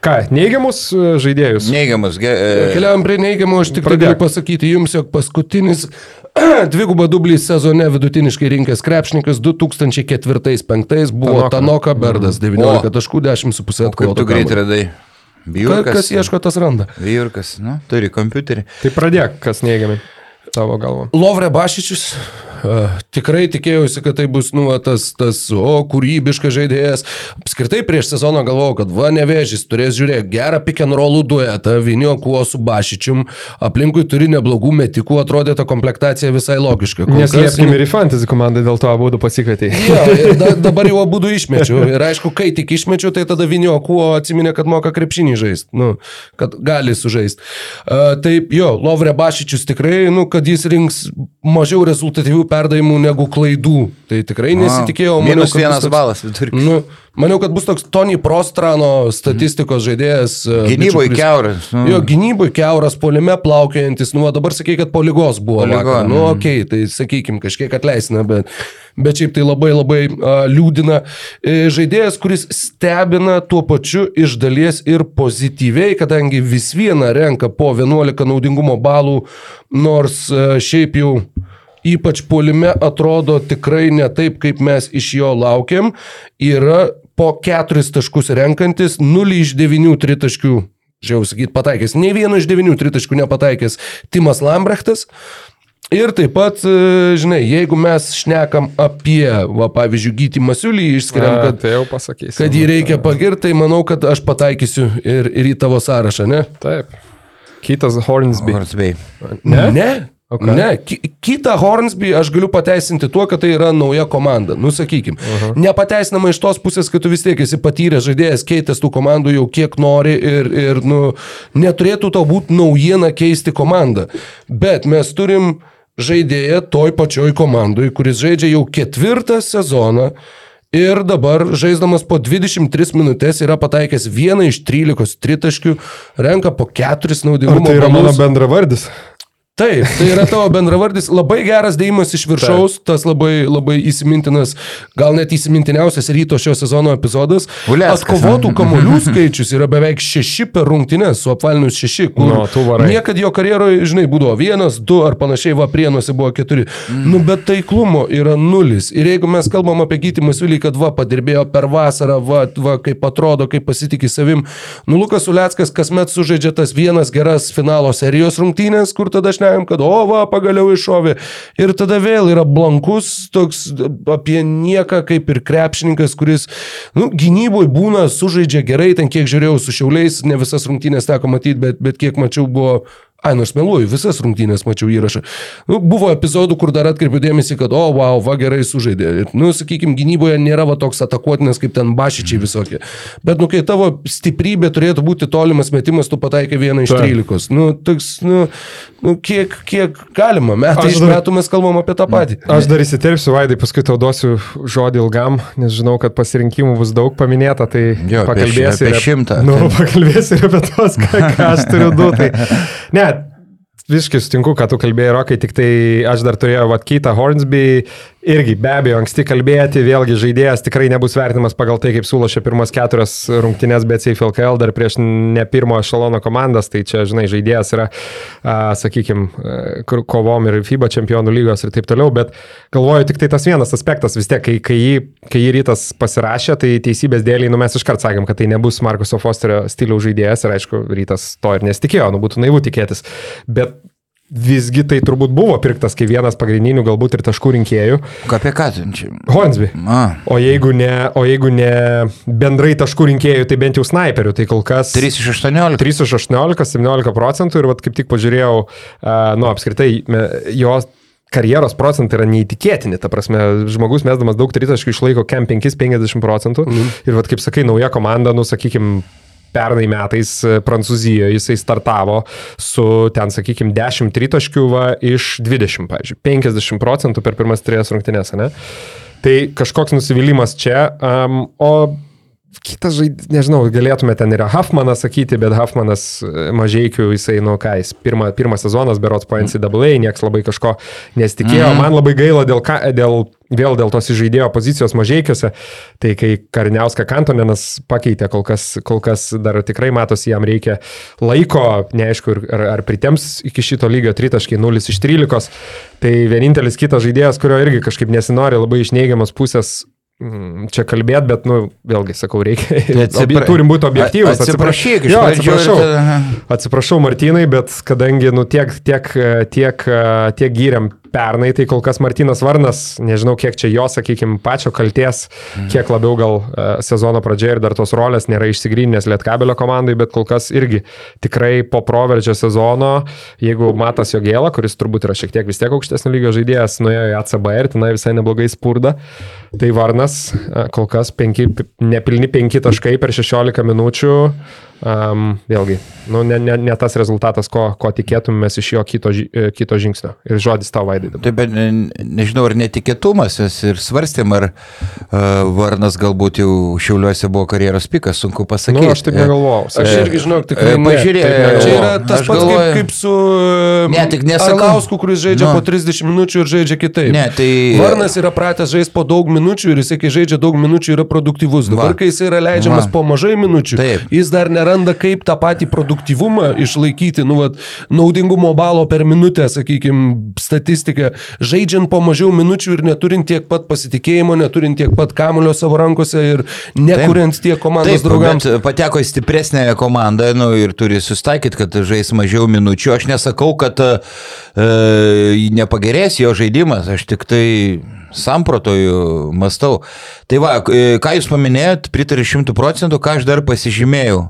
Ką, neigiamus e, žaidėjus? Neigiamas. Ge, e, Keliavam prie neigiamų, aš tik tai galiu pasakyti jums, jog paskutinis dvigubą dublį sezone vidutiniškai rinkęs krepšininkas 2004-2005 buvo Tanoka. Tanoka Berdas, 19 O. taškų, 10,5 kaip atkovoto. tu greit radai? Ka- Vijurkas. Kas ieško, tas randa. Vijurkas, nu, turi kompiuterį. Tai pradėk, kas neigiamai tavo galvo. Lovre Bašičius, tikrai tikėjausi, kad tai bus, nu, tas, tas, o, kūrybiškas žaidėjas. Apskritai prieš sezoną galvojau, kad va, nevėžys turės žiūrėti gerą pick and rollų duetą, Vinio kuo su Bašičium, aplinkui turi neblogų metikų, atrodė ta komplektacija visai logiška. Kas, Neslėpkim nu, ir į fantasy komandą, dėl to abu pasikvietė. Ir da, dabar jau abu išmečiau. Ir aišku, kai tik išmečiau, tai tada Vinio kuo atsiminė, kad moka krepšinį žaisti. Nu, kad gali sužaisti. Uh, taip, jo, Lovre Bašičius tikrai, nu, kad jis rinks mažiau rezultatyvių perdavimų negu klaidų. Tai tikrai nesitikėjau. Minus vienas balas vidurkis. Nu, maniau, kad bus toks Tony Prostrano statistikos žaidėjas. e, Gynyboje keuras. nu. Jo, gynyboje keuras, polime plaukiojantis, nu, dabar sakai, kad polygos buvo. Po Vakar. ligos, Nu, mhm. okei, okay, tai sakykim, kažkiek atleisina, bet, bet šiaip tai labai labai uh, liūdina. E, Žaidėjas, kuris stebina tuo pačiu iš dalies ir pozityviai, kadangi vis viena renka po 11 naudingumo balų, nors uh, šiaip jau ypač polime atrodo tikrai ne taip, kaip mes iš jo laukiam, yra po keturis taškus renkantis 0 iš 9 tritaškių, žiau sakyti, pataikęs, nei vieno iš 9 tritaškių nepataikęs Timas Lambrechtas. Ir taip pat, e, žinai, jeigu mes šnekam apie, va, pavyzdžiui, Gyti Masiulį, išskiriam, kad, tai jau pasakysiu. kad jį reikia pagirti, tai manau, kad aš pataikysiu ir, ir į tavo sąrašą, ne? Taip. Kitas Hornsby. Hornsby. Ne? Ne. Okay. Ne, ki- kitą Hornsby aš galiu pateisinti tuo, kad tai yra nauja komanda. Nu, sakykim, uh -huh. nepateisinama iš tos pusės, kad tu vis tiek esi patyręs žaidėjas, keitęs tų komandų jau kiek nori ir, ir nu, neturėtų tau būti naujiena keisti komandą. Bet mes turim žaidėją toj pačioj komandai, kuris žaidžia jau ketvirtą sezoną. Ir dabar, žaisdamas po 23 minutės, yra pataikęs vieną iš 13 tritaškių, renka po 4 Ar naudingumo tai yra mano balus. bendravardis? Taip, tai yra tavo bendravardis, labai geras dėjimas iš viršaus, Taip. tas labai, labai įsimintinas, gal net įsimintiniausias ryto šio sezono epizodas. Uleckas, Atkovotų kamolių skaičius yra beveik šeši per rungtynės, su apvalinius šeši, varai. niekad jo karjeroje, žinai, būdavo vienas, du ar panašiai, va prienuose buvo keturi. Mm. Nu, bet taiklumo yra nulis. Ir jeigu mes kalbam apie Gytį Masiulį, kad va, padirbėjo per vasarą, va, va kaip atrodo, kaip pasitikė savim, nu, Lukas Uleckas kasmet sužaidžia tas vienas geras finalo serijos rungtynės, kur tada šnekam, kad o, va, pagaliau iššovė. Ir tada vėl yra blankus, toks apie nieką, kaip ir krepšininkas, kuris, nu, gynyboje būna, sužaidžia gerai, ten kiek žiūrėjau su šiauliais, ne visas rungtynės teko matyti, bet, bet kiek mačiau buvo Ai, nors meluoju, visas rungtynės mačiau įrašą. Nu, buvo epizodų, kur dar atkreipiu dėmesį, kad, o, wow, va gerai sužaidė. Ir, nu, sakykime, gynyboje nėra va toks atakuotinas kaip ten bašičiai visokie. Bet, nu, kai tavo stiprybė turėtų būti tolimas metimas, tu pataikai vieną iš. 13. Nu, toks, nu, nu kiek, kiek galima. Metai iš metų mes kalbam apie tą patį. Aš dar įsiterpsiu, Vaidai, paskui tau duosiu žodį ilgam, nes žinau, kad pasirinkimų bus daug paminėta, tai Jo, pakalbėsiu. apie ir- šimtą. Nu, pakalbėsiu ir apie tos, ką, ką aš turiu du. Tai, ne, visiškai sutinku, ką tu kalbėjai, Rokai, tik tai aš dar turėjau Vatkytą Hornsby, irgi be abejo anksti kalbėti, vėlgi žaidėjas tikrai nebus vertinamas pagal tai, kaip sulošė pirmas keturias rungtynės BCF LKL dar prieš ne pirmo ešalono komandas, tai čia, žinai, žaidėjas yra, sakykime, kovom ir FIBA čempionų lygos ir taip toliau, bet galvoju tik tai tas vienas aspektas, vis tiek, kai, kai, jį, kai jį rytas pasirašė, tai teisybės dėliai, nu mes iškart sakėm, kad tai nebus Markuso Fosterio stiliaus žaidėjas ir aišku, rytas to ir nesitikėjo, nu būtų naivu tikėtis, bet Visgi tai turbūt buvo pirktas kaip vienas pagrindinių galbūt ir taškų rinkėjų. Apie ką tu čia? Hornsby. A, O jeigu, ne, o jeigu ne bendrai taškų rinkėjų, tai bent jau snaiperių. Tai kol kas 3 iš 18. 3 iš 18, 17 procentų ir vat, kaip tik pažiūrėjau, uh, nu apskritai, jos karjeros procentai yra neįtikėtini. Ta prasme, žmogus mesdamas daug tritaškių išlaiko kem 5-50 procentų. Mm. Ir vat, kaip sakai, nauja komanda, nu sakykime, pernai metais e, Prancūzijoje jisai startavo su ten, sakykime, 10 tritaškių va, iš 20, pavyzdžiui, 50 procentų per pirmas trijas rungtynės, ne? Tai kažkoks nusivylimas čia, um, o kitas žaidėjas, nežinau, galėtume ten yra Huffmanas sakyti, bet Huffmanas e, mažiekių, jisai, nu ką, jis pirmą, pirmą sezonas berots po NCAA, niekas labai kažko nesitikėjo. Mm. Man labai gaila dėl, ka, dėl, vėl dėl tos žaidėjo pozicijos mažiekiuose, tai kai Kariniauska Kantonenas pakeitė, kol kas, kol kas dar tikrai matosi, jam reikia laiko, neaišku, ar, ar pritems iki šito lygio tritaškai 0 iš 13. Tai vienintelis kitas žaidėjas, kurio irgi kažkaip nesinori labai iš neigiamos pusės mm, čia kalbėt, bet, nu, vėlgi sakau, reikia. atsipra- Obje, turim būti objektyvus. Atsiprašyk, Jo, atsiprašau. Atsiprašau, Martinai, bet kadangi, nu, tiek, tiek, tiek, tiek gyrėm pernai, tai kol kas Martinas Varnas, nežinau kiek čia jo, sakykime, pačio kalties, kiek labiau gal uh, sezono pradžioje ir dar tos rolės nėra išsigrynęs Lietkabelio komandai, bet kol kas irgi tikrai po proveržio sezono, jeigu Matas Jogėla, kuris turbūt yra šiek tiek vis tiek aukštesnio lygio žaidėjas, nuėjo į ACB ir tenai visai neblogai spurda, tai Varnas uh, kol kas penki, nepilni 5 taškai per 16 minučių. Um, vėlgi, nu, ne, ne, ne tas rezultatas, ko, ko tikėtumės iš jo kito, e, kito žingsnio. Ir žodis tau vaidai. dabar. Taip, bet ne- nežinau, ar netikėtumas jas ir svarstėm, ar uh, Varnas galbūt jau Šiauliuose buvo karjeros pikas, sunku pasakyti. Nu, aš taip negalvojau. Aš E, irgi žinau, tikrai. e, Taip negalvoju. Čia yra tas pats galvoju- kaip, kaip su e, Ne, tik nesakau. Arlausku, kuris žaidžia Nu. po 30 minučių ir žaidžia kitaip. Ne, tai- Varnas yra pratęs žaisti po daug minučių ir jisai, kai žaidžia daug minučių, yra produktyvus. Dabar, Va. kai jis yra leidžiamas Va. po mažai minučių, Taip. jis dar neranda, kaip tą patį produktyvumą išlaikyti, nu, vat, naudingumo balo per minutę, sakykime, statistiką, žaidžiant po mažiau minučių ir neturint tiek pat pasitikėjimo, neturint tiek pat kamulio savo rankose ir nekuriant tiek komandos Taip, draugams. pateko į stipresnę komandą nu, ir turi sustaikyti, kad žais mažiau minučių. Aš nesakau, kad e, nepagerės jo žaidimas, aš tik tai samprotoju, mastau. Tai va, e, ką jūs paminėjot, pritariu šimtų procentų, ką aš dar pasižymėjau.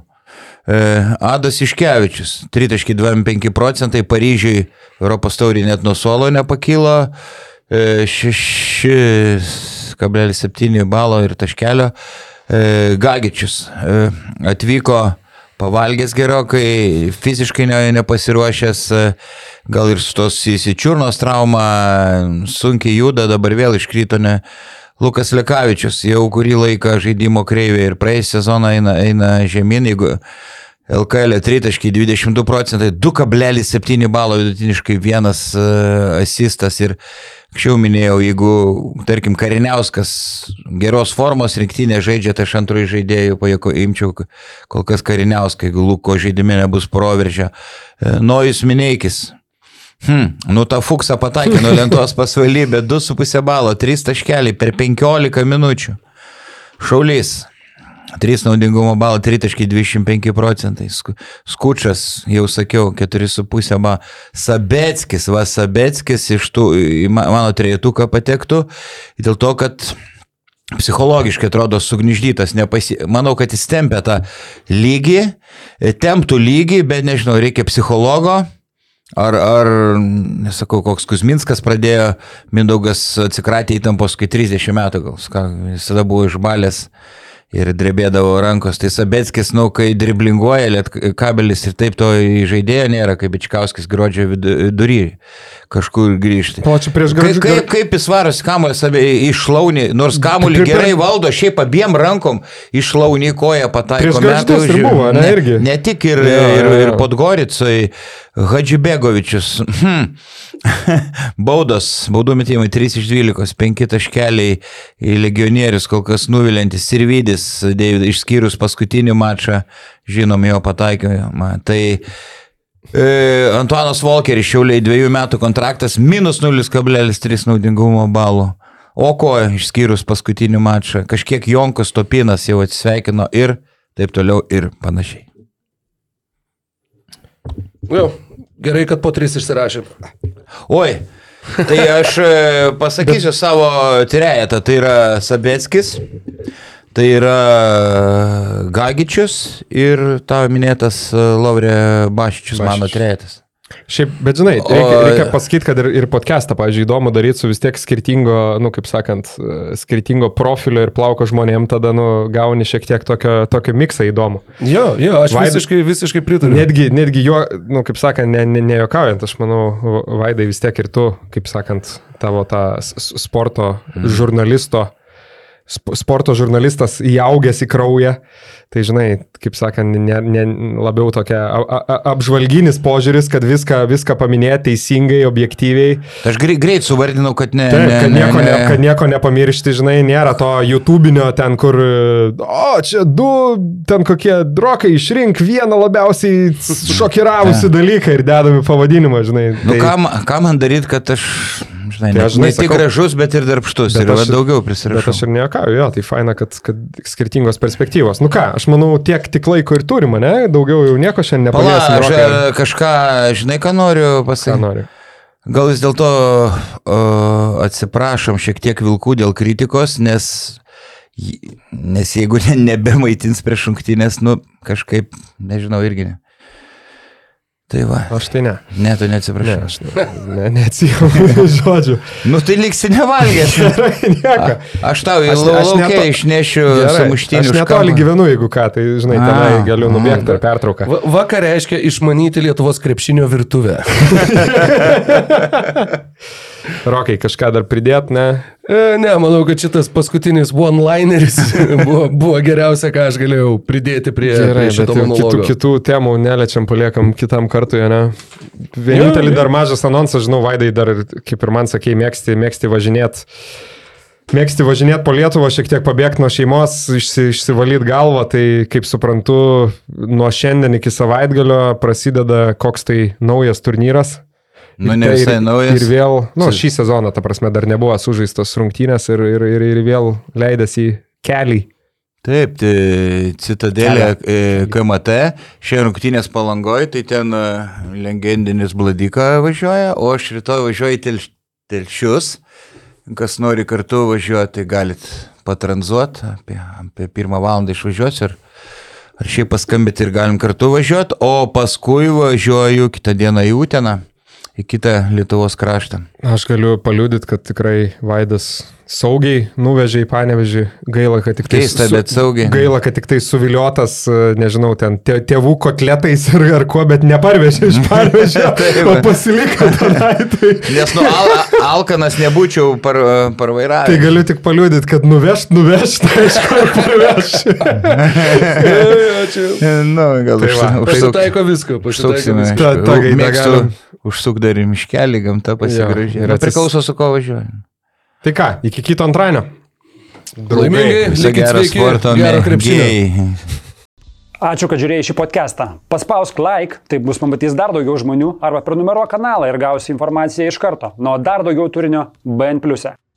E, Adas Iškevičius, 3,25 procentai, Paryžiui Europos taurį net nuo suolo nepakylo, e, 6,7 balo ir taškelio. E, Gagičius e, atvyko pavalgęs gerokai, fiziškai ne, nepasiruošęs, e, gal ir su tos įsičiurnos trauma, sunkiai juda, dabar vėl iškrito ne. Lukas Lekavičius jau kurį laiką žaidimo kreivė ir praeis sezoną eina, eina žemyn, jeigu LKL 3.22 procentai, 2,7 balo vidutiniškai vienas uh, asistas ir anksčiau minėjau, jeigu, tarkim, Kariniauskas geros formos rinktinė žaidžia, tai aš antrųjų žaidėjų pajėko imčiau kol kas Kariniauskai, jeigu Luko žaidime nebus proveržio. E, Nojus Mineikis. Hmm, nu tą fuksą pataikė nuo lentos pasvalybė, 2,5 balo, 3 taškeliai per 15 minučių. Šaulys. 3 naudingumo balą, 3,25 procentai. Sku- Skučas, jau sakiau, 4,5 balą. Sabetskis, va Sabetskis iš tų, mano trejetuką patektų, dėl to, kad psichologiškai atrodo sugniždytas, nepasi... manau, kad jis tempia tą lygį, temptų lygį, bet nežinau, reikia psichologo. Ar, ar, nesakau, koks Kuzminskas pradėjo, Mindaugas atsikratė įtampos, kai 30 metų gal, visada buvo išbalęs ir drebėdavo rankos. Tai Sabetskis, nu, kai driblinguoja, liet kabelis ir taip to žaidėjo nėra, kaip Bičkauskis gruodžio vidury kažkur grįžti. O čia prieš Kaip, gražų kaip, kaip jis varosi kamuolį savai išlaunį, nors kamuolį gerai valdo, šiaip abiem rankom išlaunį koją pataiko. Metai ir už- buvo, ne, ne, ne tik ir, Jo, jo, ir, ir jo. Podgoricai, Hadžibegovičius. Hmm. Baudos, baudų metimai 3 iš 12, 5 taškeliai į legionierius, kol kas nuvilintis ir Vydis, išskyrus paskutinį mačą, žinom jo pataikymą. Tai Antuanas Volkeris šiauliai dviejų metų kontraktas minus 0,3 naudingumo balų. O ko išskyrus paskutinį mačą, kažkiek Jonkas Topinas jau atsisveikino ir taip toliau ir panašiai. Jo, gerai, kad po tris išsirašė. Oi, tai aš e, pasakysiu savo trejetą, tai yra Sabetskis, tai yra Gagičius ir tavo minėtas e, Laurė Bašičius, mano Bašičius. trejetas. Šiaip, bet žinai, reikia, reikia pasakyti, kad ir, ir podcastą, pavyzdžiui, įdomu daryti su vis tiek skirtingo, nu, kaip sakant, e, skirtingo profilio ir plauko žmonėm, tada, nu, gauni šiek tiek tokio, tokio miksą įdomų. Jo, jo, aš Vaid- visiškai, visiškai pritariu. Netgi, netgi jo, nu, kaip sakant, ne, ne, nejuokaujant, aš manau, Vaidai vis tiek ir tu, kaip sakant, tavo tą sporto žurnalisto, sp- sporto žurnalistas įaugęs į kraują, tai žinai, kaip sakant, ne, ne, labiau tokia a, a, apžvalginis požiūris, kad viską, viską paminėti teisingai, objektyviai, Tai Aš greit, greit suvardinau, kad ne. Taip, ne, kad, ne, nieko, ne, ne. kad nieko nepamiršti, žinai, nėra to YouTube'inio ten, kur, o, čia du, ten kokie drokai, išrink vieną labiausiai šokiravusių dalyką ir dedami pavadinimą, žinai. Nu, ką, ma- ką man daryti, kad aš, žinai, Tai žinai, ne tik sakau- gražus, bet ir darbštus. Bet Ir aš- daugiau Bet aš prisirašau. ir nejuokauju, jo, tai faina, kad, kad skirtingos perspektyvos. Nu ką, aš manau, tiek tik laiko ir turime, ne? Daugiau jau nieko šiandien Pala, nepaliesim. aš Rokai. kažką, žinai, ką noriu Ką pasakyti. noriu. Gal vis dėlto atsiprašom šiek tiek vilkų dėl kritikos, nes, nes jeigu ne, nebemaitins prieš šimtinės, nu kažkaip, nežinau, irgi ne. Tai va, Aš tai ne. ne, tu Ne, neatsiprašai. aš ne, ne, neatsijamu žodžių. Nu tai liksi nevalgęs. Nieko. Aš tau į laukę išnešiu Gerai, sumuštinį. Aš netoli gyvenu, jeigu ką, tai žinai, tenai A, galiu nubėgti per pertrauką. Va- Vakar reiškia išmanyti Lietuvos krepšinio virtuvę. Rokai, kažką dar pridėt, ne? E, Ne, manau, kad šitas paskutinis one-lineris buvo, buvo geriausia, ką aš galėjau pridėti prie, Gerai, prie šito jau kitų, monologo. kitų temų neliečiam, paliekam kitam kartui, ne? Vienintelį dar mažas anonsas, žinau, Vaidai dar, kaip ir man sakėjai, mėgsti, mėgsti važinėti. Mėgsti važinėti po Lietuvą, šiek tiek pabėgti nuo šeimos, išsi, išsivalyti galvą, tai kaip suprantu, nuo šiandien iki savaitgalio prasideda koks tai naujas turnyras. Nu, ne tai visai ir, naujas. Ir vėl, nu, šį sezoną, ta prasme, dar nebuvo sužaistos rungtynės ir, ir, ir, ir vėl leidėsi į kelią. Taip, tai Citadelė e, KMT, šiandien rungtynės palangoje, tai ten e, legendinis Bladika važiuoja, o aš rytoj važiuoju į telš, Telšius. Kas nori kartu važiuoti, tai galit patranzuoti, apie, apie pirmą valandą išvažiuosiu ir ar šiaip paskambėti ir galim kartu važiuoti, o paskui važiuoju kitą dieną į Uteną, į kitą Lietuvos kraštą. Aš galiu paliudyti, kad tikrai Vaidas saugiai nuvežė į panevežį. Gaila, kad tik tai... Keista, bet saugiai. Gaila, kad tik tai suviliotas, e, nežinau, ten tė- tėvų kotletais ir ar ko, bet neparvežė iš parvežė, o pasiliko tenai. Tai, Nes nu al, Alkanas nebūčiau par, parvairavęs. tai galiu tik paliudyti, kad nuvešt, nuvešt, tai aišku, ir parveš. Nu, gal Tai va, užsuk- Pasitaiko visko, pasitaiko visko. Ta- ta gaida Mėgstu užsuk dar į miškelį, gamta pasigražė. ir Ir atsis- priklauso su ko važiuoju. Tai ką, iki kito antradienio. Laimingai, likit sveiki, gero krepšinio. Ačiū, kad žiūrėjai šį podcastą. Paspausk like, tai bus pamatys dar daugiau žmonių, arba prenumeruok kanalą ir gausi informaciją iš karto. Nuo dar daugiau turinio BN ⁇. e.